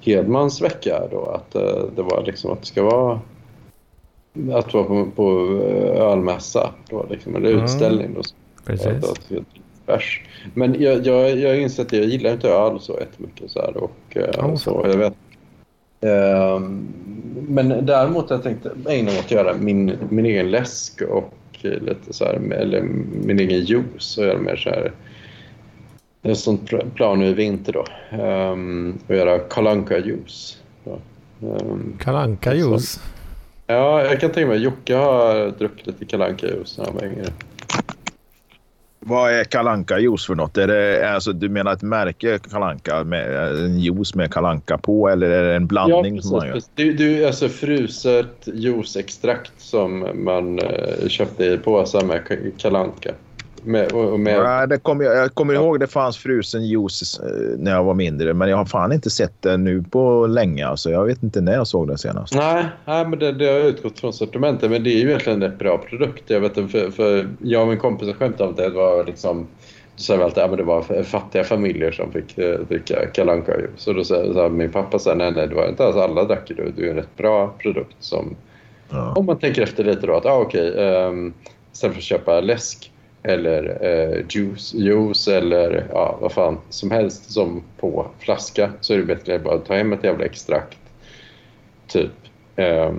Speaker 2: Hedmans vecka. Då, att eh, det var liksom att det ska vara att vara på, på eh, ölmässa. Då, liksom, eller
Speaker 1: Mm.
Speaker 2: utställning. Då,
Speaker 1: Precis.
Speaker 2: det är bärs. Men jag, jag, jag inser att jag gillar inte öl så jättemycket. Så här, och, eh,
Speaker 1: Ja,
Speaker 2: så, jag vet. Ehm, men däremot har jag tänkt ägna mig åt att göra min, min egen läsk och lite så här, eller min egen juice och göra mer så här det är sånt pl- plan nu i vinter då. Um, att göra kalanka juice. Ja. Ehm,
Speaker 1: Kalanka juice.
Speaker 2: ja, jag kan tänka mig Jocke har druckit lite kalanka juice när han var yngre.
Speaker 6: Vad är kalanka juice för något? Är det, alltså, du menar ett märke kalanka med en juice med kalanka på eller är det en blandning som man gör?
Speaker 2: det är alltså fruset juiceextrakt som man eh, köpte i påsar med ka- kalanka. Med, med,
Speaker 6: Ja, det kommer jag, kommer ihåg det fanns frusen juice eh, när jag var mindre men jag har fan inte sett det nu på länge. Alltså, jag vet inte när jag såg det senast.
Speaker 2: Nej, nej men det, det har utgått från sortimentet. Men det är ju egentligen en bra produkt. Jag, vet, för, för jag och min kompis har skämtat om att det var liksom... Då sa vi alltid att ja, det var fattiga familjer som fick eh, dricka kalanka Så då sa sa min pappa så här, nej, nej, det var inte alls alla drack det. Det är en rätt bra produkt som...
Speaker 6: Ja.
Speaker 2: Om man tänker efter lite då att, ah, okej, um, istället för att köpa läsk eller eh, juice, juice eller ja, vad fan som helst som på flaska så är det bättre att bara ta hem ett jävla extrakt. Typ. Eh,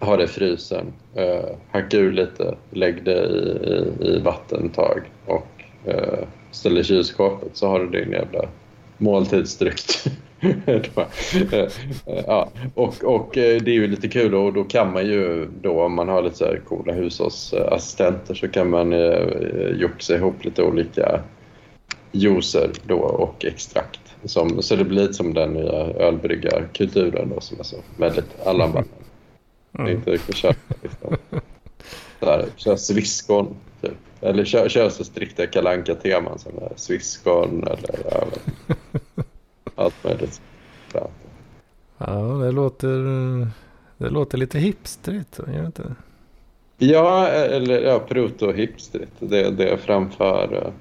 Speaker 2: ha det i frysen, Eh, hacka ur lite, lägg det i, i, i vatten ett tag och eh, ställ i kylskåpet så har du din jävla måltidsdryck. [LAUGHS] [LAUGHS] ja, och, och eh, det är ju lite kul och då kan man ju då om man har lite så här coola hushållsassistenter så kan man eh, joxa ihop lite olika juicer då och extrakt. Som, så det blir lite som den nya ölbryggarkulturen då som är så väldigt allanblandad. [LAUGHS] Det är
Speaker 1: Mm.
Speaker 2: inte riktigt köpa liksom. där, kör sviskon. Typ. Eller kör, kör så strikta kalanka teman som är sviskon eller jag vet. [LAUGHS] allt möjligt. Bra.
Speaker 1: Ja, det låter, det låter lite hipstrigt. Gör det inte?
Speaker 2: Ja, eller ja, proto-hipstrigt. Det, det är framför...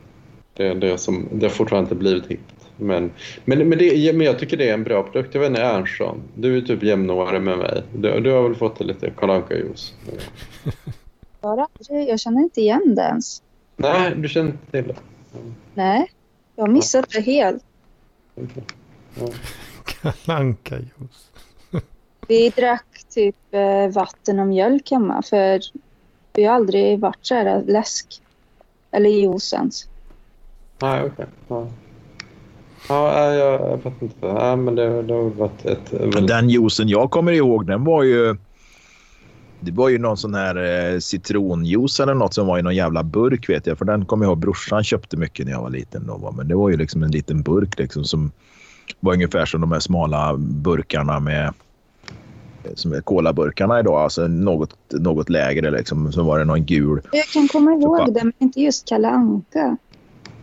Speaker 2: Det är det som... Det har fortfarande inte blivit hippt. Men, men, men, det, men jag tycker det är en bra produkt. Jag vet inte, Ernstson. Du är typ jämnårig med mig. Du, du har väl fått lite Kalle juice [LAUGHS]
Speaker 5: Jag känner inte igen det ens.
Speaker 2: Nej, du känner inte till det?
Speaker 5: Nej, jag har missat det helt. [LAUGHS]
Speaker 1: Kalanka juice.
Speaker 5: Vi drack typ eh, vatten och mjölk hemma för vi har aldrig varit så här läsk. Eller juice ens.
Speaker 2: Nej, okej. Ja. Ja, nej, jag, jag fattar inte. Nej, men det, det har varit ett... Väldigt...
Speaker 6: Den juicen jag kommer ihåg, den var ju... Det var ju någon sån här eh, citronjuice eller något som var i någon jävla burk vet jag. För den kommer jag ihåg brorsan köpte mycket när jag var liten. Då. Men det var ju liksom en liten burk liksom som var ungefär som de här smala burkarna med som är colaburkarna idag. Alltså något, något lägre liksom. Så var det någon gul.
Speaker 5: Jag kan komma ihåg det, men inte just Kalle Anka.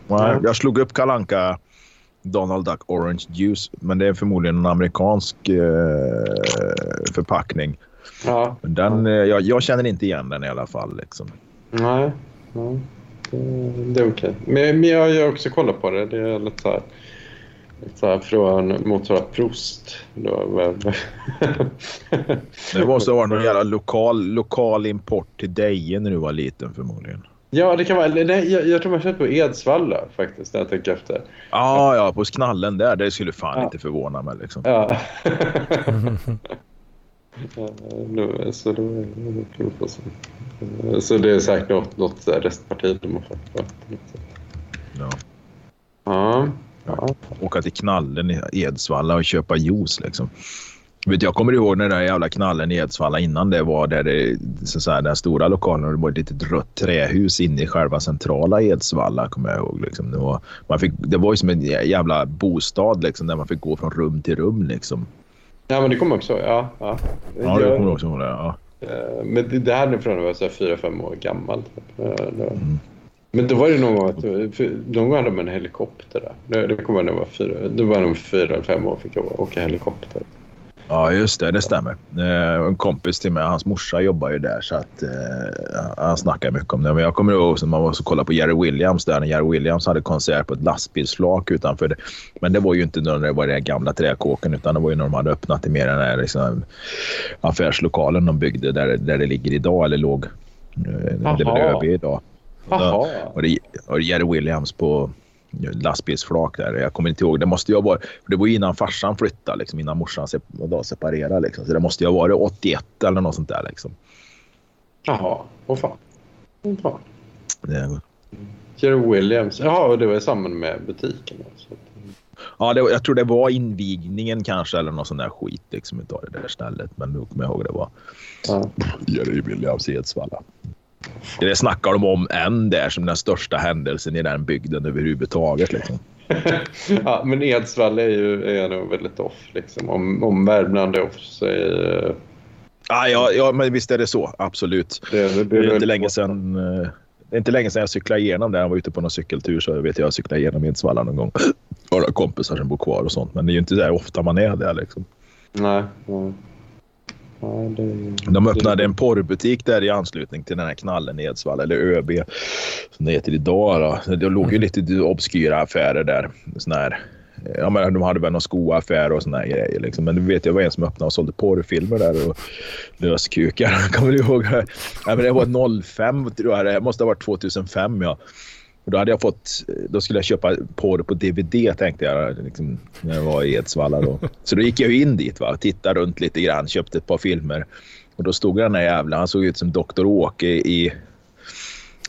Speaker 6: Nej, Jag slog upp kalanka Donald Duck Orange Juice. Men det är förmodligen en amerikansk eh, förpackning.
Speaker 2: Ja,
Speaker 6: Men den, eh, jag, jag känner inte igen den i alla fall. Liksom.
Speaker 2: nej. nej. Det, är okej. Men, men jag har också kollat på det. Det är lite så här... Så från motsvarande Prost.
Speaker 6: Det måste vara någon jävla lokal, lokal import till Deje när du var liten förmodligen.
Speaker 2: Ja, det kan vara... Nej, jag, jag tror man köpt på Edsvalla faktiskt, när jag tänker efter.
Speaker 6: Ja, ja, på knallen där. Det skulle fan
Speaker 2: Ja.
Speaker 6: inte förvåna mig. Liksom.
Speaker 2: Ja. [LAUGHS] Ja, så då så. Så det är säkert något, något restparti de har fått.
Speaker 6: Ja.
Speaker 2: Ja. Ja.
Speaker 6: Åka till knallen i Edsvalla och köpa juice. Liksom. Vet, jag kommer ihåg när den där jävla knallen i Edsvalla innan det var där det, så här, den stora lokalen och det var ett litet rött trähus inne i själva centrala Edsvalla. Kommer jag ihåg. Liksom. Det, var, man fick, det var ju som en jävla bostad liksom, där man fick gå från rum till rum. Liksom.
Speaker 2: ja, men det kommer också. Ja, ja.
Speaker 6: Ja, det kommer också ihåg. Det, ja.
Speaker 2: Eh, Men det, här är från när jag var så här fyra, fem år gammal. Typ. Eh, var-
Speaker 6: Mm.
Speaker 2: Men då var det någon gång att gång hade de en helikopter där. Det, det kommer jag när jag var fyra. Det var nog fyra eller fem år fick jag åka helikopter.
Speaker 6: Ja, just det. Det stämmer. Eh, en kompis till mig, hans morsa jobbar ju där så att eh, han snackar mycket om det. Men jag kommer ihåg när man var så kollade på Jerry Williams där när Jerry Williams hade konsert på ett lastbilsflak utanför. Det. Men det var ju inte när det var den gamla träkåken utan det var ju när de hade öppnat i mer den här liksom, affärslokalen de byggde där, där det ligger idag eller låg. Eh, det är väl. ÖB idag. Och det, och det Jerry Williams på lastbilsflak där. Jag kommer inte ihåg. Det måste varit... för Det var innan farsan flyttade, liksom, innan morsan sep och då separerade. Liksom. Så det måste ju ha varit 81 eller något sånt där. Liksom.
Speaker 2: Jaha. Åh fan. Fan.
Speaker 6: Det,
Speaker 2: Jerry Williams. Jaha, och det var i samband med butiken. Alltså.
Speaker 6: ja, det, jag tror det var invigningen kanske eller något sånt där skit liksom, utav det där stället. Men nu kommer jag ihåg det var
Speaker 2: Ja.
Speaker 6: Jerry Williams i Edsvalla. Det snackar de om än där som den största händelsen i den bygden överhuvudtaget. Liksom. [LAUGHS]
Speaker 2: ja, men Edsvall är ju är nog väldigt off. Liksom. Om, om Värmland är off så är
Speaker 6: Ah, ja, ja, men visst är det så. Absolut.
Speaker 2: det... Det,
Speaker 6: Det är inte länge sedan, eh, det är inte länge sedan jag cyklade igenom där. Jag var ute på någon cykeltur så jag vet jag jag cyklade igenom Edsvalla någon gång. Jag har kompisar som bor kvar och sånt. Men det är ju inte där ofta man är där. Liksom.
Speaker 2: Nej. Nej. Ja, det,
Speaker 6: De öppnade en porrbutik där i anslutning till den här knallen i Edsvalla. Eller ÖB som det heter idag. Då. Det låg ju lite obskyra affärer där. Sån här, ja, men de hade väl någon skoaffär och såna här grejer. Liksom. Men du vet, jag var en som öppnade och sålde porrfilmer där och löskukar. [LAUGHS] Kommer du ihåg det? Ja, men det var 05, tror jag. Det måste ha varit 2005. Ja. Och då hade jag fått, då skulle jag köpa porr på DVD tänkte jag liksom, när jag var i Edsvalla. Då. [LAUGHS] Så då gick jag in dit va, och tittade runt lite grann, köpte ett par filmer. Och då stod den där jävla, han såg ut som Dr. Åke i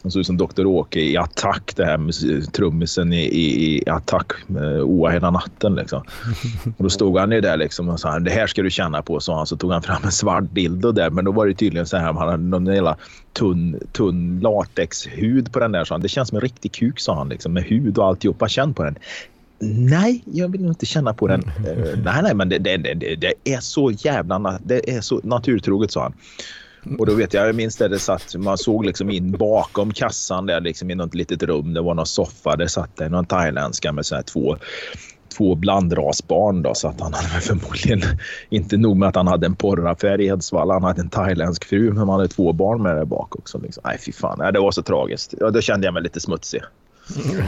Speaker 6: han såg ut som Dr. Åke i Attack, det här med trummisen i, i, i Attack, med Oa hela natten. Liksom. [LAUGHS] Och då stod han ju där liksom och sa det här ska du känna på, sa han. Så tog han fram en svart dildo där. Men då var det tydligen så här, han hade någon jävla tunn, tunn latexhud på den där. Så han, det känns som en riktig kuk, sa han, liksom, med hud och alltihopa. Känn på den. Nej, jag vill inte känna på den. [LAUGHS] Eh, nej, nej, men det, det, det, det är så jävla det är så naturtroget, sa han. Och då vet jag, jag minns det, det satt, man såg liksom in bakom kassan där liksom i något litet rum. Det var någon soffa. Där satt det någon thailändska med så här två, två blandrasbarn. Då, så att han hade väl förmodligen inte nog med att han hade en porraffär i Edsvalla. Han hade en thailändsk fru men han hade två barn med där bak också. Liksom. Nej fy fan, Nej, det var så tragiskt. Ja, då kände jag mig lite smutsig. Mm.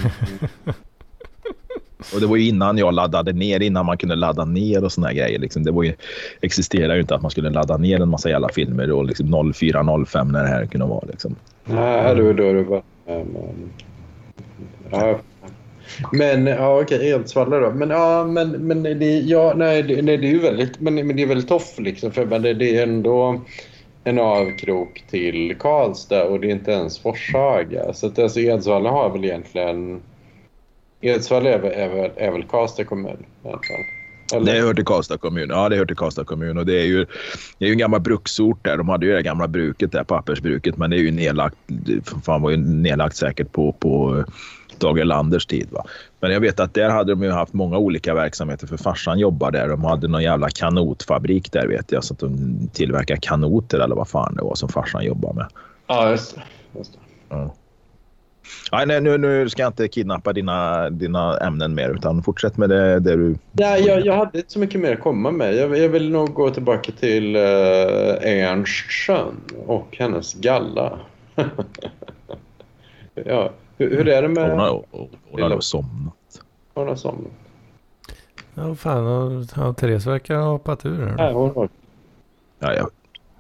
Speaker 6: Och det var ju innan jag laddade ner, innan man kunde ladda ner och såna här grejer. Liksom. Det var ju, existerade ju inte att man skulle ladda ner en massa jävla filmer och liksom 04, 05 när det här kunde vara. Liksom.
Speaker 2: Nej, då, då, då var ja. Men ja, okej, Edsvalla då. Men ja, men, men det, ja, nej, det, nej, det är ju väldigt, men, men det är väldigt toff liksom. För men det, det är ändå en avkrok till Karlstad och det är inte ens Forshaga. Så att alltså Edsvalla har väl egentligen... Edsvalla är, väl- är, är väl Karlstad kommun. Eller?
Speaker 6: Det hör till Karlstad kommun. Ja, det hör till Karlstad kommun. Och det är ju, det är ju en gammal bruksort där. De hade ju det gamla bruket där, pappersbruket. Men det är ju nedlagt. Fan var ju nedlagt säkert på, på eh, Tage Erlanders tid. Va? Men jag vet att där hade de ju haft många olika verksamheter. För farsan jobbade där. De hade någon jävla kanotfabrik där vet jag. Så att de tillverkar kanoter eller vad fan det var som farsan jobbade med.
Speaker 2: Ja, just det. Just det.
Speaker 6: Ja. Nej, nej, nu, nu ska jag inte kidnappa dina, dina ämnen mer utan fortsätt med det, det du...
Speaker 2: Ja, jag, jag hade inte så mycket mer att komma med. Jag, jag vill nog gå tillbaka till uh, Ernstjön och hennes galla. [LAUGHS] ja, hur, hur är det med...
Speaker 6: Hon har, hon har somnat.
Speaker 2: Hon har somnat.
Speaker 1: Ja, fan. Och, ja, Therese verkar ha hoppat ur här.
Speaker 2: Nej, hon har...
Speaker 6: Ja, ja,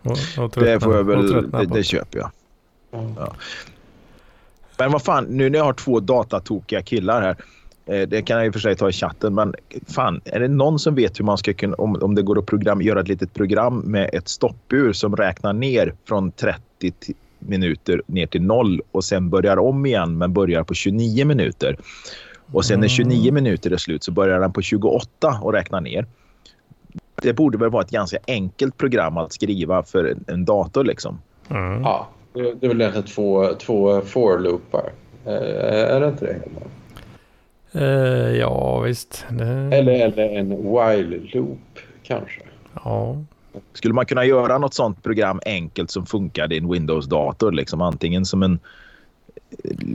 Speaker 1: Och, och
Speaker 6: det får jag
Speaker 1: och
Speaker 6: väl, det, det köper jag.
Speaker 2: Ja.
Speaker 6: Men vad fan, nu när jag har två datatokiga killar här. eh, Det kan jag i och för sig ta i chatten, men fan, är det någon som vet hur man ska kunna, om, om det går att program, göra ett litet program med ett stoppur som räknar ner från 30 ti- minuter ner till noll och sen börjar om igen, men börjar på 29 minuter. Och sen när 29 minuter är slut så börjar den på 28 och räknar ner. Det borde väl vara ett ganska enkelt program att skriva för en, en dator liksom.
Speaker 1: Mm.
Speaker 2: ja, det det är väl egentligen två, två for-loopar. Eh, är det inte det? Hela?
Speaker 1: Eh, ja, visst. Det,
Speaker 2: Eller, eller en while-loop kanske.
Speaker 1: ja.
Speaker 6: Skulle man kunna göra något sånt program enkelt som funkar i en Windows-dator? Liksom, antingen som en,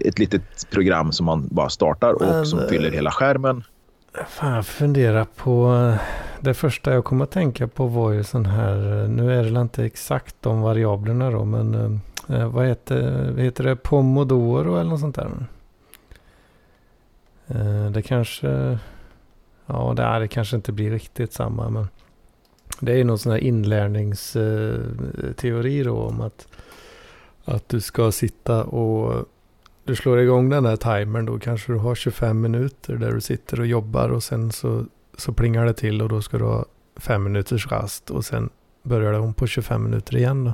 Speaker 6: ett litet program som man bara startar och
Speaker 1: Men,
Speaker 6: som
Speaker 1: eh,
Speaker 6: fyller hela skärmen.
Speaker 1: Fan, jag funderar på... eh, Det första jag kom att tänka på var ju sån här... Nu är det inte exakt de variablerna då, men eh, Vad heter, vad heter det? Pomodoro eller något sånt där? Eh, Det kanske... Ja, det, är, det kanske inte blir riktigt samma, men... Det är ju någon sån här inlärningsteori eh, då om att... Att du ska sitta och... Du slår igång den här timern då kanske du har 25 minuter där du sitter och jobbar och sen så, så plingar det till och då ska du ha fem minuters rast och sen börjar det om på 25 minuter igen då.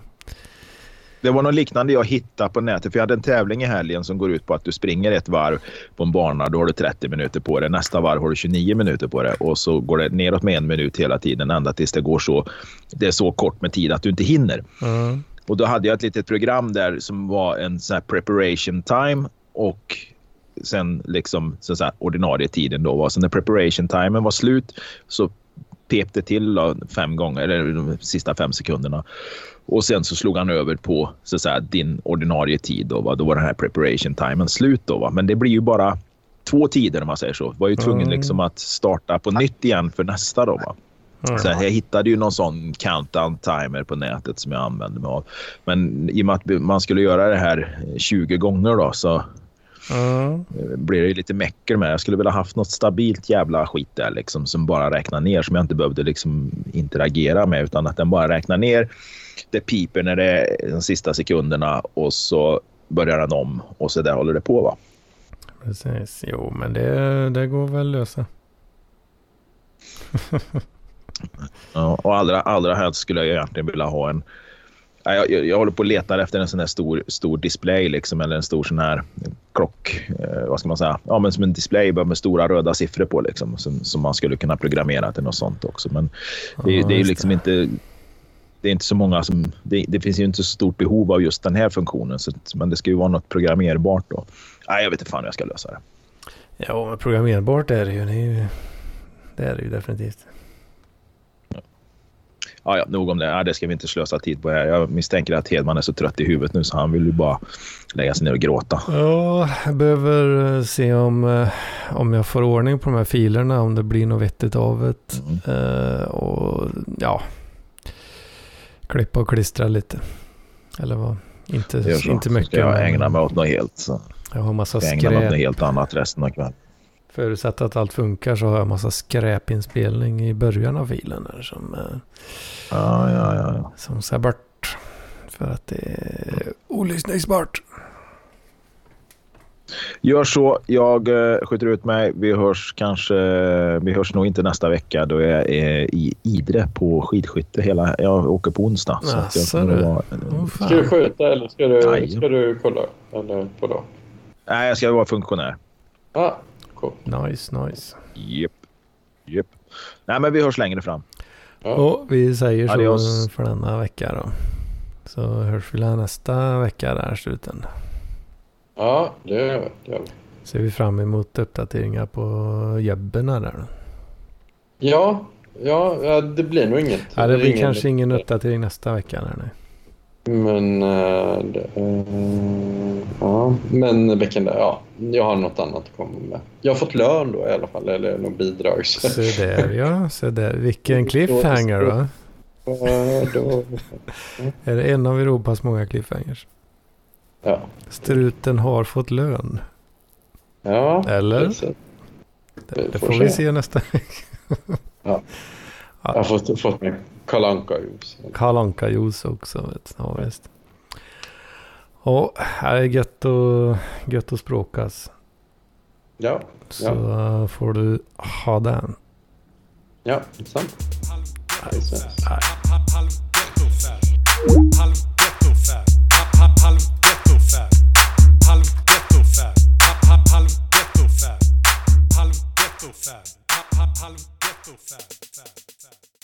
Speaker 6: Det var något liknande jag hittade på nätet. För jag hade en tävling i helgen som går ut på att du springer ett varv på en bana. Då har du 30 minuter på det. Nästa varv har du 29 minuter på det. Och så går det neråt med en minut hela tiden ända tills det går så. Det är så kort med tid att du inte hinner.
Speaker 1: Mm.
Speaker 6: Och då hade jag ett litet program där som var en sån preparation time och sen liksom så så här ordinarie tiden då var. Så när preparation timen var slut så pep det till då, fem gånger, eller de sista fem sekunderna. Och sen så slog han över på så så här, din ordinarie tid. Då, va? då var den här preparation timen slut. Då, va? Men det blir ju bara två tider om man säger så. Var ju tvungen
Speaker 1: Mm.
Speaker 6: liksom att starta på nytt igen för nästa. Då, va?
Speaker 1: Mm.
Speaker 6: Så jag hittade ju någon sån countdown timer på nätet som jag använde mig av. Men i och med att man skulle göra det här 20 gånger då så
Speaker 1: Mm.
Speaker 6: blir det ju lite mecker med. Jag skulle vilja haft något stabilt jävla skit där liksom som bara räknar ner som jag inte behövde liksom interagera med utan att den bara räknar ner. Det piper när det är de sista sekunderna och så börjar den om och så där håller det på va.
Speaker 1: Precis. Jo, men det, det går väl lösa. [LAUGHS]
Speaker 6: Ja, och allra, allra helst skulle jag egentligen vilja ha en... Ja, Jag, jag, jag håller på att leta efter en sån här stor, stor display liksom, eller en stor sån här klock. Eh, vad ska man säga? Ja, men som en display med stora röda siffror på liksom, som, som man skulle kunna programmera till något sånt också. Men det, är-
Speaker 1: Ja,
Speaker 6: det är ju liksom inte... Det är inte så många som... Det, det finns ju inte så stort behov av just den här funktionen. Så, men det ska ju vara något programmerbart då. Nej, jag vet inte fan hur jag ska lösa det.
Speaker 1: Ja, men programmerbart är det ju. Det är ju, det är det ju definitivt.
Speaker 6: Ja, ja, nog om det. Ja, det ska vi inte slösa tid på här. Jag misstänker att Hedman är så trött i huvudet nu så han vill ju bara lägga sig ner och gråta.
Speaker 1: Ja, jag behöver eh, se om, eh, om jag får ordning på de här filerna, om det blir något vettigt av det.
Speaker 6: Mm.
Speaker 1: Eh, och ja, klippa och klistra lite. Eller vad? Inte, inte mycket.
Speaker 6: Ska jag ägna mig åt något helt, så
Speaker 1: jag har massa
Speaker 6: ska jag ägna mig åt något
Speaker 1: skräp.
Speaker 6: helt annat resten av kvällen.
Speaker 1: Förutsatt att allt funkar så har jag massa skräpinspelning i början av filen här som, eh,
Speaker 6: Ja, ja, ja. ja.
Speaker 1: som ska bort. För att det är olyssningsbart.
Speaker 6: Gör så. Jag eh, skjuter ut mig. Vi hörs kanske. Vi hörs nog inte nästa vecka då jag är i Idre på skidskytte. Hela, jag åker på onsdag. Så att jag
Speaker 1: Jaså,
Speaker 6: kommer att
Speaker 1: du.
Speaker 6: vara,
Speaker 1: Åh,
Speaker 2: Ska du skjuta eller ska du, ska du kolla? Eller vadå?
Speaker 6: nej, jag ska vara funktionär.
Speaker 2: Ah, cool.
Speaker 1: Nice, nice.
Speaker 6: Japp. Japp. Nej, men vi hörs längre fram.
Speaker 2: Ja.
Speaker 1: Och vi säger så
Speaker 6: Adios.
Speaker 1: för denna vecka då. Så hörs vi nästa vecka där sluten.
Speaker 2: Ja, det gör vi. Det gör vi.
Speaker 1: Ser vi fram emot uppdateringar på jobben där då.
Speaker 2: Ja, ja, ja, det blir nog inget.
Speaker 1: Ja, det blir
Speaker 2: ingen-
Speaker 1: kanske ingen uppdatering nästa vecka. Där, nej.
Speaker 2: Men, eh, det, eh, ja, men veckan där, ja. Jag har något annat att komma med. Jag har fått lön då i alla fall, eller något bidrag. Så,
Speaker 1: Så där ja, så där. Vilken [LAUGHS] cliffhanger då, [LAUGHS] Är det en av Europas många cliffhangers?
Speaker 2: ja.
Speaker 1: Struten har fått lön.
Speaker 2: ja,
Speaker 1: Eller? Det, det
Speaker 2: får
Speaker 1: får vi
Speaker 2: se.
Speaker 1: nästa vecka. [LAUGHS]
Speaker 2: Ja. Jag har fått, fått min Kalle Anka-juice.
Speaker 1: Karl Anka-juice också. Vet. Ja, visst. Ja, det är gött att, gött att språkas.
Speaker 2: Ja.
Speaker 1: Så ja. får du ha den.
Speaker 2: Ja, sant.
Speaker 1: Halv ghetto fab.